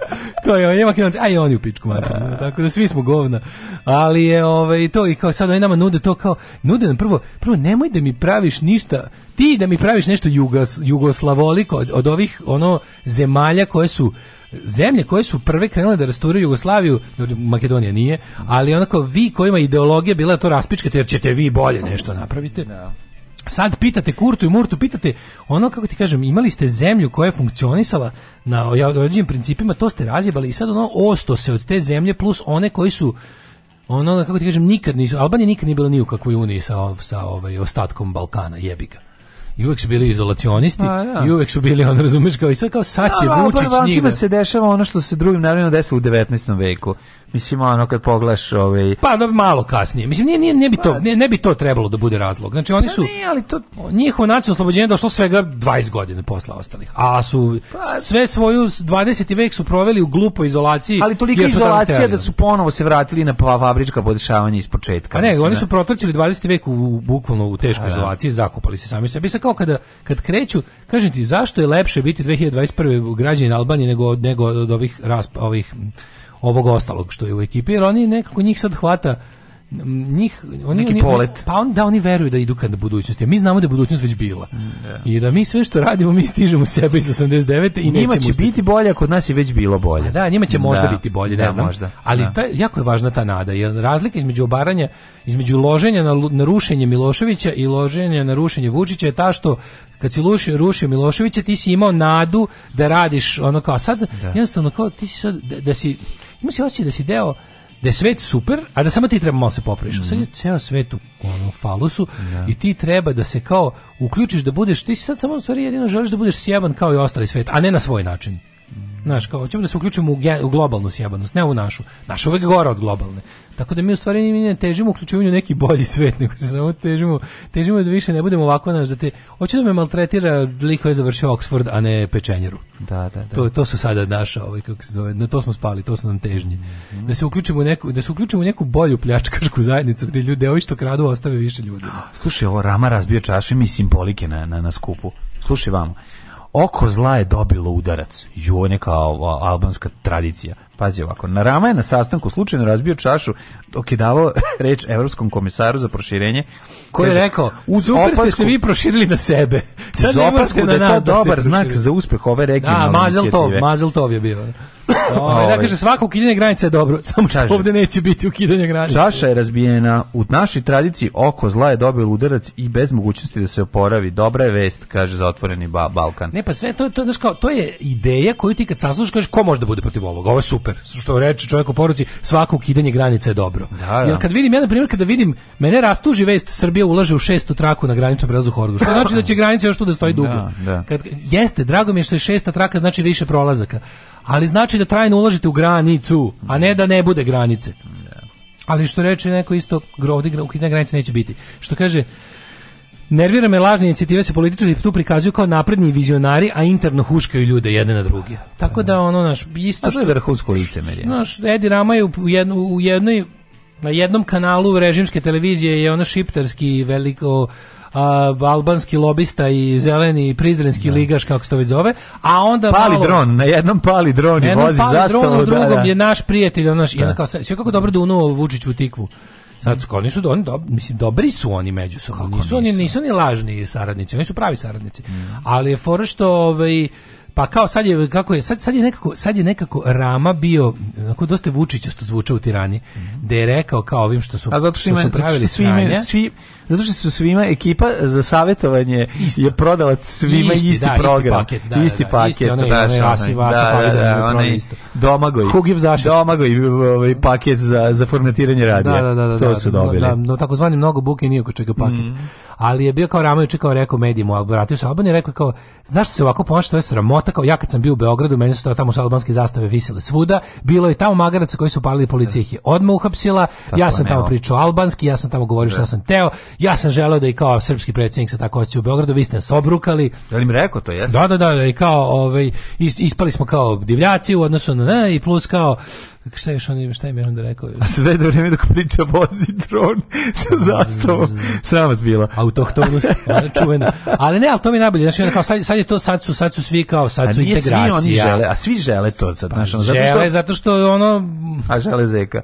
Kao je, nema kinonci, a oni u pičku mater. Da, da, tako da svi smo govna. Ali je ovaj, to i kao sad oni nama nude to kao, nude nam prvo, prvo nemoj da mi praviš ništa, ti da mi praviš nešto jugos, jugoslavoliko od, od ovih ono zemalja koje su zemlje koje su prve krenule da rasturaju Jugoslaviju, Makedonija nije, ali onako vi kojima ideologija bila to raspičkate jer ćete vi bolje nešto napravite. Da. Sad pitate Kurtu i Murtu, pitate ono kako ti kažem, imali ste zemlju koja je funkcionisala na određenim principima, to ste razjebali i sad ono osto se od te zemlje plus one koji su ono kako ti kažem nikad nisu Albanija nikad nije bila ni u kakvoj uniji sa sa ovaj ostatkom Balkana jebiga i uvek su bili izolacionisti A, ja. i uvek su bili on razumeš kao i sad kao sad će A, Vučić njima se dešava ono što se drugim narodima desilo u 19. veku mislim ono kad pogledaš ovaj pa da malo kasnije mislim nije, nije, nije bi to pa. ne, ne, bi to trebalo da bude razlog znači oni pa su nije, ali to njihovo nacionalno oslobođenje došlo svega 20 godina posle ostalih a su pa, sve svoju 20. vek su proveli u glupoj izolaciji ali tolika izolacija da su ponovo se vratili na pa, fabrička podešavanja iz ispočetka ne mislim, oni da. su protrčili 20. vek u, bukvalno u teškoj da. izolaciji zakupali se sami sebi sa kao kada, kad kreću, kažem ti, zašto je lepše biti 2021. građanin Albanije nego, nego od ovih, rasp, ovih ovog ostalog što je u ekipi, jer oni nekako njih sad hvata njih oni Neki polet. oni pa on da oni veruju da idu ka budućnosti. A mi znamo da je budućnost već bila. Yeah. Mm, da. I da mi sve što radimo mi stižemo sebe iz 89 i njima će uspjeti. biti bolje, kod nas je već bilo bolje. A da, njima će možda da. biti bolje, ne da, znam. Možda. Ali da. Ta, jako je važna ta nada, jer razlika između obaranja, između loženja na, na rušenje Miloševića i loženja na rušenje Vučića je ta što kad si rušio, rušio Miloševića, ti si imao nadu da radiš ono kao sad, da. jednostavno kao ti si sad, da, da si, ima si osjećaj da si deo da je svet super, a da samo ti treba malo da se popraviš. Mm -hmm. Sad je ceo svet u ono, falusu ja. Da. i ti treba da se kao uključiš da budeš, ti si sad samo u stvari jedino želiš da budeš sjeban kao i ostali svet, a ne na svoj način. Znaš, kao, hoćemo da se uključimo u, u globalnu sjebanost, ne u našu. Naša uvek gora od globalne. Tako da mi u stvari ne težimo uključivanju neki bolji svet, nego se samo težimo, težimo da više ne budemo ovako naš da te hoće da me maltretira liko je završio Oxford, a ne pečenjeru. Da, da, da. To, to su sada naša, ovaj kako se zove, na to smo spali, to su nam težnji. Mm -hmm. Da se uključimo u neku da se uključimo u neku bolju pljačkašku zajednicu gde ljude ovi što kradu ostave više ljudi. Slušaj, ovo Rama razbio čaše mi simbolike na, na, na skupu. Slušaj vamo oko zla je dobilo udarac. Ju, neka albanska tradicija. Pazi ovako, na Rama je na sastanku slučajno razbio čašu dok je davao reč Evropskom komisaru za proširenje. Koji je rekao, super ste se vi proširili na sebe. Sad ne na da nas da je to da dobar da znak za uspeh ove da, regionalne inicijative. Da, Mazeltov, Mazeltov je bio. Ovaj, ovaj da kaže svako ukidanje granice je dobro, samo što Kaže. ovde neće biti ukidanje granice. Čaša je razbijena. U našoj tradiciji oko zla je dobio udarac i bez mogućnosti da se oporavi. Dobra je vest, kaže za otvoreni ba Balkan. Ne pa sve to to znači kao to je ideja koju ti kad saslušaš kažeš ko može da bude protiv ovoga. Ovo je super. Što reče čovjek u poruci, svako ukidanje granice je dobro. Da, da. Jer kad vidim ja na primjer kada vidim mene rastuži vest Srbija ulaže u šestu traku na graničnom prelazu Horgoš. Što znači da će granica još tu da stoji dugo. Da, da. Kad jeste, drago mi je što je šesta traka znači više prolazaka ali znači da trajno ulažite u granicu, a ne da ne bude granice. Ali što reče neko isto, grovdi ukidne granice neće biti. Što kaže, nervira me lažne inicijative da se političari tu prikazuju kao napredni vizionari, a interno huškaju ljude jedne na druge. Tako da ono naš isto što je vrhunsko licemerje. Znaš, Edi Rama je u, jedno, u jednoj na jednom kanalu režimske televizije je ono šiptarski veliko a, albanski lobista i zeleni prizrenski da. ligaš kako se to već zove, a onda pali malo, dron, na jednom pali dron i vozi zastavu, na da, drugom da, da. je naš prijatelj, naš, da. i onda da. kao sve kako dobro da dunuo Vučić u tikvu. Sad mm. oni su oni do, mislim dobri su oni međusobno. Nisu, nisu oni nisu ni lažni saradnici, oni su pravi saradnici. Mm. Ali je fora što ovaj Pa kao sad je kako je sad, sad je nekako sad je nekako Rama bio onako dosta Vučića što zvuča u tirani mm -hmm. da je rekao kao ovim što su A zato što, što su pravili zato svi, zato što su svima ekipa za savetovanje Isto. je prodala svima isti, isti da, program isti paket da, da, isti da, paket isti, onaj, da, onaj, da, da, da, da, da, da, da, da, da, da, da, da, da, da, za formatiranje radija da, da, da, da, to da, su dobili da, da, no takozvani mnogo buke nije oko čega paket mm. ali je bio kao Rama je kao rekao medijima, al vratio se Albanije rekao kao zašto se ovako ponašate, to je sramota otakao, ja kad sam bio u Beogradu, meni su tamo sa albanske zastave visile svuda, bilo je tamo magaraca koji su palili policije, ih je odmah uhapsila, tako ja sam tamo pričao albanski, ja sam tamo govorio šta da. sam teo, ja sam želeo da i kao srpski predsjednik se tako osjeća u Beogradu, vi ste nas obrukali. Da li mi rekao to, jeste? Da, da, da, i kao, ovaj, ispali smo kao divljaci u odnosu na, ne, i plus kao, šta je još on, šta je onda rekao? A sve do vreme dok priča vozi dron sa zastavom. Sram vas bila. Autohtonost, ona čuvena. Ali ne, ali to mi je najbolje. Znači, kao sad, sad, je to, sad su, sad su svi kao, sad su integracija. A nije svi oni žele, a svi žele to sad. Pa, znaš, žele, zato što, zato što ono... A žele zeka.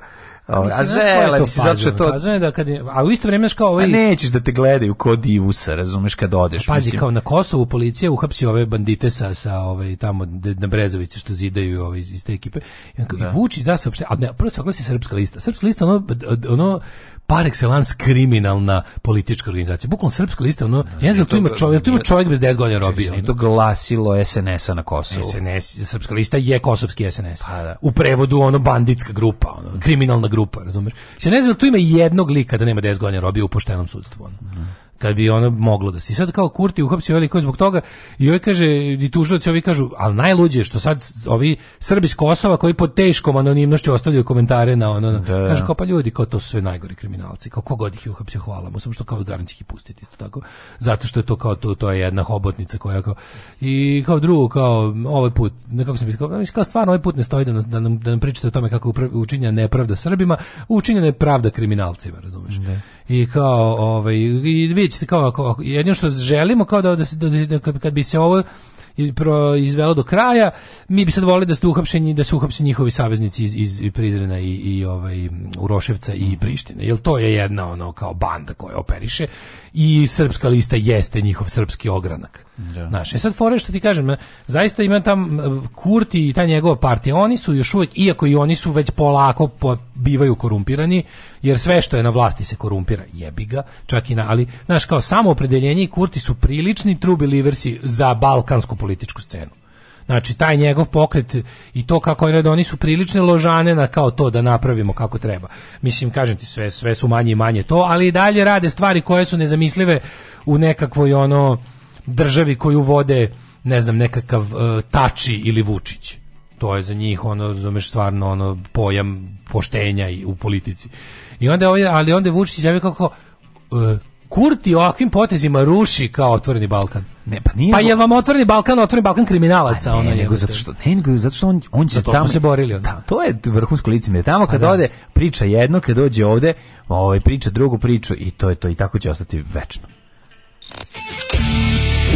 Ovaj, mislim, a žele, mislim, zato što je to... Fazon znači da kad je, a u isto vrijeme kao ovaj... A pa nećeš da te gledaju ko divusa, razumeš, kad odeš. A pazi, mislim. kao na Kosovu policija uhapsi ove bandite sa, sa ovaj, tamo na Brezovici što zidaju ovaj, iz, iz te ekipe. I, on da. i vuči da se uopšte... A ne, prvo se oglasi Srpska lista. Srpska lista ono, ono par excellence kriminalna politička organizacija. Bukvalno srpska lista, ono, da, ja znam, tu ima čovjek, tu ima čovjek bez 10 godina robio. Ono. to glasilo SNS-a na Kosovu. SNS, srpska lista je kosovski SNS. Pa, da. U prevodu, ono, banditska grupa, ono, kriminalna grupa, razumeš? Ja ne znam, tu ima jednog lika da nema 10 godina robio u poštenom sudstvu, ono. Mm kad bi ono moglo da se. sad kao Kurti uhapsio veliko zbog toga i ovaj kaže, i tužilac ovi kažu, ali najluđe je što sad ovi Srbi iz Kosova koji pod teškom anonimnošću ostavljaju komentare na ono, na, da, kaže kao pa ljudi, kao to su sve najgori kriminalci, kao kogod ih je uhapsio, hvala mu, samo što kao garanci ih pustiti, isto tako, zato što je to kao to, to je jedna hobotnica koja kao, i kao drugo, kao ovaj put, nekako sam kao, kao stvarno ovaj put ne stoji da, nam, da, nam, da nam pričate o tome kako učinjena nepravda Srbima, učinjena je pravda kriminalcima, razumeš? Da. I kao, ovaj, i vidjet kao ovako, ovako. jedino što želimo kao da, da, da, da kad bi se ovo izvelo do kraja. Mi bi sad voleli da su uhapšeni da su uhapšeni njihovi saveznici iz, iz Prizrena i, i ovaj Uroševca i Prištine. jel to je jedna ono kao banda koja operiše i srpska lista jeste njihov srpski ogranak. Da. Naš. E sad fore što ti kažem, zaista ima tam eh, Kurti i ta njegova partija, oni su još uvek iako i oni su već polako po, bivaju korumpirani, jer sve što je na vlasti se korumpira, jebi ga, čak i na, ali, znaš, kao samo opredeljenje i Kurti su prilični trubi liversi za balkansku političku scenu. Znači, taj njegov pokret i to kako je oni su prilične ložane na kao to da napravimo kako treba. Mislim, kažem ti, sve, sve su manje i manje to, ali i dalje rade stvari koje su nezamislive u nekakvoj ono državi koju vode, ne znam, nekakav uh, Tači ili Vučić to je za njih ono razumeš stvarno ono pojam poštenja i u politici. I onda ovdje, ovaj, ali onda Vučić javio kako uh, Kurti ovakvim potezima ruši kao otvoreni Balkan. Ne, pa nije. Pa je vam otvoreni Balkan, otvoreni Balkan kriminalaca, pa ona nego zato što ne, nego zato što on on će zato tamo se borili onda. Ta, to je vrhunsko licemjerje. Tamo pa kad da. ode priča jedno, kad dođe ovde, ovaj priča drugu priču i to je to i tako će ostati večno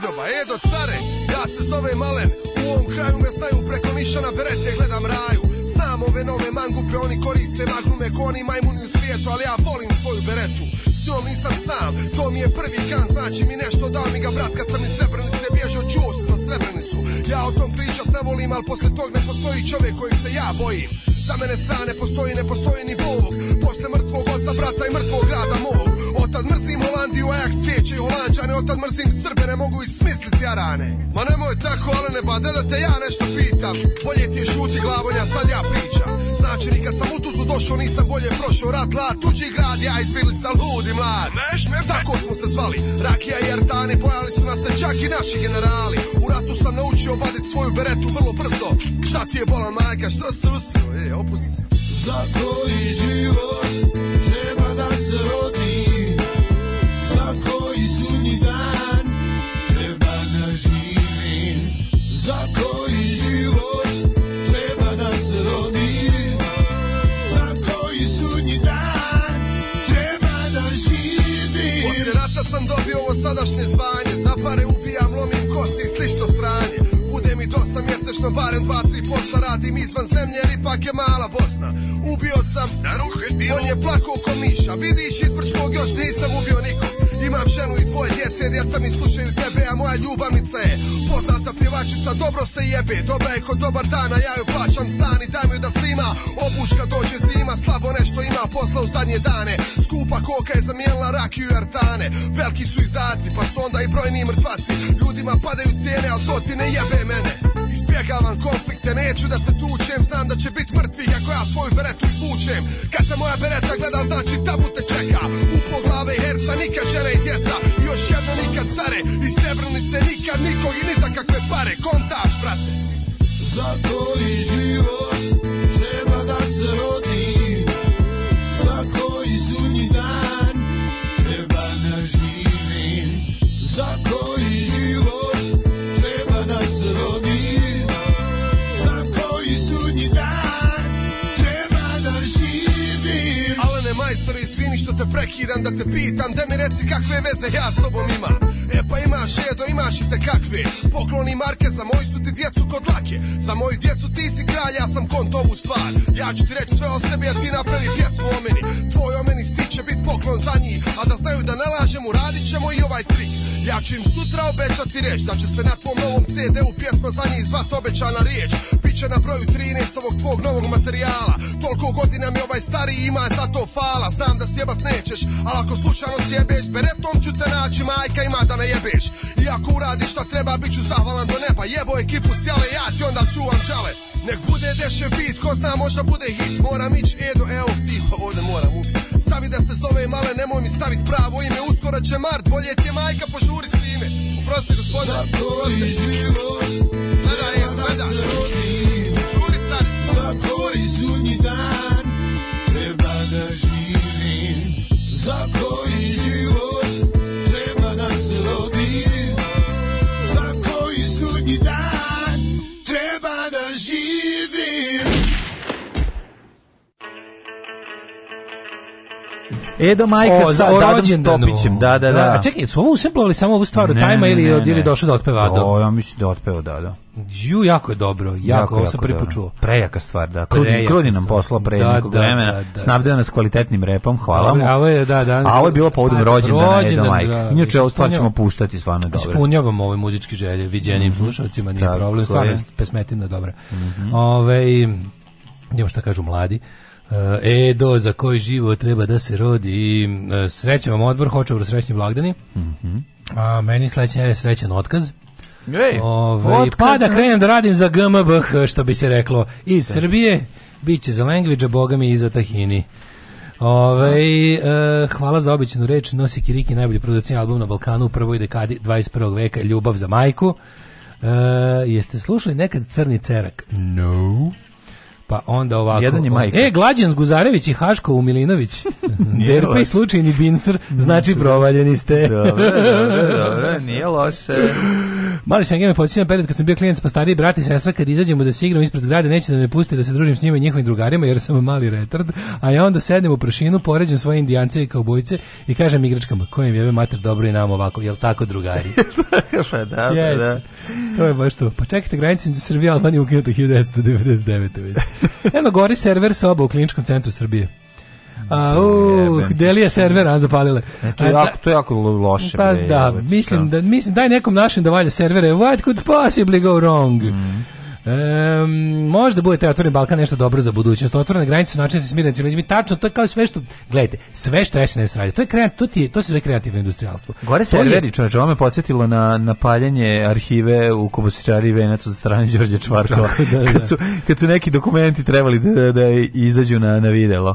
dedoba, edo care Ja se zove Malen, u ovom kraju me znaju Preko nišana berete gledam raju Znam ove nove mangupe, oni koriste magnume Ko oni majmuni u svijetu, ali ja volim svoju beretu S njom nisam sam, to mi je prvi kan Znači mi nešto, da mi ga brat Kad sam iz Srebrnice bježao, čuo se za Srebrenicu Ja o tom pričat ne volim, ali posle tog ne postoji čovjek kojeg se ja bojim Za mene strane postoji, ne postoji ni Bog Posle mrtvog oca, brata i mrtvog grada mog Otad mrzim Holandiju, Ajax cvijeće i Holandžane Otad mrzim Srbe, ne mogu i smisliti jarane Ma nemoj tako, ale ne bade da te ja nešto pitam Bolje ti je šuti glavolja, sad ja pričam Znači nikad sam u Tuzu došao, nisam bolje prošao Rat, lad, tuđi grad, ja izbirlica, ludi mlad Neš, me Tako smo se zvali, Rakija i Artani Pojali su nas se čak i naši generali U ratu sam naučio vadit svoju beretu vrlo brzo Šta ti je bola majka, što se usio, e, opusti se Za koji život treba da se rodi koji sudnji dan treba da živi, za koji život treba da se rodi, za koji sudnji dan treba da živi. Poslije rata sam dobio ovo sadašnje zvanje, za pare ubijam, lomim kosti i slično sranje mi dosta mjesečno, barem dva, tri posla radim izvan zemlje, jer ipak je mala Bosna. Ubio sam, on je plakao ko miša, vidiš iz Brčkog još nisam ubio nikog. Imam ženu i dvoje djece, djeca mi slušaju tebe, a moja ljubavnica je poznata pjevačica, dobro se jebe, dobra je kod dobar dana, ja joj plaćam stan i dam joj da svima obuška dođe zima, slabo nešto ima posla u zadnje dane, skupa koka je zamijenila rakiju i artane, veliki su izdaci, pa su onda i brojni mrtvaci, ljudima padaju cijene, ali to ti ne jebe mene. Spjegavam konflikte, neću da se tučem Znam da će bit mrtvi ako ja svoju beretu izvučem Kad te moja bereta gleda znači tabu te čeka Upo glave i herca, nikad žene i djeca još jedno nikad care Iz Srebrnice nikad nikog i ni za kakve pare Kontaš, brate Za koji život treba da se rodi Za koji sunji dan treba da živi Za koji život treba da se rodi svoj sudnji dan Treba da živim Alene majstor, izvini što te prekidam da te pitam Da mi reci kakve veze ja s tobom imam E pa imaš jedo, imaš i te kakve Pokloni marke, za moji su ti djecu kod lake Za moju djecu ti si kralj, ja sam kont ovu stvar Ja ću ti reći sve o sebi, a ti napravi pjesmu o meni Tvoj o meni stiće bit poklon za njih A da znaju da ne lažem, uradit ćemo i ovaj trik Ja ću im sutra obećati reč Da će se na tvom novom CD-u pjesma za njih zvat obećana riječ Biće na broju 13 ovog tvog novog materijala Toliko godina mi ovaj stari ima zato fala Znam da sjebat nećeš, ali ako slučajno sjebeš Beretom ću te naći majka ima da ne jebeš I ako uradiš šta treba bit ću zahvalan do neba Jebo ekipu sjale ja ti onda čuvam čale Nek bude deše bit, ko zna možda bude hit Moram ić Edo, evo ti, pa ovdje moram upit Stavi da se zove male, nemoj mi stavit pravo ime Uskoro će Mart, bolje ti je majka, požuri s time Uprosti gospodine, uprosti život, gledaj, da gledaj Žuri car, žuri sudnji dan, treba da živim Za koji život, treba da se rodi Za koji sudnji dan Edo Majka o, sa da, Topićem, da, da, da. A čekaj, su ovo usemplovali samo ovu stvar od tajma ili, ne, ili došao da otpeva do? O, ja mislim da otpeva, da, da. Ju, jako je dobro, jako, jako ovo sam prvi Prejaka stvar, da. Krudi, krudi nam poslao pre da, nekog da, vremena, da, da. da. snabdeo nas kvalitetnim repom, hvala mu. A ovo je, da, da, a ovo je bilo povodom pa, rođendana Edo Majka. Da, Inače, ovu stvar ćemo puštati stvarno dobro. Ispunjavamo ove muzičke želje, viđenim mhm. slušalcima, nije problem, stvarno pesmetina dobra. Mhm. Ove, idemo šta kažu mladi. E, do, za koji živo treba da se rodi. E, srećan vam odbor, hoću srećni blagdani. Mm A meni sledeće je srećan otkaz. Ej, Ove, otkaz pa da krenem da radim za GMBH, što bi se reklo, iz Sve. Srbije, Biće za language, a boga mi i za tahini. Ove, e, hvala za običnu reč, nosi Kiriki najbolji producentni album na Balkanu u prvoj dekadi 21. veka, Ljubav za majku. E, jeste slušali nekad Crni cerak? No. Pa onda ovako. Jedan je majka. E, Glađan Guzarević i Haško Umilinović. Derpe slučajni binser, znači provaljeni ste. dobro, dobro, dobro, nije loše. Mali Schengen me podsjeća period kad sam bio klijent pa stariji brat i sestra kad izađemo da se igramo ispred zgrade neće da me pusti da se družim s njima i njihovim drugarima jer sam mali retard, a ja onda sednem u prašinu, poređam svoje indijance i kaubojce i kažem igračkama kojim jebe mater dobro i nam ovako, jel tako drugari? pa da, yes. da. da. To je baš to. Pa čekajte granice sa Srbije Albanije ukinuta 1999. Eno gori server soba u kliničkom centru Srbije. A, uh, Delije servera zapalile. E, to, je jako, da- to je jako loše. Pa, da, mislim, da. da, mislim, daj nekom našem da valja servere. What could possibly go wrong? Mm. Um, možda budete otvoreni Balkan nešto dobro za budućnost. Otvorene granice su način da se smirne da nacionalizmi. Tačno, to je kao sve što, gledajte, sve što SNS radi. To je kreat, to ti, to se zove kreativno industrijalstvo. Gore se veri, čoveče, ovo me podsjetilo na na paljenje arhive u Kobosičari Venac od strane Đorđe Čvarkova. da, da. Kad, da. su, kad, su, neki dokumenti trebali da, da, da izađu na, na videlo.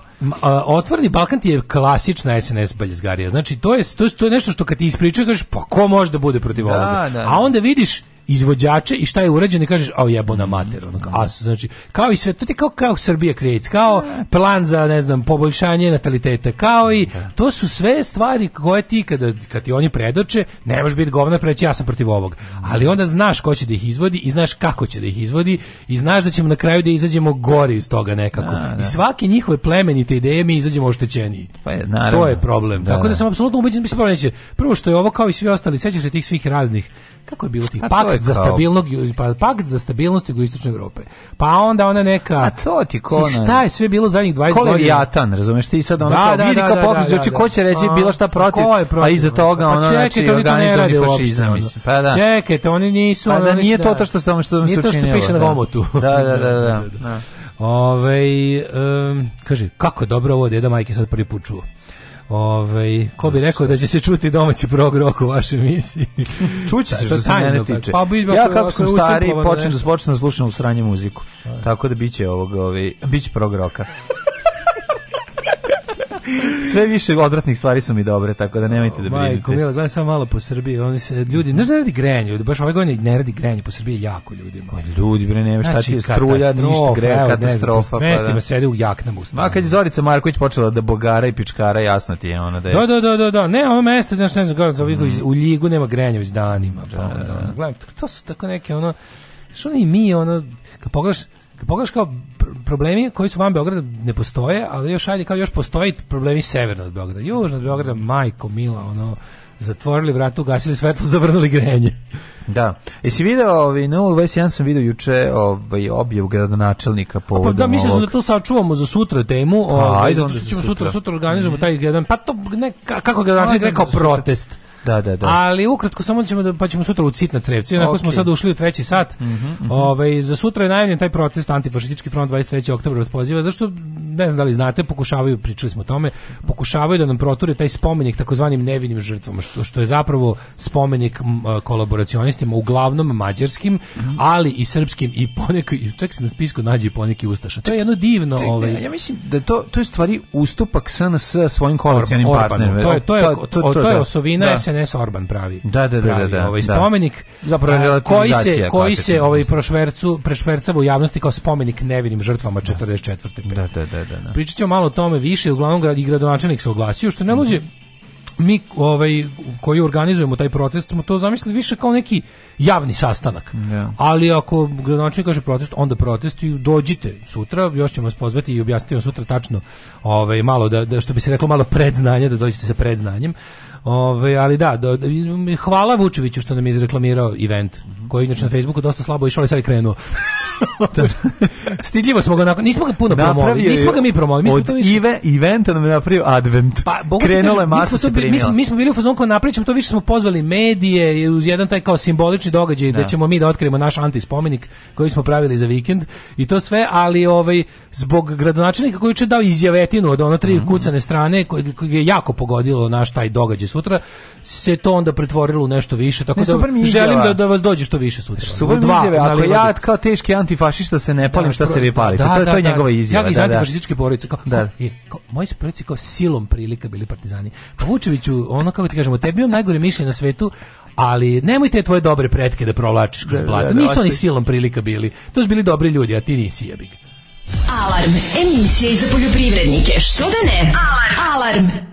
otvoreni Balkan ti je klasična SNS baljezgarija. Znači, to je, to je, to je nešto što kad ti ispričaš, pa ko može da bude protiv ovoga? A onda vidiš izvođače i šta je urađeno i kažeš a jebona mater onako a znači kao i sve to ti kao kao Srbija kreće kao plan za ne znam poboljšanje nataliteta kao i to su sve stvari koje ti kada kad ti oni predoče ne možeš biti govna preći pa ja sam protiv ovog ali onda znaš ko će da ih izvodi i znaš kako će da ih izvodi i znaš da ćemo na kraju da izađemo gori iz toga nekako da, da. i svake njihove plemenite ideje mi izađemo oštećeni pa je, naravno. to je problem da, tako da, da sam apsolutno ubeđen mislim prvo neće prvo što je ovo kao i svi ostali sećaš se tih svih raznih kako je bilo ti pakt za stabilnog pa pakt za stabilnost jugoistočne Evrope. Pa onda ona neka A to ti kona. šta je sve bilo zadnjih 20 godina? Kolijatan, razumeš ti sad ona da, kao da, vidi da, kao popis, znači ko će reći a, bilo šta protiv, a, protiv? a iza toga pa ona znači organizovani fašizam mislim. Pa da. Čekajte, oni nisu Pa da nije to to što samo što se učinilo. Nije to što piše na gomotu. Da, da, da, da. da. Ove, um, kaže, kako je dobro ovo deda majke sad prvi put čuo. Ovaj ko bi znači, rekao da će se čuti domaći prog rock u vašoj emisiji. Čuće se da, što se mene tiče. Pa, pa, ja kako sam stari počnem da počnem da slušam sranje muziku. Tako da biće ovog, ovaj biće prog roka. Sve više odvratnih stvari su mi dobre, tako da nemojte da brinete. Majko, Mila, gledam samo malo po Srbiji, oni se ljudi, ne da radi grejanje, ljudi, baš ove godine ne radi grejanje po Srbiji jako ljudima. Pa ljudi bre, nema šta znači, ti je strulja, ništa greje, katastrofa, pa. Mestima da. sede u jaknama u Ma kad je Zorica Marković počela da bogara i pičkara, jasno ti je ona da je. Da, da, da, da, da ne, ovo mesto, znači ne znam kako zove, mm. u Ligu nema grejanja već danima, pa. Gledam, to su tako neke ono, što ni mi ono, kad pogledaš kad pogledaš kao problemi koji su van Beograda ne postoje, ali još ajde kao još postoji problemi severno od Beograda. Južno od Beograda, majko mila, ono zatvorili vratu, gasili svetlo, zavrnuli grenje. Da. Jesi video, ovaj, no, 21 sam video juče ovaj, objav gradonačelnika povodom pa, da, mislim da ovog... da to sačuvamo za sutra temu, pa, ovaj, ajde, zato što ćemo sutra, sutra organizujemo mm. taj jedan, pa to, ne, kako gradonačelnik rekao, protest. Da, da, da. Ali ukratko samo ćemo da, pa ćemo sutra u Citna Trevci, Inače okay. smo sad ušli u treći sat. Mm -hmm, mm -hmm. Ovaj za sutra je najavljen taj protest antifašistički front 23. oktobar vas poziva. Zašto ne znam da li znate, pokušavaju, pričali smo o tome, pokušavaju da nam proture taj spomenik takozvanim nevinim žrtvama, što što je zapravo spomenik kolaboracioni nacionalistima, uglavnom mađarskim, ali i srpskim i poneki čak se na spisku nađe i poneki ustaša. To je jedno divno, ček, ovaj. Ja mislim da to to je stvari ustupak SNS svojim koalicionim partnerima. To je to je to, to, to, to je da. osovina da. SNS Orban pravi. Da, da, da, pravi, da, da, ovaj da. spomenik zapravo koji se koji se ovaj prošvercu prešvercava u javnosti kao spomenik nevinim žrtvama 44. Da, da, da, da. da. Pričaćemo malo o tome više, uglavnom grad i gradonačelnik se oglasio što ne luđe mi ovaj koji organizujemo taj protest smo to zamislili više kao neki javni sastanak. Yeah. Da. Ali ako gradonačelnik kaže protest, onda protest i dođite sutra, još ćemo vas pozvati i objasniti vam sutra tačno, ovaj malo da, da što bi se reklo malo predznanje, da dođete sa predznanjem. Ove, ovaj, ali da, da, hvala Vučeviću što nam je izreklamirao event, koji inače na Facebooku dosta slabo išao, ali sad je krenuo. Stidljivo smo ga, nakon, nismo ga puno promovili, nismo ga mi promovili. Mi smo od to više... Ive, eventa nam je napravio advent. Pa, Bogu Krenula je masa se primila. Mi smo, mi smo bili u fazonku, kao napravit to više smo pozvali medije uz jedan taj kao simbolični događaj da. gde da. ćemo mi da otkrijemo naš antispomenik koji smo pravili za vikend i to sve, ali ovaj, zbog gradonačelnika koji će dao izjavetinu od ono tri mm -hmm. kucane strane koji, koji je jako pogodilo naš taj događaj sutra, se to onda pretvorilo u nešto više, tako ne, da želim da, da vas dođe što više sutra. Super mi izjave, ako ja kao teški anti antifašista se ne palim, da, šta se vi palite. Da, to, da, to je da, da. njegova izjava. Ja iz da, antifašističke porodice. Kao, da. Kao, kao, moji su porodice kao silom prilika bili partizani. Pa Vučeviću, ono kako ti kažemo, tebi imam najgore mišljenje na svetu, ali nemojte tvoje dobre pretke da provlačiš kroz blato. Nisu oni silom prilika bili. To su bili dobri ljudi, a ti nisi jebik. Alarm, emisija za poljoprivrednike. Što da ne? Alarm. Alarm.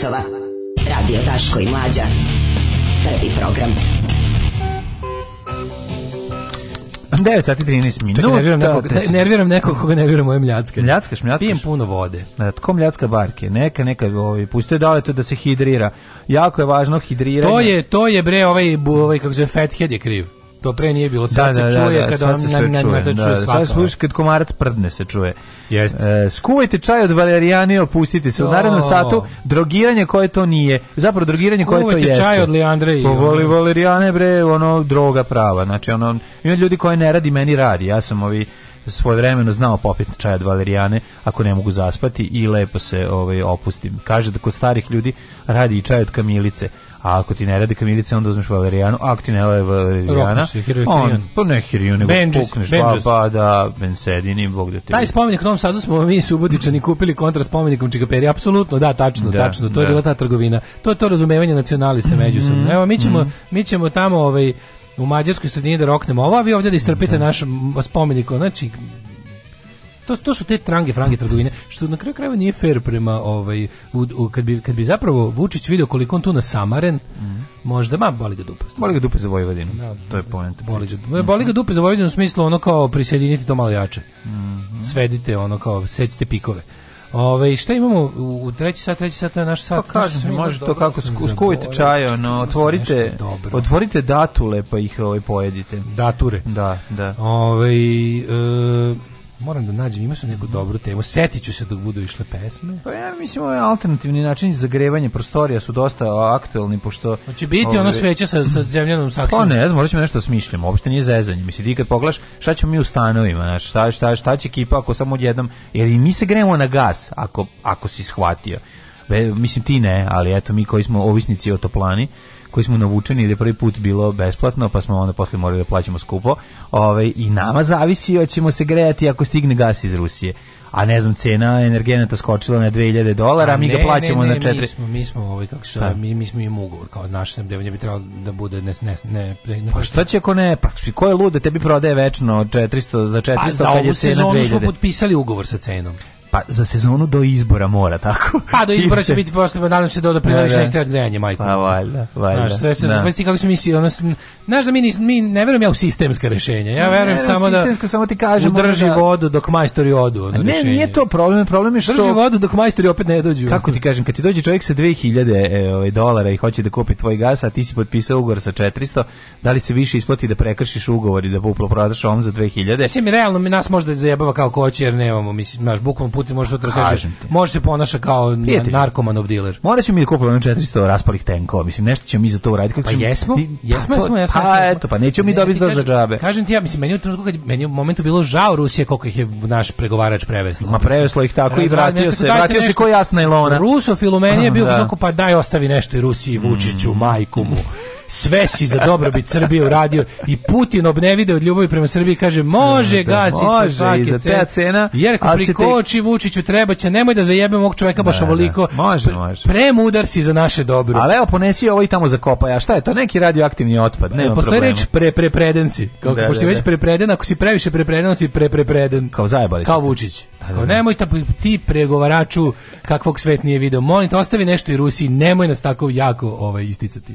časova. Radio Daško i Mlađa. Prvi program. 9 sati 13 minuta. nerviram, da, ne, nerviram nekog koga nervira moje mljacke. Mljackaš, mljackaš. Pijem puno vode. Na, e, tko mljacka barke? Neka, neka, ovaj, pustite da to da se hidrira. Jako je važno hidriranje. To je, to je bre, ovaj, ovaj kako se zove, fathead je kriv to pre nije bilo sad da, se da, da, čuje da, kada on na na na da čuje da, kad komarac prdne se čuje jeste e, skuvajte čaj od valerijane opustite se u narednom satu drogiranje koje to nije zapravo drogiranje skuvajte koje to jeste čaj od Leandre i voli valerijane bre ono droga prava znači ono ima ljudi koji ne radi meni radi ja sam ovi svoje vremeno znao popiti čaj od valerijane ako ne mogu zaspati i lepo se ovaj opustim kaže da kod starih ljudi radi i čaj od kamilice a ako ti ne radi kamilice, onda uzmeš valerijanu, a ako ti ne radi valerijana, on, pa ne hirijanu, nego Benjus, pukneš Benjus. da bensedini, bog da te... Taj spomenik tom Novom Sadu smo mi Subotičani kupili kontra spomenikom Čikaperi, apsolutno, da, tačno, da, tačno, to da. je bila ta trgovina, to je to razumevanje nacionaliste mhm. međusobno. Evo, mi ćemo, mi ćemo tamo, ovaj, u mađarskoj sredini da roknemo ovo, a vi ovdje da istrpite da. naš spomenik, znači to, to su te trange frange trgovine što na kraju krajeva nije fair prema ovaj u, u, kad bi kad bi zapravo Vučić video koliko on tu nasamaren mm -hmm. možda ma boli ga dupe boli ga dupe za Vojvodinu da, to je poenta boli ga mm boli ga dupe za Vojvodinu u smislu ono kao prisjediniti to malo jače mm -hmm. svedite ono kao secite pikove Ove, ovaj, šta imamo u, treći sat, treći sat to je naš sat. Pa kažem, može to kako skuvite čaj, ono, otvorite, otvorite datule pa ih ovaj, pojedite. Dature. Da, da. Ove, ovaj, e, Moram da nađem, imaš neku dobru temu. setiću se dok budu išle pesme. Pa ja mislim ovaj alternativni načini zagrevanja prostorija su dosta aktuelni pošto Hoće biti ovdje... ono ovaj, sveće sa sa zemljanom saksijom. Pa ne, morat ćemo nešto da smišljamo. Uopšte nije zezanje. Mislim ti kad poglaš, šta ćemo mi u stanovima, znači šta šta šta će ekipa ako samo odjednom jer i mi se grejemo na gas ako ako si shvatio. Be, mislim ti ne, ali eto mi koji smo ovisnici o toplani, koji smo navučeni da prvi put bilo besplatno, pa smo onda posle morali da plaćamo skupo. Ovaj I nama zavisi hoćemo se grejati ako stigne gas iz Rusije a ne znam cena energenata skočila na 2000 dolara, a mi ga plaćamo ne, ne, na 4. Mi smo mi smo ovaj kako se pa. mi mi smo im ugovor kao naš sam devnje bi trebalo da bude ne ne ne. ne pa šta će ako ne? Pa ko je lud da tebi prodaje večno 400 za 400 pa, kad je cena 2000. Pa za ovu sezonu smo potpisali ugovor sa cenom. Pa za sezonu do izbora mora, tako? Pa do izbora će biti posle, pa nadam se da da pridaviš nešto da. od grejanja, majko. Pa valjda, valjda. Znaš, sve se, da. pa kako se misli, ono, znaš da mi, nis, mi ne verujem ja u sistemska rešenja, ja verujem ne, samo da sistemsko, samo ti kažem, udrži da... vodu dok majstori odu. Ono, ne, rešenje. nije to problem, problem je što... Drži vodu dok majstori opet ne dođu. Kako ti kažem, kad ti dođe čovjek sa 2000 e, ovaj, dolara i hoće da kupi tvoj gas, a ti si potpisao ugovor sa 400, da li se više isplati da prekršiš ugovor i da uplo prodaš ovom za 2000? Mislim, realno mi nas možda zajebava kako hoće, jer nemamo, mislim, naš bukvalno Putin može da kaže, može se ponaša kao Prijatelj. narkomanov diler. Mora ćemo mi da kupujemo 400 raspalih tenkova, mislim nešto ćemo mi za to uraditi. Pa jesmo, jesmo, pa jesmo, jesmo. Pa eto, pa nećemo mi dobiti za džabe. Kažem ti ja, mislim, meni u trenutku kad meni u momentu bilo žao Rusije koliko ih je naš pregovarač preveslo. Ma preveslo ih tako i vratio se, vratio se ko jasna Ilona. Rusofil u meni je da. bio pa daj ostavi nešto i Rusiji Vučiću, mm. majku mu. sve si za dobrobit Srbije uradio i Putin obnevide od ljubavi prema Srbiji kaže može da, da gas može, svake za cena, cena jer ko prikoči te... Vučiću treba će nemoj da zajebem ovog čoveka baš da, da. ovoliko da, može, može. premudar si za naše dobro ali evo ponesi ovo i tamo zakopaj a šta je to neki radioaktivni otpad nema postoji reč pre pre predenci kao da, pošto si da, već prepreden ako si previše prepreden si pre prepreden kao zajebali kao Vučić kao nemoj ta, ti pregovaraču kakvog svet nije video molim te ostavi nešto i Rusiji nemoj nas tako jako ovaj isticati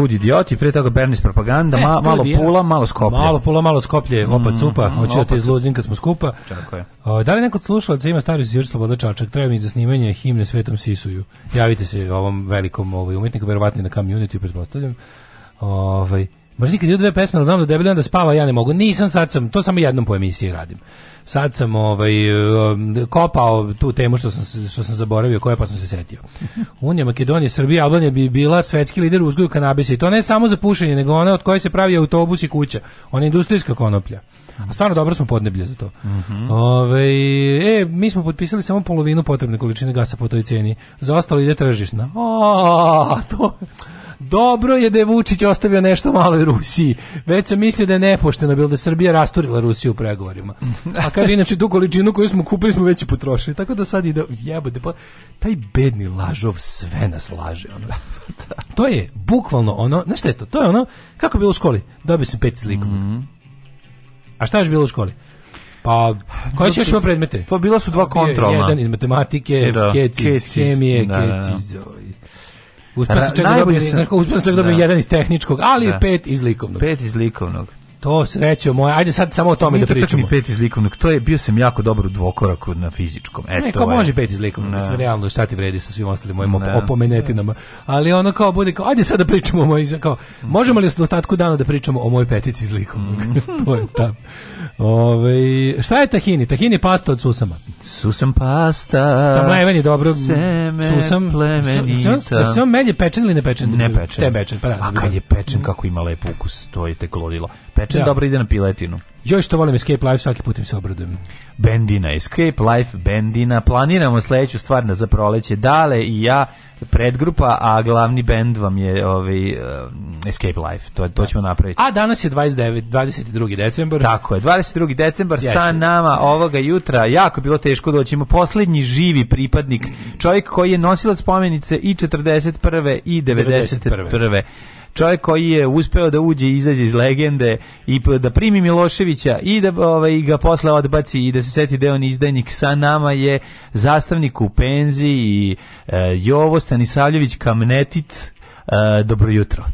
kud idioti, pre toga Bernis propaganda, e, ma, malo pula, malo skoplje. Malo pula, malo skoplje, opa cupa, mm, hoću da te izluzim kad smo skupa. Tako je. O, da li neko slušalac ima stari sir Sloboda Čačak, treba mi za snimanje himne Svetom Sisuju. Javite se ovom velikom ovaj, umetniku, verovatno na community, pretpostavljam. Ovaj, Mrzi kad idu dve pesme, ali znam da debeli onda spava, ja ne mogu. Nisam, sad sam, to samo jednom po emisiji radim. Sad sam ovaj, um, kopao tu temu što sam, što sam zaboravio, koje pa sam se setio. Unija, Makedonije, Srbija, Albanija bi bila svetski lider u uzgoju kanabisa i to ne samo za pušenje, nego ona od koje se pravi autobus i kuća. Ona je industrijska konoplja. A stvarno dobro smo podneblje za to. Mm -hmm. Ove, ovaj, e, mi smo potpisali samo polovinu potrebne količine gasa po toj cijeni. Za ostalo ide tržišna. O, to Dobro je da je Vučić ostavio nešto malo i Rusiji. Već sam mislio da je nepošteno bilo da je Srbija rasturila Rusiju u pregovorima. A kaže, inače, tu količinu koju smo kupili smo već i potrošili. Tako da sad ide, jebote, pa, taj bedni lažov sve nas laže. Ono. To je bukvalno ono, znaš šta je to? To je ono, kako je bilo u školi? Dobio sam pet sliku. Mm -hmm. A šta je bilo u školi? Pa, koji ćeš imati predmete? Pa bila su dva kontrola. Jedan iz matematike, da. kec iz hemije, kec iz da, da, da. Ovaj, Da uspeo sam čak da dobijem da. jedan iz tehničkog, ali da. pet iz likovnog. Pet iz likovnog. To srećo moje. Ajde sad samo o tome da pričamo. To pet iz likovnog. To je bio sam jako dobar u dvokoraku na fizičkom. Eto. Ne, kao može pet iz likovnog. Mislim realno šta ti vredi sa svim ostalim mojim ne. opomenetinama. Ali ono kao bude kao ajde sad da pričamo o moj kao možemo li u ostatku dana da pričamo o moj petici iz likovnog. Mm. to je ta. Ove, šta je tahini? Tahini je pasta od susama. Susam pasta. Sam leveni dobro. Seme susam. Plemenita. Sam, sam melje pečen ili ne pečen? Ne pečen. Te pečen, pa da. A kad je pečen kako ima lep ukus, to je te lodilo. Pečen ja. Da. dobro ide na piletinu. Još što volim Escape Life, svaki put im se obradujem. Bendina, Escape Life, Bendina. Planiramo sledeću stvar na za proleće. Dale i ja, predgrupa, a glavni bend vam je ovaj, uh, Escape Life. To, to da. ćemo napraviti. A danas je 29, 22. decembar. Tako je, 22. decembar Jeste. sa nama ovoga jutra. Jako bilo teško doći. Ima poslednji živi pripadnik. Čovjek koji je nosilac spomenice i 41. i 91. 91 čovjek koji je uspeo da uđe i izađe iz legende i da primi Miloševića i da ovaj, ga posle odbaci i da se seti da je on izdajnik sa nama je zastavnik u penziji i e, Jovo Stanisavljević Kamnetit. E, dobro jutro.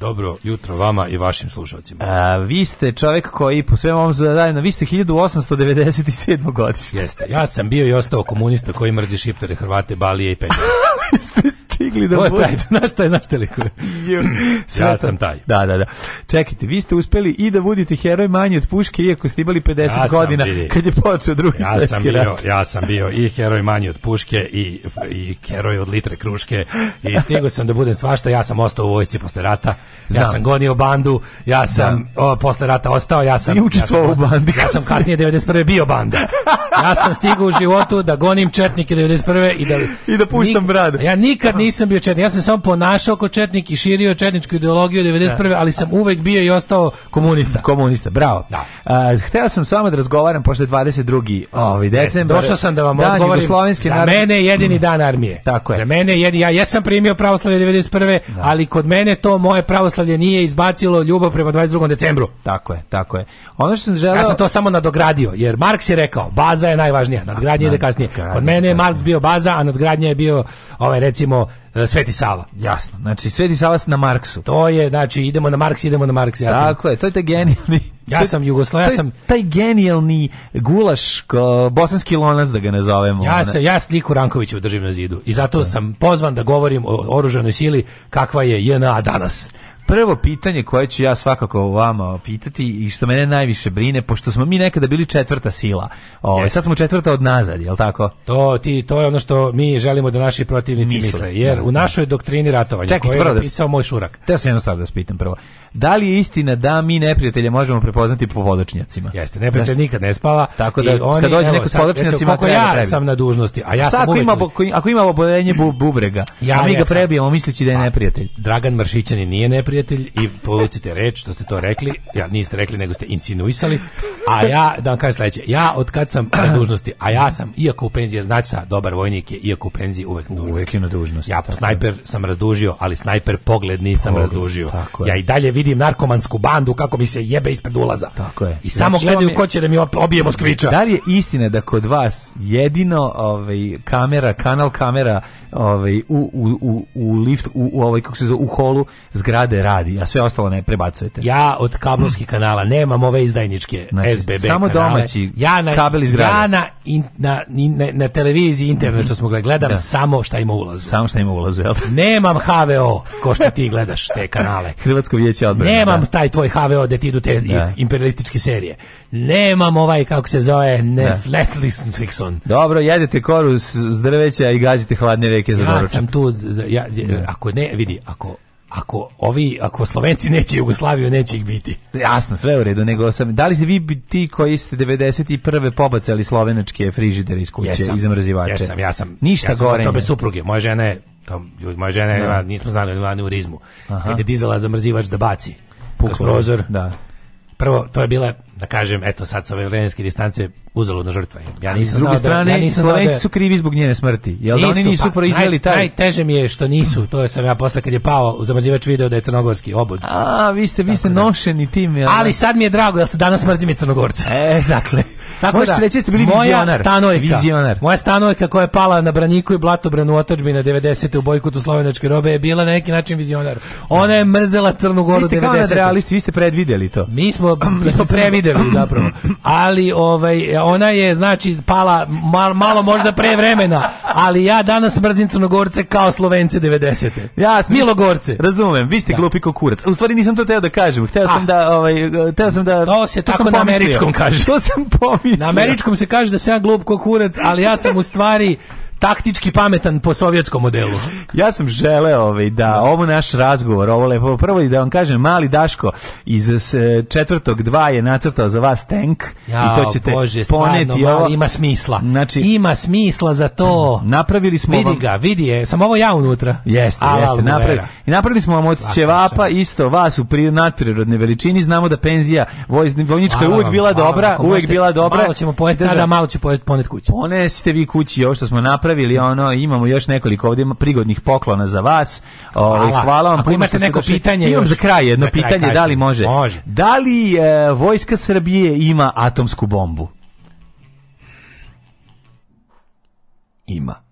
Dobro jutro vama i vašim slušalcima. A, e, vi ste čovjek koji po svemu ovom zajedno, vi ste 1897. godište. Jeste, ja sam bio i ostao komunista koji mrzi šiptere Hrvate, Balije i Petra. ste stigli da... To je taj, znaš taj, znaš te likove. ja sam taj. Da, da, da. Čekajte, vi ste uspeli i da budete heroj manje od puške, iako ste imali 50 ja godina bili, kad je počeo drugi ja svetski rat. Ja sam bio i heroj manje od puške i, i heroj od litre kruške i stigo sam da budem svašta, ja sam ostao u vojsci posle rata, ja Znam. sam gonio bandu, ja sam o, posle rata ostao, ja sam... Ja u bandi. ja sam kasnije 91. bio banda. Ja sam stigao u životu da gonim četnike 91. i da... I da puštam brade. Ja nikad nisam bio četnik, ja sam samo ponašao kao četnik i širio četničku ideologiju 91. Da. ali sam uvek bio i ostao komunista. Komunista, bravo. Da. Uh, hteo sam s vama da razgovaram pošto je 22. Ovaj decembar. Došao sam da vam dan odgovorim. Za narod... mene je jedini dan armije. Tako je. Za mene je jedini, ja jesam primio pravoslavlje 91. Da. ali kod mene to moje pravoslavlje nije izbacilo ljubav prema 22. decembru. Tako je, tako je. Ono što sam želeo Ja sam to samo nadogradio jer Marks je rekao baza je najvažnija, nadgradnja da, ide kasnije. Da, kod mene je Marks bio baza, a nadgradnja je bio ovaj recimo e, Sveti Sava. Jasno. Znači Sveti Sava na Marksu. To je znači idemo na Marks, idemo na Marks, ja sam. je, to je taj genijalni. Ja sam Jugoslav, ja sam taj genijalni gulaš ko, bosanski lonac da ga nazovemo. Ja se ja sliku Rankovića držim na zidu i zato da. sam pozvan da govorim o oružanoj sili kakva je JNA danas prvo pitanje koje ću ja svakako vama pitati i što mene najviše brine, pošto smo mi nekada bili četvrta sila, ovaj, sad smo četvrta od nazad, jel tako? To, ti, to je ono što mi želimo da naši protivnici misle, misle jer da, u da. našoj doktrini ratovanja, Čekaj, koju je pisao moj šurak. Te sam jednu stvar da vas pitam prvo. Da li je istina da mi neprijatelje možemo prepoznati po vodočnjacima? Jeste, neprijatelj nikad ne spava. Tako da, oni, kad dođe neko s vodočnjacima, treba ja prebi. sam na dužnosti, a ja Šta, sam ako ima, ako ima oboljenje bubrega, ja, a mi ga prebijemo misleći da je pa, neprijatelj. Dragan Mršićanin nije neprijatelj prijatelj i povucite reč što ste to rekli. Ja niste rekli, nego ste insinuisali. A ja, da vam kažem sledeće, ja od kad sam na dužnosti, a ja sam, iako u penziji, znači sa dobar vojnik je, iako u penziji, uvek na dužnosti. Uvek je na dužnosti. Ja snajper sam razdužio, ali snajper pogled nisam Pogled, razdužio. Tako ja i dalje vidim narkomansku bandu kako mi se jebe ispred ulaza. Tako je. I samo znači, gledaju je... ko će da mi obije Moskvića. Da li je istina da kod vas jedino ovaj, kamera, kanal kamera ovaj, u, u, u, u lift, u, u ovaj, kako se zove, u holu zgrade radi, a sve ostalo ne prebacujete. Ja od kablovskih kanala nemam ove izdajničke znači, SBB Samo kanale. domaći ja na, kabel iz Ja na, in, na, na, na, televiziji internet što smo gledam da. samo šta ima ulazu. Samo šta ima ulazu, jel? Nemam HVO ko što ti gledaš te kanale. Hrvatsko vijeće odbrane. Nemam da. taj tvoj HVO gde ti idu te da. imperialističke serije. Nemam ovaj, kako se zove, ne da. Netflix. Dobro, jedete koru s drveća i gazite hladne veke za ja doručak. Ja sam tu, ja, ja, da. ako ne, vidi, ako ako ovi ako Slovenci neće Jugoslaviju neće ih biti. Jasno, sve u redu, nego sam da li ste vi ti koji ste 91. pobacali slovenačke frižidere iz kuće iz mrzivače? Jesam, ja sam. Ništa ja sam gore. bez supruge. Moja žena je tam ljudi, moja žena je, no. Da. nismo znali lani u rizmu. Aha. Kad je dizala zamrzivač da baci Puk kroz prozor. Da. Prvo to je bila da kažem, eto sad sa ove vremenske distance uzaludno žrtva. Ja nisam s druge da- strane, ja nisam da- Slovenci da... su krivi zbog njene smrti. Jel nisu, da oni nisu pa, proizveli taj? Najteže mi je što nisu, to je sam ja posle kad je pao u zamrzivač video da je crnogorski obod. A, vi ste, vi ste dakle, nošeni tim. Jel? Da? Ali sad mi je drago da se danas mrzim i crnogorca. E, dakle. Tako Možeš da, reći ste bili moja vizionar. Stanojka, vizionar. Moja stanojka koja je pala na braniku i blatobranu otačbi na 90. u bojkotu slovenačke robe je bila na neki način vizionar. Ona je mrzela Crnu Goru 90. Vi ste kao realisti, vi ste predvideli to. Mi smo, mi smo prevideli izjavili zapravo. Ali ovaj ona je znači pala mal, malo možda pre vremena, ali ja danas mrzim Crnogorce kao Slovence 90. Ja Milogorce. Razumem, vi ste da. glupi kao kurac. U stvari nisam to teo da kažem. Hteo sam da ovaj teo sam da To se to tako sam na američkom kaže. To sam pomislio. Na američkom se kaže da sam ja glup kao kurac, ali ja sam u stvari taktički pametan po sovjetskom modelu. Ja sam želeo ovaj, da ovo naš razgovor, ovo lepo prvo i da vam kažem, mali Daško iz eh, četvrtog dva je nacrtao za vas tank ja, i to ćete Bože, poneti stvarno, ovo. Mali, ima smisla. Znači, ima smisla za to. Napravili smo vidi vam, ga, vidi je, sam ovo ja unutra. Jeste, Ala jeste, napravili. I napravili smo vam od Svaki ćevapa čem. isto vas u pri, nadprirodnoj veličini, znamo da penzija voj, vojnička je uvek bila dobra, uvek bila dobra. Malo ćemo pojesti sada, malo ću pojesti ponet kući. Ponesite vi kući ovo što smo napravili napravili ono, imamo još nekoliko ovdje prigodnih poklona za vas. Ovaj, hvala, hvala vam. Ako imate neko došli, pitanje Imam još, za kraj jedno za pitanje, kažem, da li može. može. Da li e, Vojska Srbije ima atomsku bombu? Ima.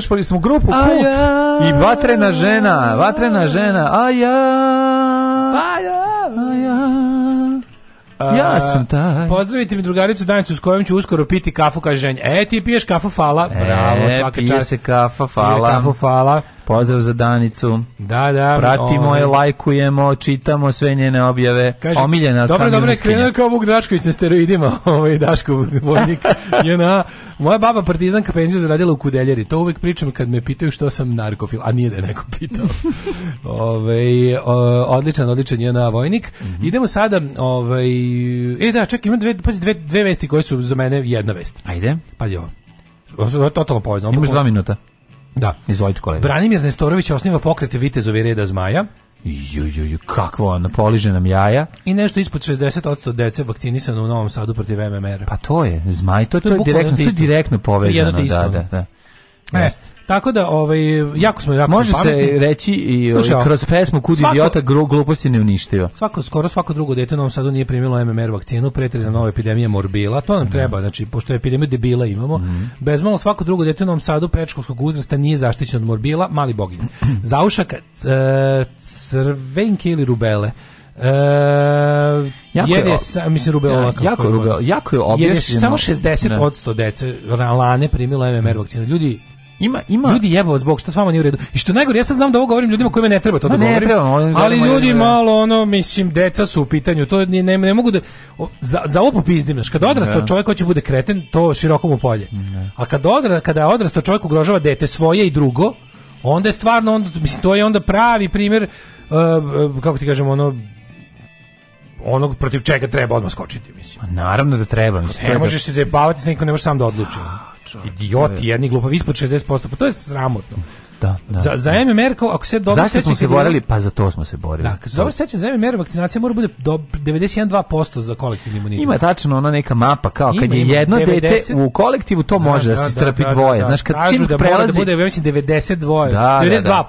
slušali smo grupu Kult ja, i Vatrena žena, Vatrena žena, a ja, a ja, a ja. ja sam taj. Pozdravite mi drugaricu Danicu s kojom ću uskoro piti kafu, kaže ženja. E, ti piješ kafu, fala. E, Bravo, svaka čast. pije se kafa, fala. Pije kafu, fala. Pozdrav za Danicu. Da, da. Pratimo je, ovaj. lajkujemo, čitamo sve njene objave. Kaže, Omiljena Dobro, dobro, je krenuo kao Vuk Dračković na steroidima, ovaj Daško vojnik. Jena, moja baba partizanka penziju zaradila u Kudeljeri. To uvek pričam kad me pitaju što sam narkofil, a nije da je neko pitao. ovaj odličan, odličan Jena vojnik. Mm -hmm. Idemo sada, ovaj E da, čekaj, ima dve, pazi, dve, dve vesti koje su za mene jedna vest. Ajde. Pazi ovo. Ovo je totalno povezano. Imaš dva minuta. Da. Izvolite kolega. Branimir Nestorović osniva pokret Vitezovi reda zmaja. Ju, ju, ju, kakvo ono, poliže nam jaja. I nešto ispod 60% dece vakcinisano u Novom Sadu protiv MMR. Pa to je, zmaj, to, to, to je, direktno, to je direktno povezano. Jedno te da, isto. Da, da, da. Jeste. Tako da ovaj jako smo jako Može se reći i ovaj, Slušaj, ovaj, kroz pesmu Kud svako, idiota gru, gluposti ne uništio. Svako skoro svako drugo dete u Novom Sadu nije primilo MMR vakcinu, pretili na nove epidemije morbila, to nam mm. treba, znači pošto je epidemija debila imamo, mm. bezmalo svako drugo dete u Novom Sadu predškolskog uzrasta nije zaštićeno od morbila, mali boginje. Zaušaka, e, crvenke ili rubele. E, jer je, je mislim rubela ja, jako, rubela, jako je objašnjeno. Jer je samo 60% dece lane primilo MMR mhm. vakcinu. Ljudi, Ima ima ljudi jebavo zbog šta s vama nije u redu. I što najgore ja sad znam da ovo govorim ljudima kojima ne treba to Ma da ne Treba, ali ljudi malo ono mislim deca su u pitanju. To ne, ne, ne mogu da o, za za ovo popizdim, kad odrastao da. čovjek hoće bude kreten, to široko polje. Ne. Da. A kad odra kada odrastao čovjek ugrožava dete svoje i drugo, onda je stvarno onda mislim to je onda pravi primjer uh, e, e, kako ti kažemo ono onog protiv čega treba odmah skočiti, mislim. Pa naravno da treba. Ne, da- možeš se zajebavati s nikom, ne možeš sam da odlučiš. Idioti, da. jedni glupavi, ispod 60%, pa to je sramotno. Da, da, za, za da. MMR, kao, ako se dobro seća... smo se borili, pa za to smo se borili. Da, kad se dobro seća, za MMR vakcinacija mora bude 91-2% za kolektivni imunitet. Ima tačno ona neka mapa, kao kad je jedno 90... dete u kolektivu, to da, može da, da, se da, strpi dvoje. Znaš, kad Kažu čim da prelazi... Da bude, ja mislim, 92, da,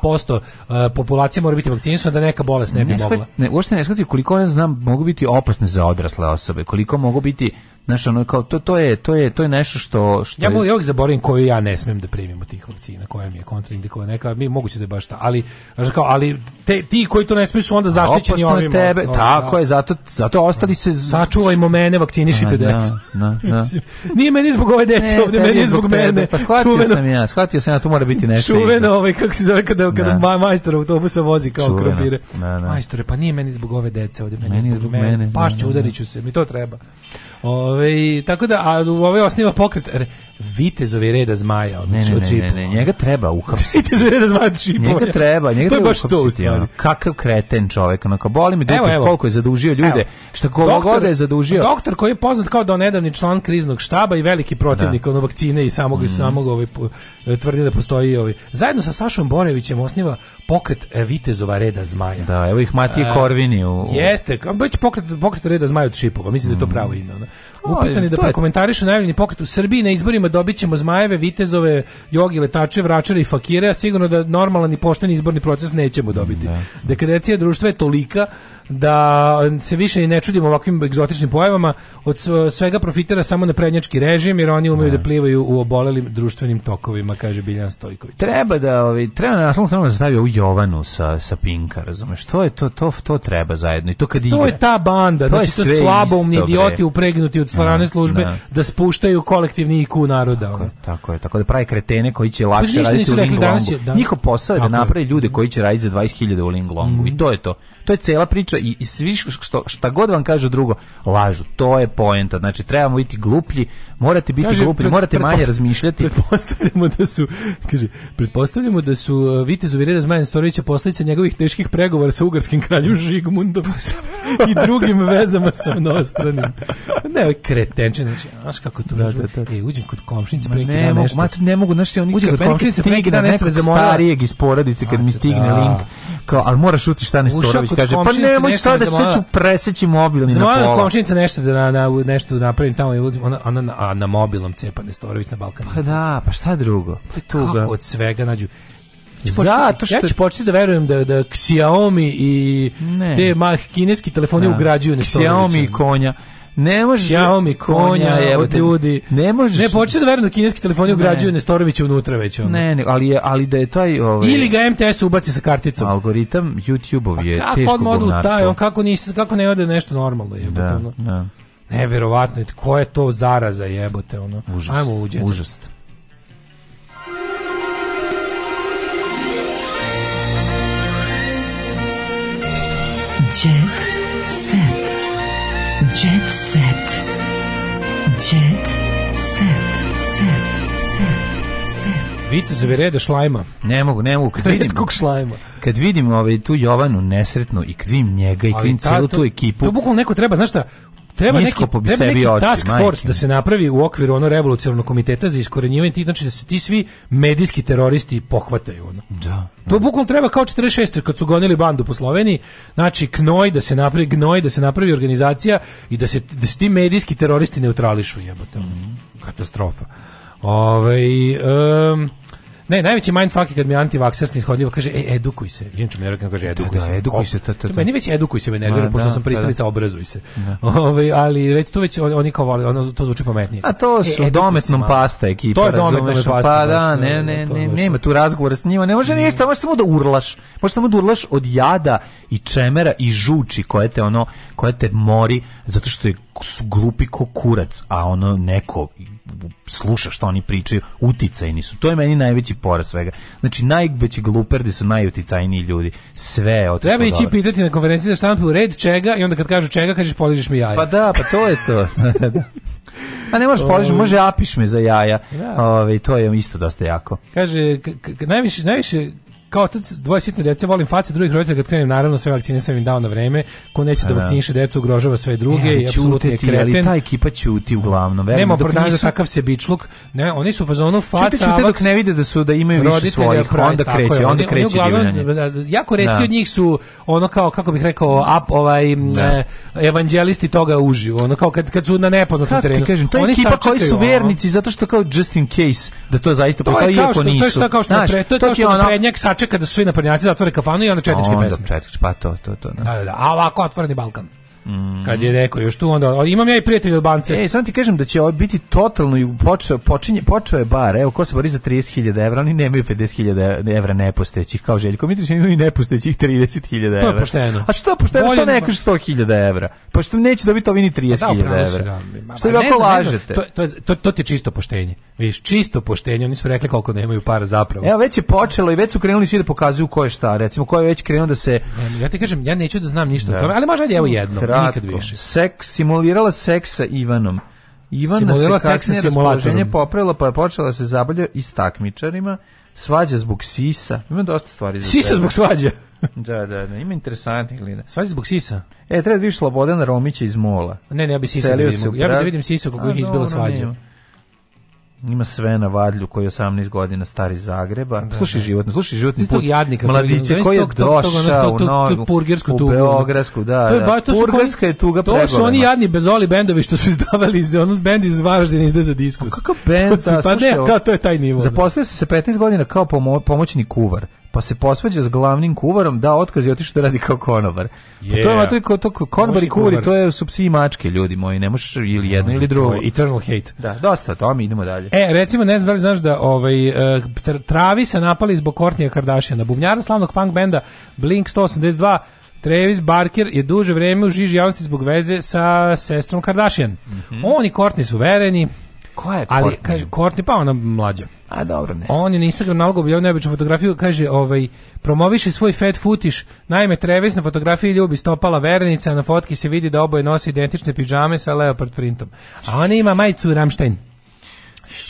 92% da, uh, populacije mora biti vakcinisana da neka bolest ne bi ne mogla. Ne, uopšte ne shvatio koliko ja znam, mogu biti opasne za odrasle osobe, koliko mogu biti Znaš, ono, kao, to, to, je, to, je, to je nešto što... što ja mu ja uvijek zaboravim koju ja ne smem da primim od tih vakcina, koja mi je kontraindikovana neka, mi moguće da je baš ta, ali, znaš, kao, ali te, ti koji to ne smiju su onda zaštićeni ovim. tebe, osta, tako da. je, zato, zato ostali se... Sačuvajmo mene, vakcinišite da, decu. Da, da, Nije meni zbog ove dece ne, ovdje, meni zbog, tebe, mene. Pa shvatio čuveno, sam ja, shvatio sam ja, tu mora biti nešto. Čuveno, ovaj, kako se zove, kada, kada da. ma, majstor autobusa vozi kao čuveno. krompire. Da, Majstore, pa nije meni zbog ove dece ovdje, meni, meni zbog, mene, mene pašću, udariću se, mi to treba. Ove, tako da, a u ovaj osniva pokret Vitezovi reda zmaja od, ne, ne, ne, ne, ne, njega treba uhapsiti. Vitezovi reda zmaja od šipolja. Njega treba, njega to je baš to u Ono, kakav kreten čovjek, onako, boli mi dupe koliko je zadužio ljude, evo. što koga je zadužio. Doktor koji je poznat kao da nedavni član kriznog štaba i veliki protivnik da. ono vakcine i samog, mm. samog ovaj, tvrdi da postoji ovaj. Zajedno sa Sašom Borevićem osniva pokret e, vitezova reda zmaja. Da, evo ih Matije e, Korvini. U... Jeste, već pokret, pokret reda zmaja od Šipova, mislim mm. da je to mm. pravo ime. Ono. Upitan je da prokomentarišu najavljeni pokret u Srbiji, na izborima dobit ćemo zmajeve, vitezove, jogi, letače, vračare i fakire, a sigurno da normalan i pošteni izborni proces nećemo dobiti. Da. Dekrecija društva je tolika da se više ne čudimo ovakvim egzotičnim pojavama, od svega profitira samo na prednjački režim, jer oni umeju ne. da plivaju u obolelim društvenim tokovima, kaže Biljan Stojković. Treba da, ovi, treba na samom stranu da stavi ovu Jovanu sa, sa Pinka, razumeš, to je to, to, to treba zajedno i to kad to To je ta banda, to znači to slaboumni idioti upregnuti od strane mm, službe ne. Da. da spuštaju kolektivni IQ naroda. Tako, tako je, tako da pravi kretene koji će pa lakše pa raditi u Linglongu. da. Njihov posao je da tako da napravi ljude koji će raditi za 20.000 u Linglongu mm. i mhm. to je to to je cela priča i, i svi što, šta god vam kaže drugo, lažu. To je poenta. Znači, trebamo biti gluplji, morate biti kaže, gluplji, morate manje razmišljati. Pretpostavljamo da su, kaže, pretpostavljamo da su e, vitezovi reda Zmajan Storovića posledica njegovih teških pregovora sa ugarskim kraljem Žigmundom i drugim vezama sa onostranim. Ne, kretenče, znači, znaš kako to da, da, da. E, uđem kod komšnice, preki ne, mogu, ne mogu, znaš, oni uđem kod komšnice, preki dan nešto za starijeg iz porodice kad mi stigne da. link kao, ali moraš uti šta Nestorović kaže, pa nemoj sada, sve ću preseći mobilni na pola. komšinica nešto da na, nešto da napravim tamo, ona, ona na, na mobilom cepa Nestorović na balkan Pa da, pa šta drugo? Pa od svega nađu. Zato što ja ću početi da verujem da da Xiaomi i ne. te mah kineski telefoni ne. Da. ugrađuju Nestorovića. Xiaomi i konja ne može Xiaomi konja, konja evo ljudi. Ne možeš. Ne počne da verujem da kineski telefoni ugrađuju Nestorovića unutra već ono. Ne, ne, ali je ali da je taj ovaj Ili ga MTS ubaci sa karticom. Algoritam YouTubeov je kako teško modu taj, on kako nisi kako ne ode nešto normalno je da, ono. Da. Ne, verovatno, ko je to zaraza jebote ono. Užas, Ajmo uđe. Užas. Vitez Vereda Šlajma. Ne mogu, ne mogu. Kad vidim, kog Šlajma. Kad vidim ovaj, tu Jovanu nesretnu i kad vidim njega i kad celu tu ekipu. To bukvalno neko treba, znaš šta, treba neki, treba neki oči, task force da se napravi u okviru ono revolucionarnog komiteta za iskorenjivanje ti znači da se ti svi medijski teroristi pohvataju ono. Da. To da. bukvalno treba kao 46 kad su gonili bandu po Sloveniji, znači knoj da se napravi gnoj da se napravi organizacija i da se da se ti medijski teroristi neutrališu jebote. Mm -hmm. Katastrofa. Ove, ovaj, um, ne, najveći mindfuck je kad mi antivakser snishodljivo kaže e, edukuj se. Inače mi nervno kaže edukuj da, se. Da, edukuj se. To, to, to. Meni već edukuj se me nervira, pošto da, sam da. pristalica da. obrazuj se. Da. Ove, ovaj, ali već to već oni kao vole, ono, to zvuči pametnije. A to e, su e, dometnom pasta ekipa, To je dometnom pasta. Pa da, ne, ne, ne, nema tu razgovor s njima. Ne može ništa, samo samo da urlaš. Možeš samo da urlaš od jada i čemera i žuči koje te ono, koje te mori zato što je glupi ko kurac, a ono neko sluša što oni pričaju, uticajni su. To je meni najveći poraz svega. Znači, najveći gluperdi su najuticajniji ljudi. Sve od Treba ići pitati na konferenciji za štampu u red čega i onda kad kažu čega, kažeš poližeš mi jaja. Pa da, pa to je to. Da, da. A ne možeš poližeš, može apiš me za jaja. Ja. Da. Ove, ovaj, to je isto dosta jako. Kaže, najviše, najviše kao otac dvoje sitne dece volim face drugih roditelja kad krenem naravno sve vakcine sam im dao na vreme ko neće da, da. vakciniše decu ugrožava sve druge e, i apsolutno je kreten ali ta ekipa ćuti uglavnom verujem nema da prodaje nisu... takav se bičluk ne oni su u fazonu faca čute, čute dok ne vide da su da imaju više svojih pa, onda kreće je, onda kreće divljanje da, jako retki od njih su ono kao kako bih rekao ap ovaj ne. evanđelisti toga uživo ono kao kad kad su na nepoznatom terenu kažem, to je oni ekipa koji su vernici zato što kao just in case da to zaista postoji iako nisu to je kao što to je ono prednjak sačeka kada su svi naprednjaci zatvore kafanu i onda četničke onda pesme. Četnič, pa to, to, to. Da. Da, da, da. A ovako otvoreni Balkan. Mm. Kad je rekao još tu onda imam ja i prijatelje Albance. Ej, sam ti kažem da će ovo biti totalno i počeo počinje počeo je bar. Evo ko se bori za 30.000 evra, oni nemaju 50.000 evra nepostojećih kao Željko Mitrović, imaju i nepostojećih 30.000 evra. To je pošteno. A što je pošteno Bolje što neko 100.000 evra? Pa što neće dobiti ovini 30.000 30.000 evra. Da, što vi ako lažete? To, to, to, to ti je čisto poštenje. Viš, čisto poštenje, oni su rekli koliko nemaju para zapravo. Evo, već je počelo i već su krenuli svi da pokazuju ko je šta, recimo, ko je već krenuo da se... Ja ti kažem, ja neću da znam ništa o da. tome, ali može evo jedno, Kratko. nikad više. Seks, simulirala seks sa Ivanom. Ivana simulirala se kasnije raspoloženje popravila, pa je počela da se zabavlja i s takmičarima, svađa zbog sisa, ima dosta stvari za Sisa treba. zbog svađa? da, da, da, ima interesantnih glina. Svađa zbog sisa? E, treba da vidiš Slobodan Romića iz Mola. Ne, ne, ja bi sisa da vidim, ja bi da vidim sisa kako ih izbilo svađa ima sve na vadlju koji je 18 godina stari Zagreba. Da, slušaj da. životno, slušaj životni put. jadnika, mladiće koji je došao u Novu, purgersku tu, U Beogradsku, da. To je da. ba, to Purgerska je tuga pregolema. To su oni jadni bezoli bendovi što su izdavali iz onog bend iz Varaždina izde za diskus. Kako bend? Da, pa ne, to je taj nivo. Zaposlio se 15 godina kao pomo, pomoćni kuvar pa se posvađa s glavnim kuvarom, da otkaz i otišao da radi kao konobar. Yeah. Pa to je to, je, to, to konobar i kuvari, to je su psi i mačke, ljudi moji, ne možeš ili jedno ili drugo. Eternal hate. Da, dosta to, mi idemo dalje. E, recimo, ne znam da li znaš da ovaj, e, travi se napali zbog Kortnija Kardashiana, bubnjara slavnog punk benda Blink 182, Travis Barker je duže vrijeme u žiži javnosti zbog veze sa sestrom Kardashian. Mm -hmm. Oni Kortni su vereni, Koja je Ali, kaže, Kortni? pa ona mlađa. A dobro, ne. On je na Instagram nalogu objavio najbolju fotografiju, kaže, ovaj, promoviše svoj fat futiš, naime Trevis na fotografiji ljubi stopala verenica, na fotki se vidi da oboje nosi identične pidžame sa leopard printom. A ona ima majicu Ramstein.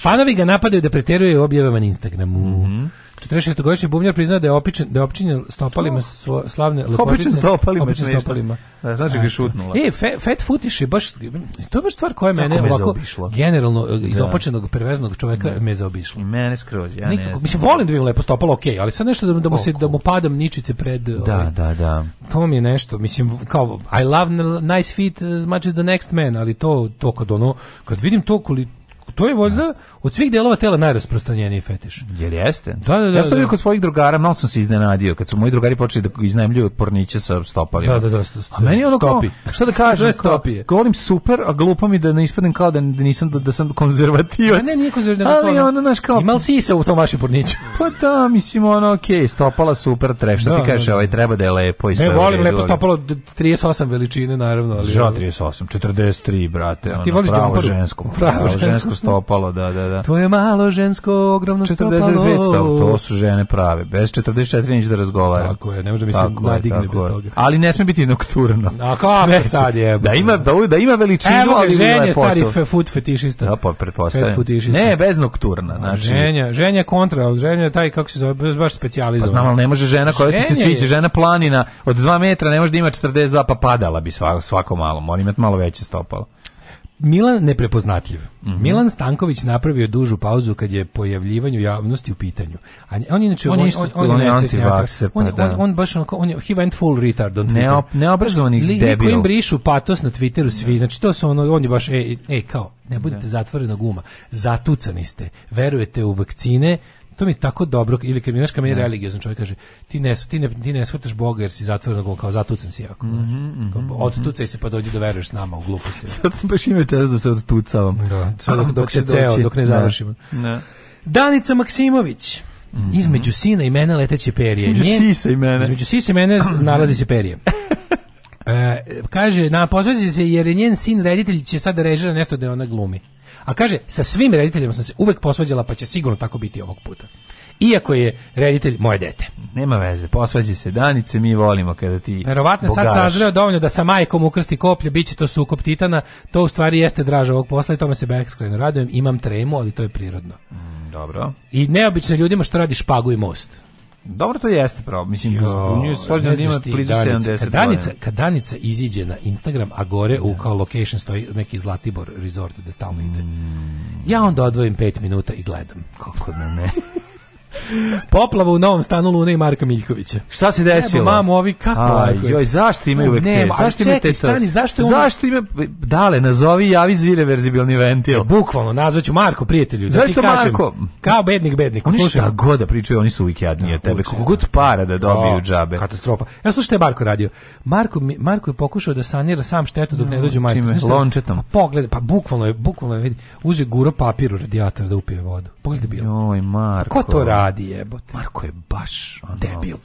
Fanovi ga napadaju da preteruje objavama na Instagramu. Mm -hmm. 46-godišnji bubnjar priznaje da je opičen, da je opčinjen stopalima svo, slavne lepotice. Opičen stopalima, opičen stopalima. Da, znači ga je šutnula. E, fe, fat footish je baš, to je baš stvar koja mene me ovako, generalno, e, izopačenog, da. perverznog čovjeka ne. Da. me i Mene skroz, ja ne Nikako, znam. Mislim, volim da vidim lepo stopalo, okej, okay, ali sad nešto da, da, mu se, da mu padam ničice pred... Ovaj, da, ovaj, da, da. To mi je nešto, mislim, kao, I love nice feet eh, as much as the next man, ali to, to kad ono, kad vidim to koliko to je valjda od svih delova tela najrasprostranjeniji fetiš. Jel jeste? Da, da, da. Ja sam da. vidio kod svojih drugara, malo sam se iznenadio kad su moji drugari počeli da iznajmljuju porniće sa stopalima. Da, da, da, sto, sto, A meni ono stopi. Kao, šta da kažem? Stopi. Govorim super, a glupo mi da ne ispadnem kao da, da nisam da, da sam konzervativac. A ne, nije konzervativac. Ali ono, naš kao... Imal si se u tom vašem porniću. pa da, mislim, ono, okej, okay, stopala super, tref, šta da, ti kažeš, da, da. ovaj treba da je lepo i sve. Ne, volim lepo stopalo 38 veličine, naravno. Ali, 38, 43, brate, Ti ono, da pravo žensko. Pravo žensko stopalo, da, da, da. To je malo žensko ogromno 45 stopalo. 45 to su žene prave. Bez 44 neće da razgovara. Tako je, ne može da mi se nadigne bez toga. Ali ne sme biti nokturno. A kako Već, sad je? Da ima, da, da ima veličinu, Evo, ali ženje, stari food fetišista. Da, pa, pretpostavljam. Ne, bez nokturna. Znači, ženja, ženja kontra, ženja je taj, kako se zove, baš specijalizovan. Pa znam, ali ne može žena koja ti se sviđa, žena planina od 2 metra ne može da ima 42, pa padala bi svako, svako malo. Mora imati malo veće stopalo. Milan neprepoznatljiv. Mm -hmm. Milan Stanković napravio dužu pauzu kad je pojavljivanju javnosti u pitanju. A on inače on on on, on, pa on, on, on, da. on, baš onako, on je he went full retard on Twitter. Neobrazovani Li, debil. im brišu patos na Twitteru svi. Da. Znači to su ono on je baš ej ej kao ne budete da. zatvorena guma. Zatucani ste. Verujete u vakcine, to mi je tako dobro ili kad mi znaš kad mi religiozan čovjek kaže ti ne ti ne ti ne shvataš Boga jer si zatvoren kao zatucan si jako. Mm -hmm, mm Od mhm. tucaj se pa dođi da veruješ s nama u gluposti. Sad sam baš ima čas da se odtucavam. Da, sad dok, dok se ceo, dok ne da. završimo. Ne. Danica Maksimović. Mm -hmm. Između sina i mene leteće perije. Između sisa i mene. Između sisa i mene nalazi se perije. E, kaže, na, pozvaće se jer je njen sin reditelj će sad da režira nešto da je ona glumi. A kaže, sa svim rediteljima sam se uvek posvađala, pa će sigurno tako biti ovog puta. Iako je reditelj moje dete. Nema veze, posvađi se Danice, mi volimo kada ti Verovatno sad sazreo dovoljno da sa majkom ukrsti koplje, bit će to sukop titana, to u stvari jeste draža ovog posla i tome se beskrajno radujem, imam tremu, ali to je prirodno. Mm, dobro. I neobično ljudima što radi špagu i most. Dobro to jeste pravo, mislim, jo, u nju složno da ima blizu 70 kad danica, kad danica iziđe na Instagram, a gore u da. kao location stoji neki Zlatibor resort gde stalno ide. Mm. Ja onda odvojim 5 minuta i gledam. Kako da ne? Poplava u novom stanu Lune i Marka Miljkovića. Šta se desilo? Evo, mamo, ovi kako Aj, joj, zašto ima uvek ne, Zašto imaju te stani, zašto on... Zašto ima... Dale, nazovi, javi zvile verzibilni ventil. Bukvalno, nazvaću Marko, prijatelju. Da zašto kažem, Marko? Kao bednik, bednik. Oni šta god da pričaju, oni su uvijek jadnije da, tebe. Kako god para da dobiju džabe. Katastrofa. Ja slušaj, je Marko radio. Marko, Marko je pokušao da sanira sam štetu dok ne dođu majstori. Čime? Lončetom. Pa pogledaj, pa bukvalno je, bukvalno je, vidi, uzeo guro papir u radijator da upije vodu. Pogledaj bilo. Oj, Marko. Ko to radi? radi jebote. Marko je baš ono, debil.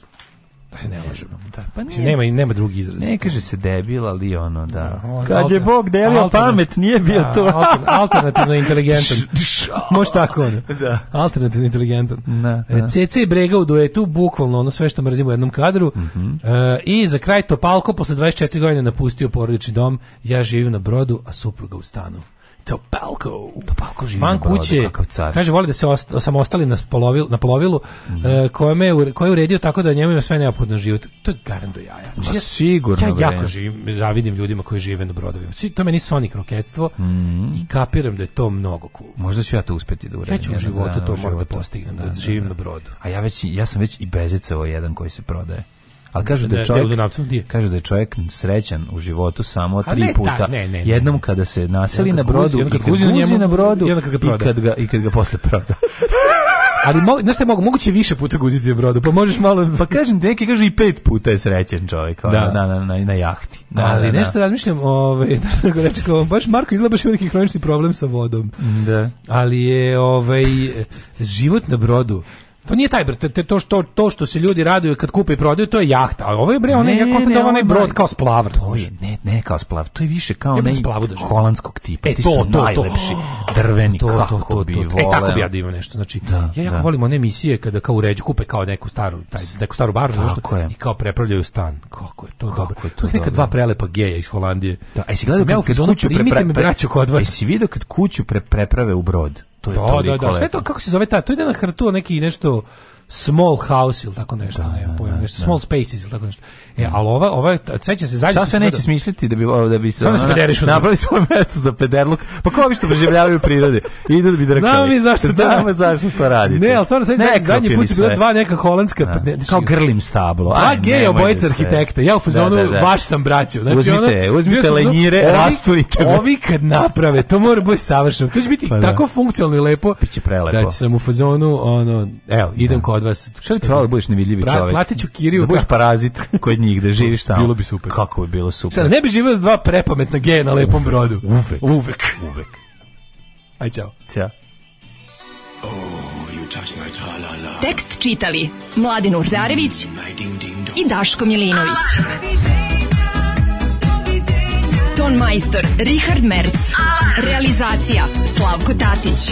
Da se ne lažemo. Da, pa ne. Mislim, nema, nema drugi izraz. Ne kaže se debil, ali ono, da. da on, Kad je Bog delio pamet, nije bio da, to. alternativno inteligentan. Može tako ono. Da. Alternativno inteligentan. Da, e, da. CC Brega u duetu, bukvalno ono sve što mrzimo u jednom kadru. Mm -hmm. e, I za kraj Topalko, posle 24 godine napustio porodični dom. Ja živim na brodu, a supruga u stanu. Topalko. Topalko živi Van kuće, car. kaže, voli da se osta, da sam ostali na, polovil, na polovilu, mm. e, koje, je uredio tako da njemu ima sve neophodno život. To je garan do jaja. Znači, ja, sigurno. Ja jako živim, zavidim ljudima koji žive na brodovima. To meni Sonic roketstvo mm. i kapiram da je to mnogo cool. Možda ću ja to uspeti da uradim. Ja ću u životu da, to moram da postignem, da, da, da živim da. na brodu. A ja, već, ja sam već i bezicao jedan koji se prodaje al kažu da je čovjek, kažu da je čovjek srećan u životu samo tri ne, puta. Ta, da, ne, ne, jednom kada se naseli na brodu, i kad kuzi na brodu, i kad ga, proda. i kad ga, i kad ga posle proda. ali mo, znaš te mogu, moguće više puta guziti na brodu, pa možeš malo... Pa kažem neki kaže i pet puta je srećen čovjek da. na, na, na, na jahti. Da, da ali da, da. nešto da. razmišljam, ovaj, nešto ga reče, kao, baš Marko izgleda baš neki hronični problem sa vodom. Da. Ali je ovaj, život na brodu, To nije taj brod, to što to što se ljudi raduju kad kupe i prodaju, to je jahta. A ovo je bre, onaj ja kontam da onaj brod kao splav, to je, ne, ne kao splav, to je više kao onaj holandskog tipa. E, Ti to, su to, najlepši to, drveni to, kako to, to, bi to, E tako bi ja divao da nešto. Znači, da, ja jako da. volim one emisije kada kao uređu kupe kao neku staru, taj neku staru baržu nešto je. i kao prepravljaju stan. Kako je to kako dobro. Je to neka dva prelepa geja iz Holandije. Da, aj e, si gledao kad kuću preprave. Primite me braćo kod vas. E, si video kad kuću preprave u brod? to je da, toliko da, da, sve to kako se zove ta, to ide na hrtu neki nešto Small House ili tako nešto, da, ne, da, pojma, da, nešto da, Small Spaces ili tako nešto. E, ali ova, ova, seća se zajedno... Šta sve neće smisliti da bi, da bi se... Da ono, napravili svoje mesto za pederluk, pa ko bi što preživljavaju prirode? Idu da bi drkali. Znamo mi zašto, Znamo zašto to radite. Ne, ali stvarno, seća se zadnji put su bila dva neka holandska... Da. Ne, kao grlim stablo. Dva geja obojica arhitekta, ja u da, fazonu, baš sam braćo. Znači, uzmite, ono, uzmite lenjire, rasturite. Ovi kad naprave, to mora biti savršeno. To će biti pa tako funkcionalno i lepo. Biće prelepo. Da će sam u fazonu, ono, evo, idem ko kod vas. Šta bi trebalo da budeš nevidljivi pra, čovjek? Platiću kiriju. Da budeš da. parazit kod njih, da živiš tamo. Bilo bi super. Kako bi bilo super. Sada ne bi živio s dva prepametna geja na lepom brodu. Uvek. Uvek. Uvek. Aj, čao. Ćao. Oh, Tekst čitali Mladin Urdarević i Daško Milinović. Ton majstor Richard Merc. Realizacija Slavko Tatić